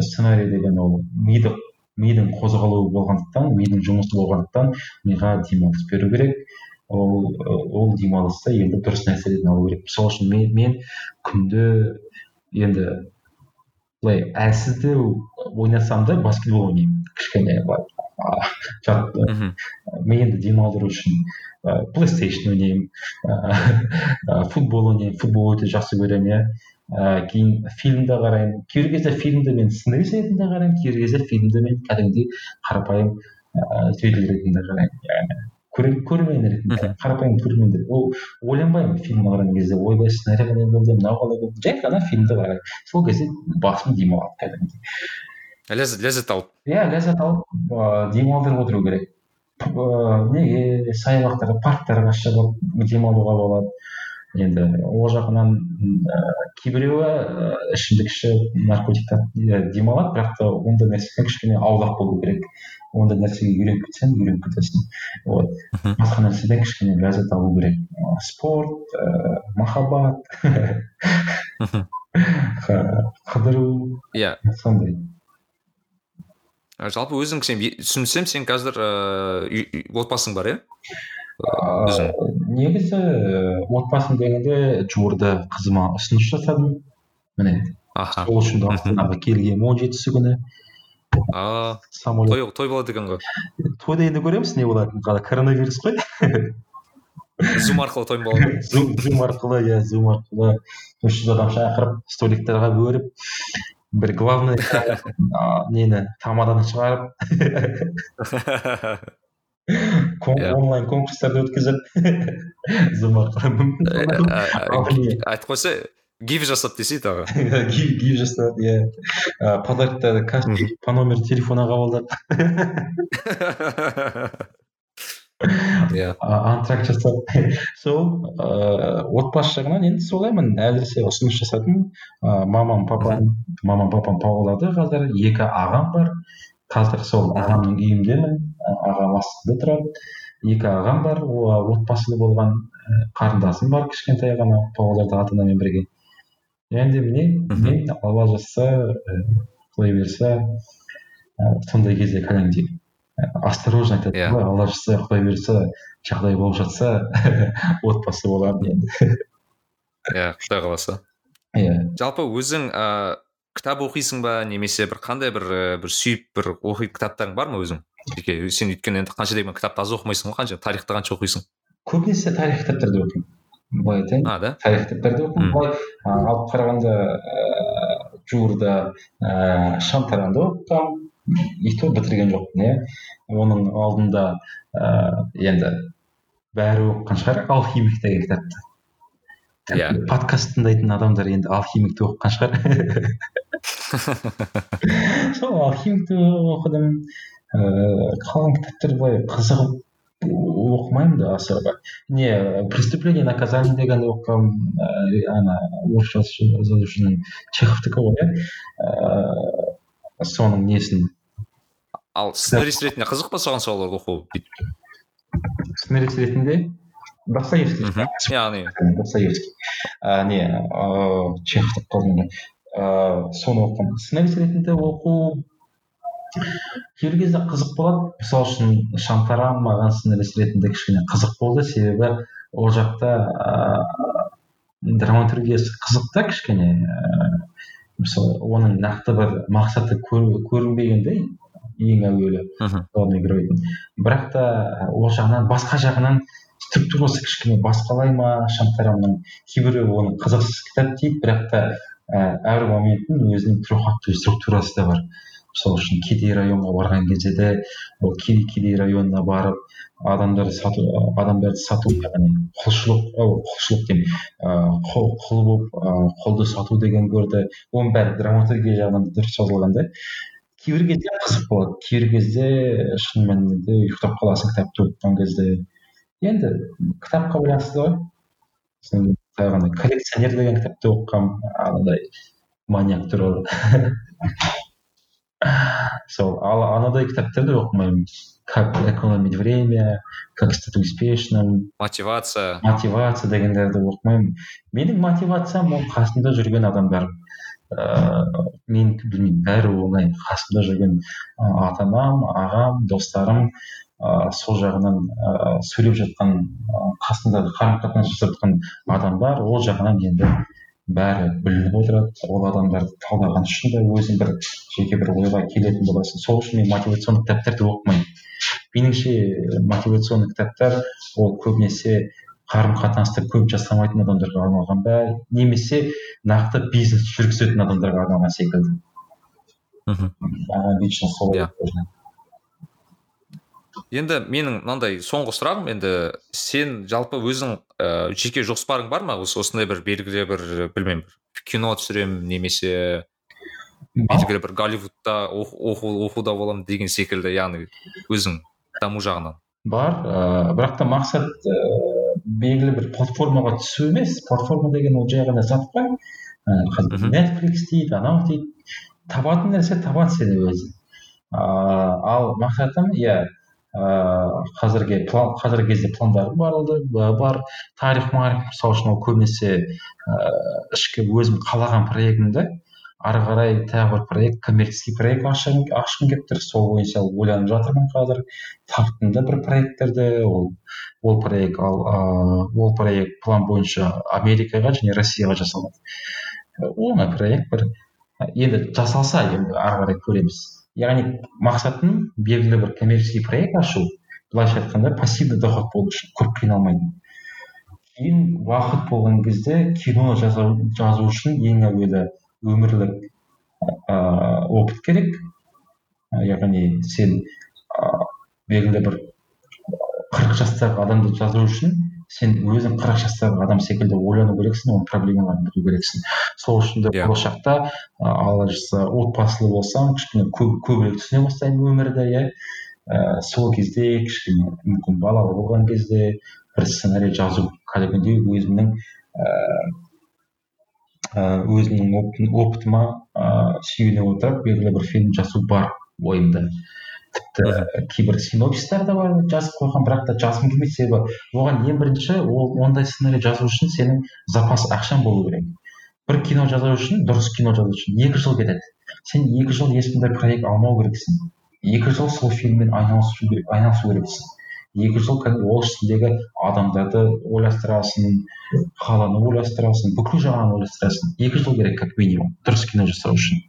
сценарий деген ол миды мидың қозғалуы болғандықтан мидың жұмысы болғандықтан миға демалыс беру керек. Ол ол демалыста енді дұрыс нәрселерден алу керек. Мысалы үшін мен, мен күнде енді былай әлсіз де ойнасам да баскетбол ойнаймын. Кішкене былай жат миымды демалдыру үшін ыыы плейстейшн ойнаймын. Ыыы футбол ойнаймын. Футбол өте жақсы көремін иә. Ыыы кейін фильмді қараймын. Кейбір кезде фильмді мен сценарист ретінде қараймын. Кейбір кезде фильмді мен кәдімгідей қарапайым ыыы зритель ретінде қараймын. Яғни көрермен ретінде қарапайым көрермендер ол ойланбаймын фильмді қараған кезде. Ойбай сценарий қалай болды мынау қалай болды? Жай ғана фильмді қараймын. Сол кезде басым демалады кәдімгідей. Ләззат ләззат алып. Иә ләззат алып ыыы демалдырып отыру керек. Ыыы неге? Саябақтарға парктарға шығып демалуға болады? Енді ол жағынан ыыы кейбіреуі ішімдік ішіп наркотиктан демалады бірақ та ондай нәрседен кішкене аулақ болу керек. Ондай нәрсеге үйреніп кетсең үйреніп кетесің. Вот. Басқа нәрседен кішкене ләззат алу керек. Спорт ыыы махаббат. Қыдыру. Иә. Сондай. Жалпы өзің сен түсінсем сен қазір ыыы отбасың бар иә? Ыыы негізі отбасым дегенде жуырда қызыма ұсыныс жасадым. Міне аха. сол үшін астанаға келгенмін он жетісі күні. А той той болады екен ғой. Тойда енді көреміз не болатынын қазір коронавирус қой. Зум арқылы той болады. Зум арқылы иә зум арқылы. үш жүз адам шақырып столиктарға бөліп бір главный нені тамаданы шығарып. онлайн конкурстарды өткізіп айтып қойса гиф жасады десей тағы. Гиф гиф жасады иә. Подаркта каспи по номеру телефона қабылдады иә. Антракт жасап сол ыыы отбасы жағынан енді солаймын. Әзірше ұсыныс жасадым. Ыыы мамам папам мамам папам павлодарда қазір екі ағам бар. Қазір сол ағамның үйіндемін ағам астында тұрады. Екі ағам бар отбасылы болған і қарындасым бар кішкентай ғана павлодарда ата анамен бірге. Енді міне мен алла жазса і құдай бұйырса і сондай кезде кәдімгідей осторожно айтады Иә. ғой алла жазса құдай бұйырса жағдай болып жатса отбасы болады енді иә құдай қаласа. Иә. Жалпы өзің ыыы кітап оқисың ба немесе бір қандай бір і, бір сүйіп бір оқитын кітаптарың бар ма өзің? Жеке сен өйткені енді қанша дегенмен кітапты аз оқымайсың ғой қанша тарихты қанша оқисың? Көбінесе тарих кітаптарды оқимын былай айтайын. А да? Тарих кітаптарды оқимын. Былай алып қарағанда ыыы жуырда ыыы шантаранды оқығанмын и то бітірген жоқпын иә. Оның алдында ыыы енді бәрі оқыған шығар. Алхимик деген кітапты. Иә. подкаст тыңдайтын адамдар енді алхимикті оқыған шығар. Сол алхимикті оқыдым. Ыыы қалған кітаптар былай қызығып оқымаймын да бір. не преступление наказание дегенді оқығанмын ана орысша жазушының чеховтікі ғой иә. Ыыы соның несін? Ал сценарист ретінде қызық па саған сол оқу? Сценарист ретінде? Достоевский. Яғни достоевский. А, не ыыы чехов қалдым ыыы соны оқығанмын сценарист ретінде оқу кейбір кезде қызық болады. Мысалы үшін шантарам маған сценарист ретінде кішкене қызық болды. Себебі ол жақта ыыы драматургиясы қызық та кішкене. Ыыы мысалы оның нақты бір мақсаты көр- көрінбеген да ең әуелі мхм главный геройдың. Бірақ та ол жағынан басқа жағынан структурасы кішкене басқалай ма шантарамның кейбірі оны қызықсыз кітап дейді бірақ та ә, әр моменттің өзінің трехактовый структурасы да бар. Мысалы үшін кедей районға барған кезде де ол кедей, кедей районына барып адамдарды сату адамдарды сату яғни құлшылық құлшылық деймін ыыы құл болып құлды сату деген көрді. Оның бәрі драматургия жағынан дұрыс жазылған да. Кейбір кезде қызық болады. Кейбір кезде шын мәнінде ұйықтап қаласың кітапты оқыған кезде. Енді кітапқа байланысты ғой. Сосын коллекционер деген кітапты оқығанмын анадай маньяк туралы сол ал анадай кітаптарды оқымаймын. Как экономить время как стать успешным. Мотивация. Мотивация дегендерді оқымаймын. Менің мотивациям ол қасымда жүрген адамдар. Ыыы мен білмеймін бәрі оңай. Қасымда жүрген ата анам ағам достарым ыыы сол жағынан ыыы сөйлеп жатқан ы қасымда қарым қатынас жасап жатқан адамдар ол жағынан енді бәрі білініп отырады. Ол адамдарды талдаған үшін де өзің бір жеке бір ойға келетін боласың. Сол үшін мен мотивационный кітаптарды оқымаймын. Меніңше мотивационный кітаптар ол көбінесе қарым қатынасты көп жасамайтын адамдарға арналған ба немесе нақты бизнес жүргізетін адамдарға арналған секілді. Мхм. Маған лично солай Иә. Енді менің мынандай соңғы сұрағым енді сен жалпы өзің ә, жеке жоспарың бар ма? осы осындай бір белгілі бір білмеймін бір кино түсіремін немесе белгілі бір голливудта оқу, оқу, оқуда боламын деген секілді яғни өзің даму жағынан. Бар ыыы бірақ та мақсат ыыы белгілі бір платформаға түсу емес. Платформа деген ол жай ғана зат қой. Қазір netflix дейді анау дейді. Табатын нәрсе табады сені өзі. Ыыы ал мақсатым иә ыыы қазіргі план қазіргі кезде пландарым бар бар. Тарих марих мысалы үшін ол көбінесе ыыы ішкі өзім қалаған проектімді ары қарай тағы бір проект коммерческий проект ашқым келіп тұр. Сол бойынша ойланып жатырмын қазір. Таптым да бір проекттерді ол ол проект ал ыыы ол проект план бойынша америкаға және россияға жасалады. Оңай проект бір. Енді жасалса енді ары қарай көреміз. Яғни мақсатым белгілі бір коммерческий проект ашу. Былайша айтқанда пассивный доход болу үшін көп қиналмайтын кейін уақыт болған кезде кино жазу, үшін ең әуелі өмірлік ыыы опыт керек. Яғни сен ыыы белгілі бір қырық жастағы адамды жазу үшін сен өзің қырық жастағы адам секілді ойлану керексің оның проблемаларын білу керексің. Сол үшін де иә. болашақта алла жазса отбасылы болсаң кішкене көп көбірек түсіне бастаймын өмірді иә. Ә, сол кезде кішкене мүмкін балалы болған кезде бір сценарий жазу кәдімгідей өзімнің ііі өзімнің опытыма ыыы сүйене отырып белгілі бір фильм жазу бар ойымда тіпті кейбір синопсистар да бар жазып қойған бірақ та жазғым келмейді себебі оған ең бірінші ол ондай сценарий жазу үшін сенің запас ақшаң болу керек. Бір кино жазу үшін дұрыс кино жазу үшін екі жыл кетеді. Сен екі жыл ешқандай проект алмау керексің. Екі жыл сол фильммен айналысу керек айналысу керексің. Екі жыл ол ішіндегі адамдарды ойластырасың қаланы ойластырасың бүкіл жағын ойластырасың. Екі жыл керек как минимум дұрыс кино жасау үшін.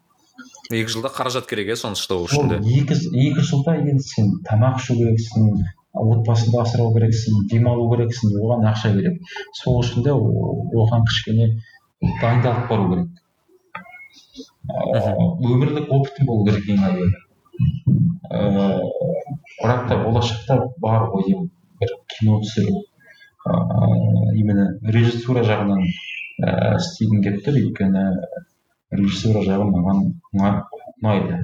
Екі жылда қаражат керек иә соны ұстау үшін де. Екі, екі жылда енді сен тамақ ішу керексің отбасыңды асырау керексің демалу керексің оған ақша керек. Сол үшін де оған кішкене дайындалып бару керек. Өмірлік опытың болу керек ең әуелі. Ыыы бірақ та болашақта бар ойым бір кино түсіру ыыы именно режиссура жағынан ыыы істегім келіп тұр. Өйткені режиссура жағы маған ұнайды.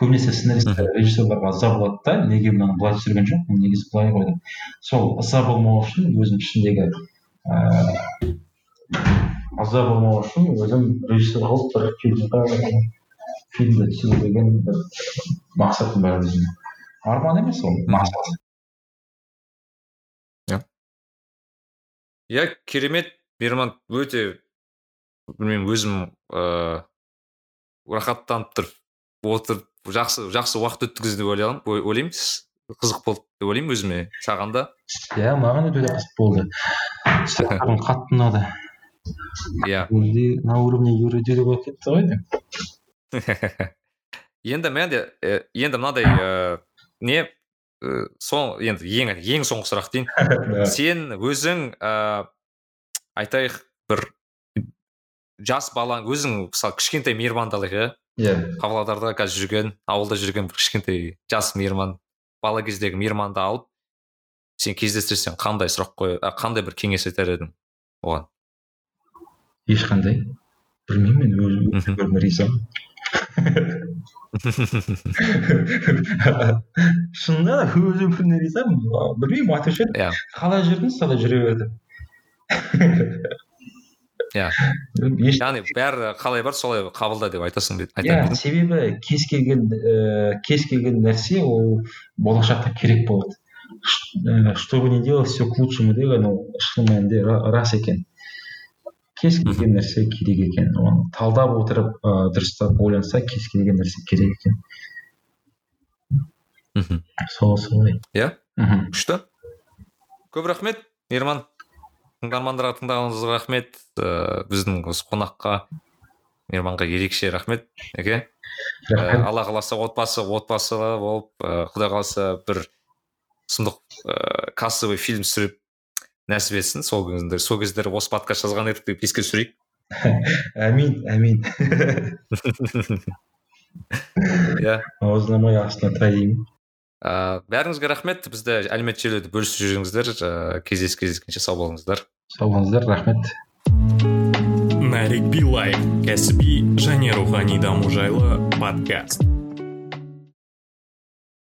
Көбінесе сценаристтер режиссерларға ыза болады да неге мынаны былай түсірген жоқпын негізі былай ғой деп сол ыза болмау үшін өзім ішіндегі ыыы ыза болмау үшін өзім режиссер қылып бір фильмға фильмді түсіру деген бір мақсатым бар өзімнің. Арман емес ол мақсат. Иә керемет мейірман өте білмеймін өзім ыыы рахаттанып тұрып отырып жақсы жақсы уақыт өткізді деп ойлаймын ойлаймын. Қызық болды деп ойлаймын өзіме саған да иә маған өте қызық болды. Сұрақтарың қатты ұнады. Иә. На уровне юридика болып кетті ғой енді менде енді мынадай ыыы не сол енді ең ең соңғы сұрақ дейін. Сен өзің ыыы айтайық бір жас балаң өзің мысалы кішкентай мейірманды алайық иә? Иә. Павлодарда қазір жүрген ауылда жүрген бір кішкентай жас мейірман бала кездегі мейірманды алып сен кездестірсең қандай сұрақ қой қандай бір кеңес айтар едің оған? Ешқандай. Білмеймін мен өзім ризамын. Шынында да өз өмірімнен ризамын. Білмеймін айтушы едім иә. Қалай жүрдіңіз солай жүре бердім иә. Яғни бәрі қалай бар солай қабылда деп айтасың иә себебі кез келген ііі кез келген нәрсе ол болашақта керек болады. Что бы ни делал все к лучшему деген ол шын мәнінде рас екен. Кез келген нәрсе керек екен. Оны талдап отырып ыыы дұрыстап ойланса кез келген нәрсе керек екен. Мхм сол солай. Иә? Мхм күшті. Көп рахмет мейірман. Тыңдармандарға тыңдағаныңызға рахмет. Ыыы біздің осы қонаққа мейірманға ерекше рахмет әке ә, алла қаласа отбасы отбасы болып ыыы құдай қаласа бір сұмдық ыыы кассовый фильм түсіріп нәсіп етсін сол кездер сол кездері осы подкаст жазған едік деп еске түсірейік. Әмин әмин. Иә. Аузына астына тай деймін ыыы бәріңізге рахмет. Бізді әлеуметтік желіде бөлісіп жүріңіздер ыыы кездесіп кездескенше сау болыңыздар. Сау болыңыздар рахмет. Нарик билай кәсіби және рухани даму жайлы подкаст.